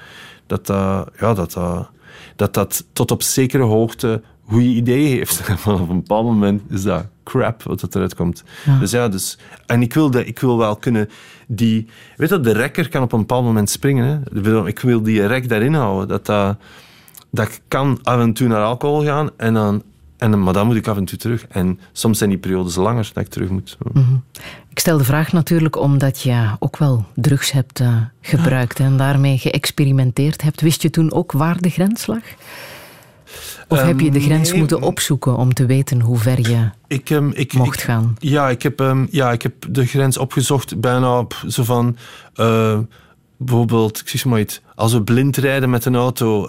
[SPEAKER 4] dat dat, ja, dat, dat, dat, dat tot op zekere hoogte goede ideeën heeft. Van op een bepaald moment is dat crap wat er eruit komt. Dus ja, dus, en ik wil, dat, ik wil wel kunnen die... Weet je, de rekker kan op een bepaald moment springen. Hè? Ik wil die rek daarin houden. Dat, dat, dat kan af en toe naar alcohol gaan en dan en, maar dan moet ik af en toe terug. En soms zijn die periodes langer dat ik terug moet.
[SPEAKER 3] Mhm. Ik stel de vraag natuurlijk omdat je ook wel drugs hebt uh, gebruikt en daarmee geëxperimenteerd hebt. Wist je toen ook waar de grens lag? Of heb je de ehm, grens moeten opzoeken om te weten hoe ver je ik, um, ik, mocht
[SPEAKER 4] ik,
[SPEAKER 3] gaan?
[SPEAKER 4] Ja ik, heb, um, ja, ik heb de grens opgezocht bijna op zo van... Uh, bijvoorbeeld, ik zeg maar iets, als we blind rijden met een auto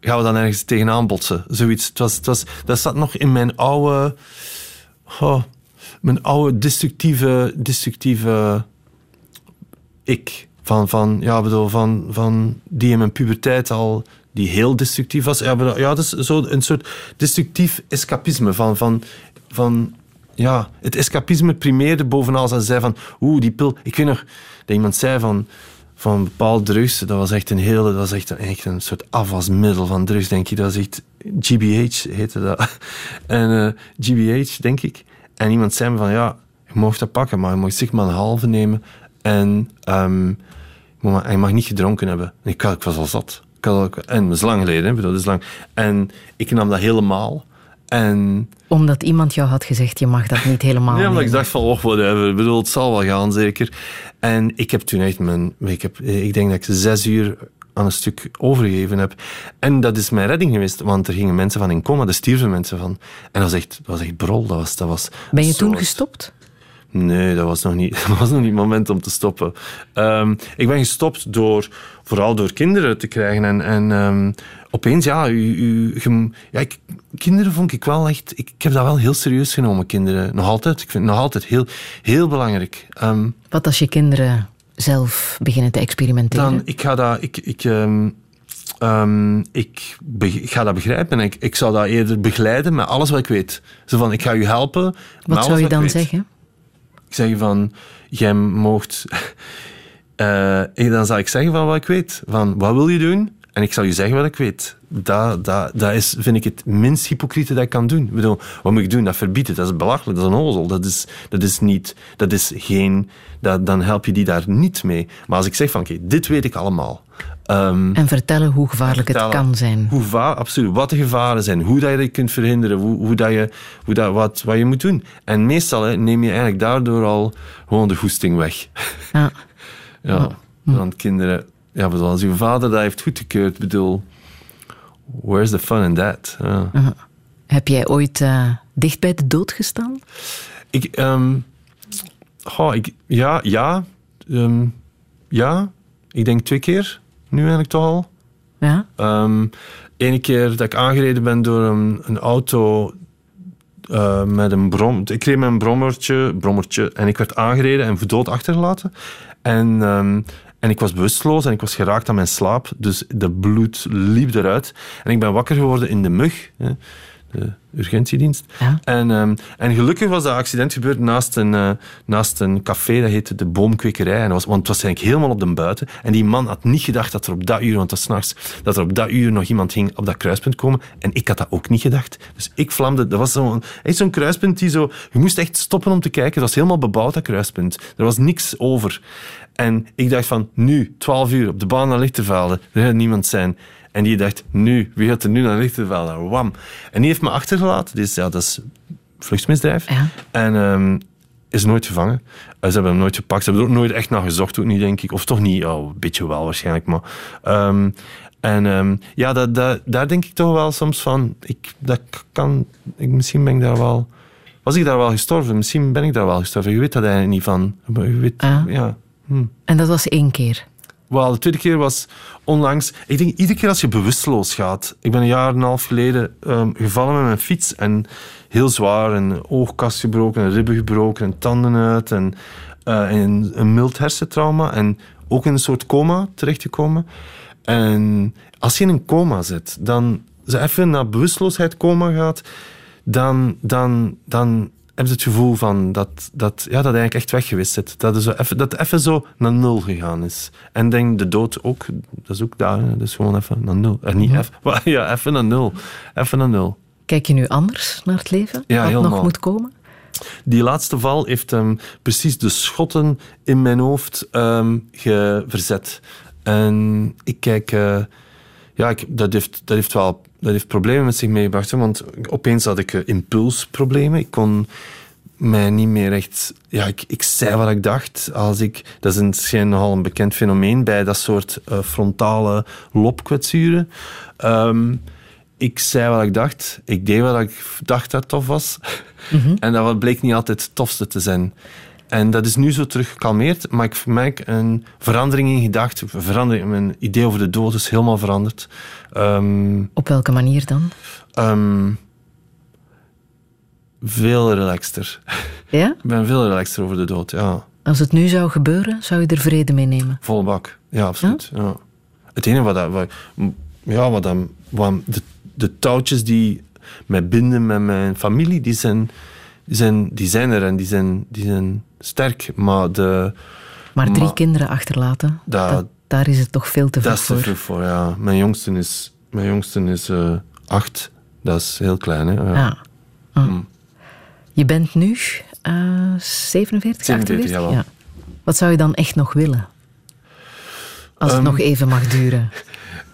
[SPEAKER 4] gaan we dan ergens tegenaan botsen. Zoiets. Het was, het was, dat zat nog in mijn oude, oh, mijn oude destructieve, destructieve ik. Van, van, ja, bedoel, van, van die in mijn puberteit al die heel destructief was. Ja, bedoel, ja dat is zo een soort destructief escapisme van, van, van ja, het escapisme primeerde bovenal en zei van oeh, die pil. Ik weet nog dat iemand zei van van bepaalde drugs. Dat was echt een hele, dat was echt een, echt een soort afwasmiddel van drugs, denk ik. Dat was echt GBH heette dat. En uh, eh, GBH, denk ik. En iemand zei me van, ja, je mag dat pakken, maar je mag zich maar een halve nemen. En um, je mag niet gedronken hebben. En ik, ik was al zat. Ik had, en dat is lang geleden, hè, dat is lang. En ik nam dat helemaal. En
[SPEAKER 3] omdat iemand jou had gezegd, je mag dat niet helemaal
[SPEAKER 4] Nee, omdat ik dacht van, oh, whatever. Ik bedoel, het zal wel gaan, zeker. En ik heb toen echt mijn... Ik, heb, ik denk dat ik zes uur aan een stuk overgegeven heb. En dat is mijn redding geweest, want er gingen mensen van in coma, er stierven mensen van. En dat was echt, dat was echt brol. Dat was, dat was
[SPEAKER 3] ben je toen gestopt?
[SPEAKER 4] Nee, dat was nog niet, dat was nog niet het moment om te stoppen. Um, ik ben gestopt door, vooral door kinderen te krijgen. En, en um, opeens, ja, u, u, ja ik, kinderen vond ik wel echt... Ik, ik, heb dat wel heel serieus genomen, kinderen. Nog altijd. Ik vind het nog altijd heel, heel belangrijk. Um,
[SPEAKER 3] Wat als je kinderen zelf beginnen te experimenteren?
[SPEAKER 4] Dan, ik ga dat... Ik, ik, ik, ga dat begrijpen en ik, ik zou dat eerder begeleiden met alles wat ik weet. Zo van, ik ga u helpen.
[SPEAKER 3] Wat zou je dan zeggen?
[SPEAKER 4] Ik zeg van, jij moogt... Uh, dan zal ik zeggen van wat ik weet. Van, wat wil je doen? En ik zal je zeggen wat ik weet. Dat, dat, dat is, vind ik, het minst hypocriete dat ik kan doen. Ik bedoel, wat moet ik doen? Dat verbieden. Dat is belachelijk. Dat is een ozel. Dat is, dat is niet... Dat is geen... Dat, dan help je die daar niet mee. Maar als ik zeg van, oké, dit weet ik allemaal.
[SPEAKER 3] Um, en vertellen hoe gevaarlijk het kan zijn.
[SPEAKER 4] Hoe vaar, absoluut. Wat de gevaren zijn. Hoe dat je dat kunt verhinderen. Hoe, hoe dat je, hoe dat, wat, wat je moet doen. En meestal neem je eigenlijk daardoor al gewoon de goesting weg. Ja. ja. Want kinderen... Ja, als je vader dat heeft goedgekeurd, bedoel... Where's the fun in that? Ja.
[SPEAKER 3] Heb jij ooit uh, dicht bij de dood gestaan?
[SPEAKER 4] Ik... Um, oh, ik ja, ja. Um, ja. Ik denk twee keer nu eigenlijk toch al.
[SPEAKER 3] Ja?
[SPEAKER 4] Um, Ene keer dat ik aangereden ben door een, een auto uh, met een brom. Ik met een brommertje, brommertje en ik werd aangereden en voor dood achtergelaten. En, um, en ik was bewusteloos en ik was geraakt aan mijn slaap. Dus de bloed liep eruit. En ik ben wakker geworden in de mug. Hè de urgentiedienst.
[SPEAKER 3] Ja.
[SPEAKER 4] En, um, en gelukkig was dat accident gebeurd naast een, uh, naast een café, dat heette de Boomkwekerij. En was, want het was eigenlijk helemaal op de buiten. En die man had niet gedacht dat er op dat uur, want het was s'nachts, dat er op dat uur nog iemand ging op dat kruispunt komen. En ik had dat ook niet gedacht. Dus ik vlamde. Dat was zo'n zo'n kruispunt die zo... Je moest echt stoppen om te kijken. Dat was helemaal bebouwd, dat kruispunt. Er was niks over. En ik dacht van, nu, 12 uur, op de baan naar Lichtervelde, er gaat niemand zijn. En die dacht, nu, wie gaat er nu naar Lichtervelde? Wam. En die heeft me achtergelaten. Dus ja, dat is vluchtmisdrijf.
[SPEAKER 3] Ja.
[SPEAKER 4] En ehm, is nooit gevangen. Eh, ze hebben hem nooit gepakt. Ze hebben er ook nooit echt naar gezocht, ook niet, denk ik. Of toch niet, oh, een beetje wel waarschijnlijk. Maar, ehm, en ehm, ja, dat, dat, daar denk ik toch wel soms van... Ik, dat kan, ik, misschien ben ik daar wel... Was ik daar wel gestorven? Misschien ben ik daar wel gestorven. Je weet dat eigenlijk niet van. Je weet,
[SPEAKER 3] Ah.
[SPEAKER 4] ja. Hm.
[SPEAKER 3] En dat was één keer.
[SPEAKER 4] Wel, de tweede keer was onlangs. Ik denk iedere keer als je bewusteloos gaat. Ik ben een jaar en een half geleden ehm, gevallen met mijn fiets en heel zwaar. Een oogkast gebroken, een ribben gebroken, en tanden uit en, eh, en een mild hersentrauma. En ook in een soort coma terechtgekomen. En als je in een coma zit, dan ze even naar bewusteloosheid coma gaat, dan, dan, dan heb je het gevoel van dat, dat, ja, dat eigenlijk echt weg geweest zit. Dat het zo even, dat even zo naar nul gegaan is. En denk de dood ook, dat is ook daar, hè. dat is gewoon even naar nul. En niet even, maar ja, even naar nul. Even naar nul.
[SPEAKER 3] Kijk je nu anders naar het leven?
[SPEAKER 4] Ja,
[SPEAKER 3] Wat nog moet komen?
[SPEAKER 4] Die laatste val heeft ehm, precies de schotten in mijn hoofd ehm, ge- verzet. En ik kijk... eh, ja, ik, dat, heeft, dat heeft wel dat heeft problemen met zich meegebracht. hè, Want opeens had ik eh, impulsproblemen. Ik kon mij niet meer echt... Ja, ik, ik zei wat ik dacht. Als ik, dat is een, schijnt nogal een bekend fenomeen bij dat soort eh, frontale lobkwetsuren. Ehm, ik zei wat ik dacht. Ik deed wat ik dacht dat tof was. En dat bleek niet altijd het tofste te zijn. En dat is nu zo terug gekalmeerd, maar ik merk een verandering in gedachten. Verandering, mijn idee over de dood is helemaal veranderd. Ehm,
[SPEAKER 3] Op welke manier dan?
[SPEAKER 4] ehm, veel relaxter.
[SPEAKER 3] Ja?
[SPEAKER 4] Ik ben veel relaxter over de dood, ja.
[SPEAKER 3] Als het nu zou gebeuren, zou je er vrede mee nemen?
[SPEAKER 4] Volle bak. Ja, absoluut. Ja? Het enige wat, dat, wat, ja, wat, dan, wat de, de touwtjes die mij binden met mijn familie, die zijn, die zijn, die zijn er en die zijn, die zijn sterk. Maar de,
[SPEAKER 3] Maar drie
[SPEAKER 4] Maar-
[SPEAKER 3] kinderen achterlaten,
[SPEAKER 4] Dat-
[SPEAKER 3] dat, daar is het toch veel te
[SPEAKER 4] dat
[SPEAKER 3] vroeg
[SPEAKER 4] is te
[SPEAKER 3] voor.
[SPEAKER 4] vroeg voor, ja. Mijn jongste is, mijn jongste is eh, acht. Dat is heel klein, hè. Ja.
[SPEAKER 3] Ja. Ah.
[SPEAKER 4] Mm.
[SPEAKER 3] Je bent nu eh 47,
[SPEAKER 4] 47,
[SPEAKER 3] 48?
[SPEAKER 4] jawel.
[SPEAKER 3] Ja. Wat zou je dan echt nog willen? Als het
[SPEAKER 4] Ehm.
[SPEAKER 3] nog even mag duren.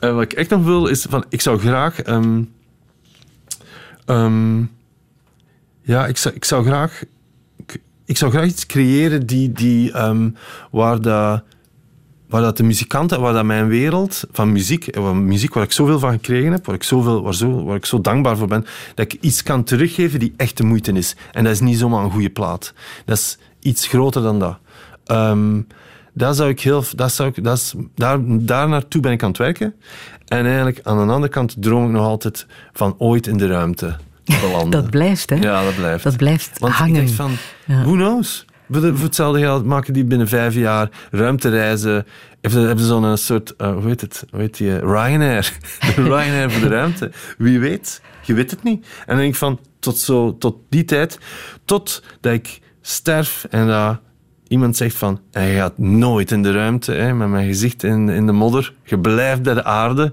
[SPEAKER 4] Eh, wat ik echt nog wil is van, ik zou graag. ehm, ehm, ja, ik zou, ik zou graag. Ik, zou graag iets creëren die, die, ehm, waar, dat, waar dat de muzikanten, waar dat mijn wereld van muziek, muziek waar ik zoveel van gekregen heb, waar ik, zoveel, waar, zo, waar ik zo dankbaar voor ben, dat ik iets kan teruggeven die echt de moeite is. En dat is niet zomaar een goede plaat. Dat is iets groter dan dat. Ehm, dat zou ik heel, dat zou ik, dat is, daar, daar naartoe ben ik aan het werken. En eigenlijk aan de andere kant droom ik nog altijd van ooit in de ruimte te belanden.
[SPEAKER 3] Dat blijft, hè?
[SPEAKER 4] Ja, dat blijft.
[SPEAKER 3] Dat blijft
[SPEAKER 4] Want
[SPEAKER 3] hangen.
[SPEAKER 4] ik denk van,
[SPEAKER 3] Ja.
[SPEAKER 4] who knows? Voor, hetzelfde geld maken die binnen vijf jaar ruimtereizen. Hebben ze, zo'n soort, eh, hoe heet het? Hoe heet die? eh, Ryanair. Ryanair voor de ruimte. Wie weet? Je weet het niet. En dan denk ik van, tot, zo, tot die tijd, tot dat ik sterf en dat iemand zegt van, hij gaat nooit in de ruimte, hè, met mijn gezicht in, in de modder. Je blijft bij de aarde.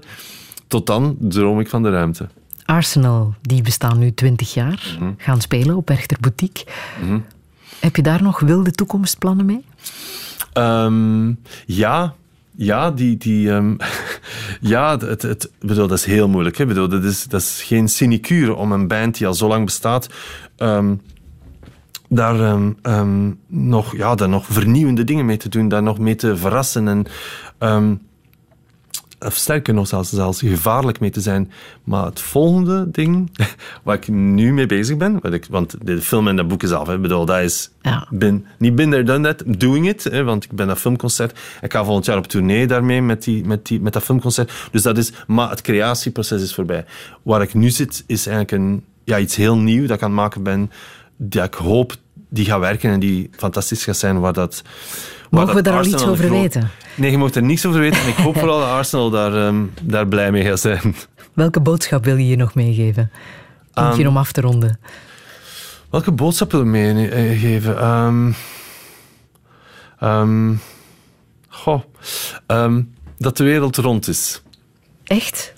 [SPEAKER 4] Tot dan droom ik van de ruimte.
[SPEAKER 3] Arsenal, die bestaan nu 20 jaar,
[SPEAKER 4] Mhm.
[SPEAKER 3] gaan spelen op Werchter Boutique. Heb je daar nog wilde toekomstplannen mee?
[SPEAKER 4] Ehm, ja, ja, die, die, ehm, ja het, het, bedoel, dat is heel moeilijk. Hè? Bedoel, dat, is, dat is geen sinecure om een band die al zo lang bestaat, ehm, daar, nog, ja, daar nog vernieuwende dingen mee te doen, daar nog mee te verrassen en of sterker nog, zelfs, zelfs gevaarlijk mee te zijn. Maar het volgende ding waar ik nu mee bezig ben, wat ik, want de film en dat boek is af, hè, ik bedoel, dat is
[SPEAKER 3] Ja.
[SPEAKER 4] ben, niet been there, done that, doing it, hè, want ik ben dat filmconcert. Ik ga volgend jaar op tournee daarmee met, die, met, die, met dat filmconcert. Dus dat is, maar het creatieproces is voorbij. Waar ik nu zit, is eigenlijk een, ja, iets heel nieuw dat ik aan het maken ben, dat ik hoop die gaat werken en die fantastisch gaat zijn, waar dat... waar
[SPEAKER 3] Mogen we
[SPEAKER 4] dat
[SPEAKER 3] daar al iets over weten?
[SPEAKER 4] Nee, je mag er niks over weten. En ik hoop vooral dat Arsenal daar, ehm, daar blij mee gaat zijn.
[SPEAKER 3] Welke boodschap wil je hier nog meegeven? Eentje
[SPEAKER 4] Ehm,
[SPEAKER 3] om af te ronden.
[SPEAKER 4] Welke boodschap wil ik meegeven? Ehm ehm, goh. Dat de wereld rond is.
[SPEAKER 3] Echt?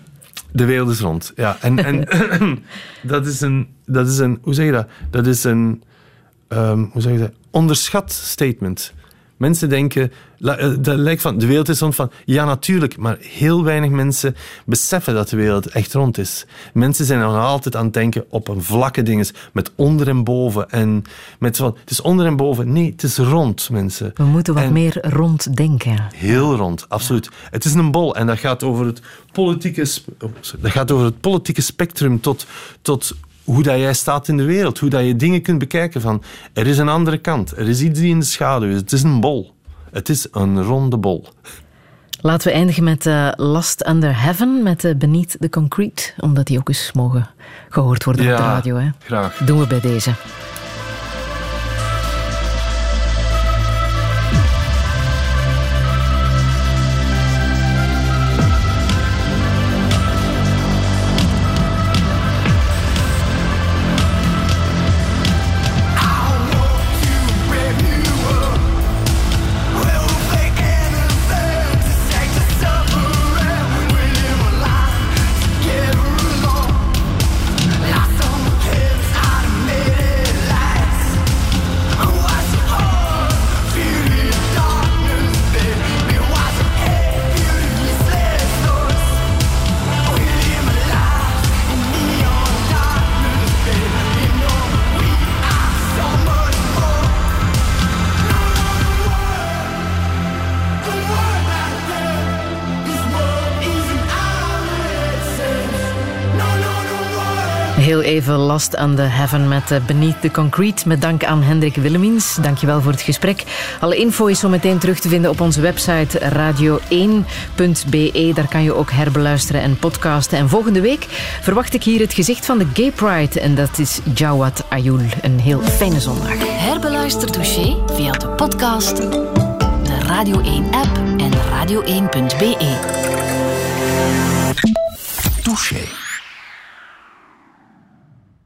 [SPEAKER 4] De wereld is rond, ja. En, en dat, is een, dat is een... Hoe zeg je dat? Dat is een... ehm, hoe zeg je dat? Onderschat statement. Mensen denken, eh, dat lijkt van, de wereld is rond van, ja natuurlijk, maar heel weinig mensen beseffen dat de wereld echt rond is. Mensen zijn nog altijd aan het denken op een vlakke dingen, met onder en boven. En met van, het is onder en boven. Nee, het is rond, mensen.
[SPEAKER 6] We moeten wat meer rond denken.
[SPEAKER 4] Heel rond, absoluut. Het is een bol en dat gaat over het politieke, oh, dat gaat over het politieke spectrum tot, tot hoe dat jij staat in de wereld, hoe dat je dingen kunt bekijken van er is een andere kant, er is iets die in de schaduw is. Het is een bol. Het is een ronde bol.
[SPEAKER 6] Laten we eindigen met uh, Last Under Heaven, met uh, Beneath the Concrete, omdat die ook eens mogen gehoord worden op de radio. Hè?
[SPEAKER 4] graag.
[SPEAKER 6] Doen we bij deze. Last aan de heaven met eh, Beneath the Concrete. Met dank aan Hendrik Willemins. Dankjewel voor het gesprek. Alle info is zo meteen terug te vinden op onze website radio1.be. Daar kan je ook herbeluisteren en podcasten. En volgende week verwacht ik hier het gezicht van de Gay Pride. En dat is Jawad Ayul. Een heel fijne zondag.
[SPEAKER 3] Herbeluister Touché via de podcast, de Radio 1-app en radio1.be.
[SPEAKER 7] Touché.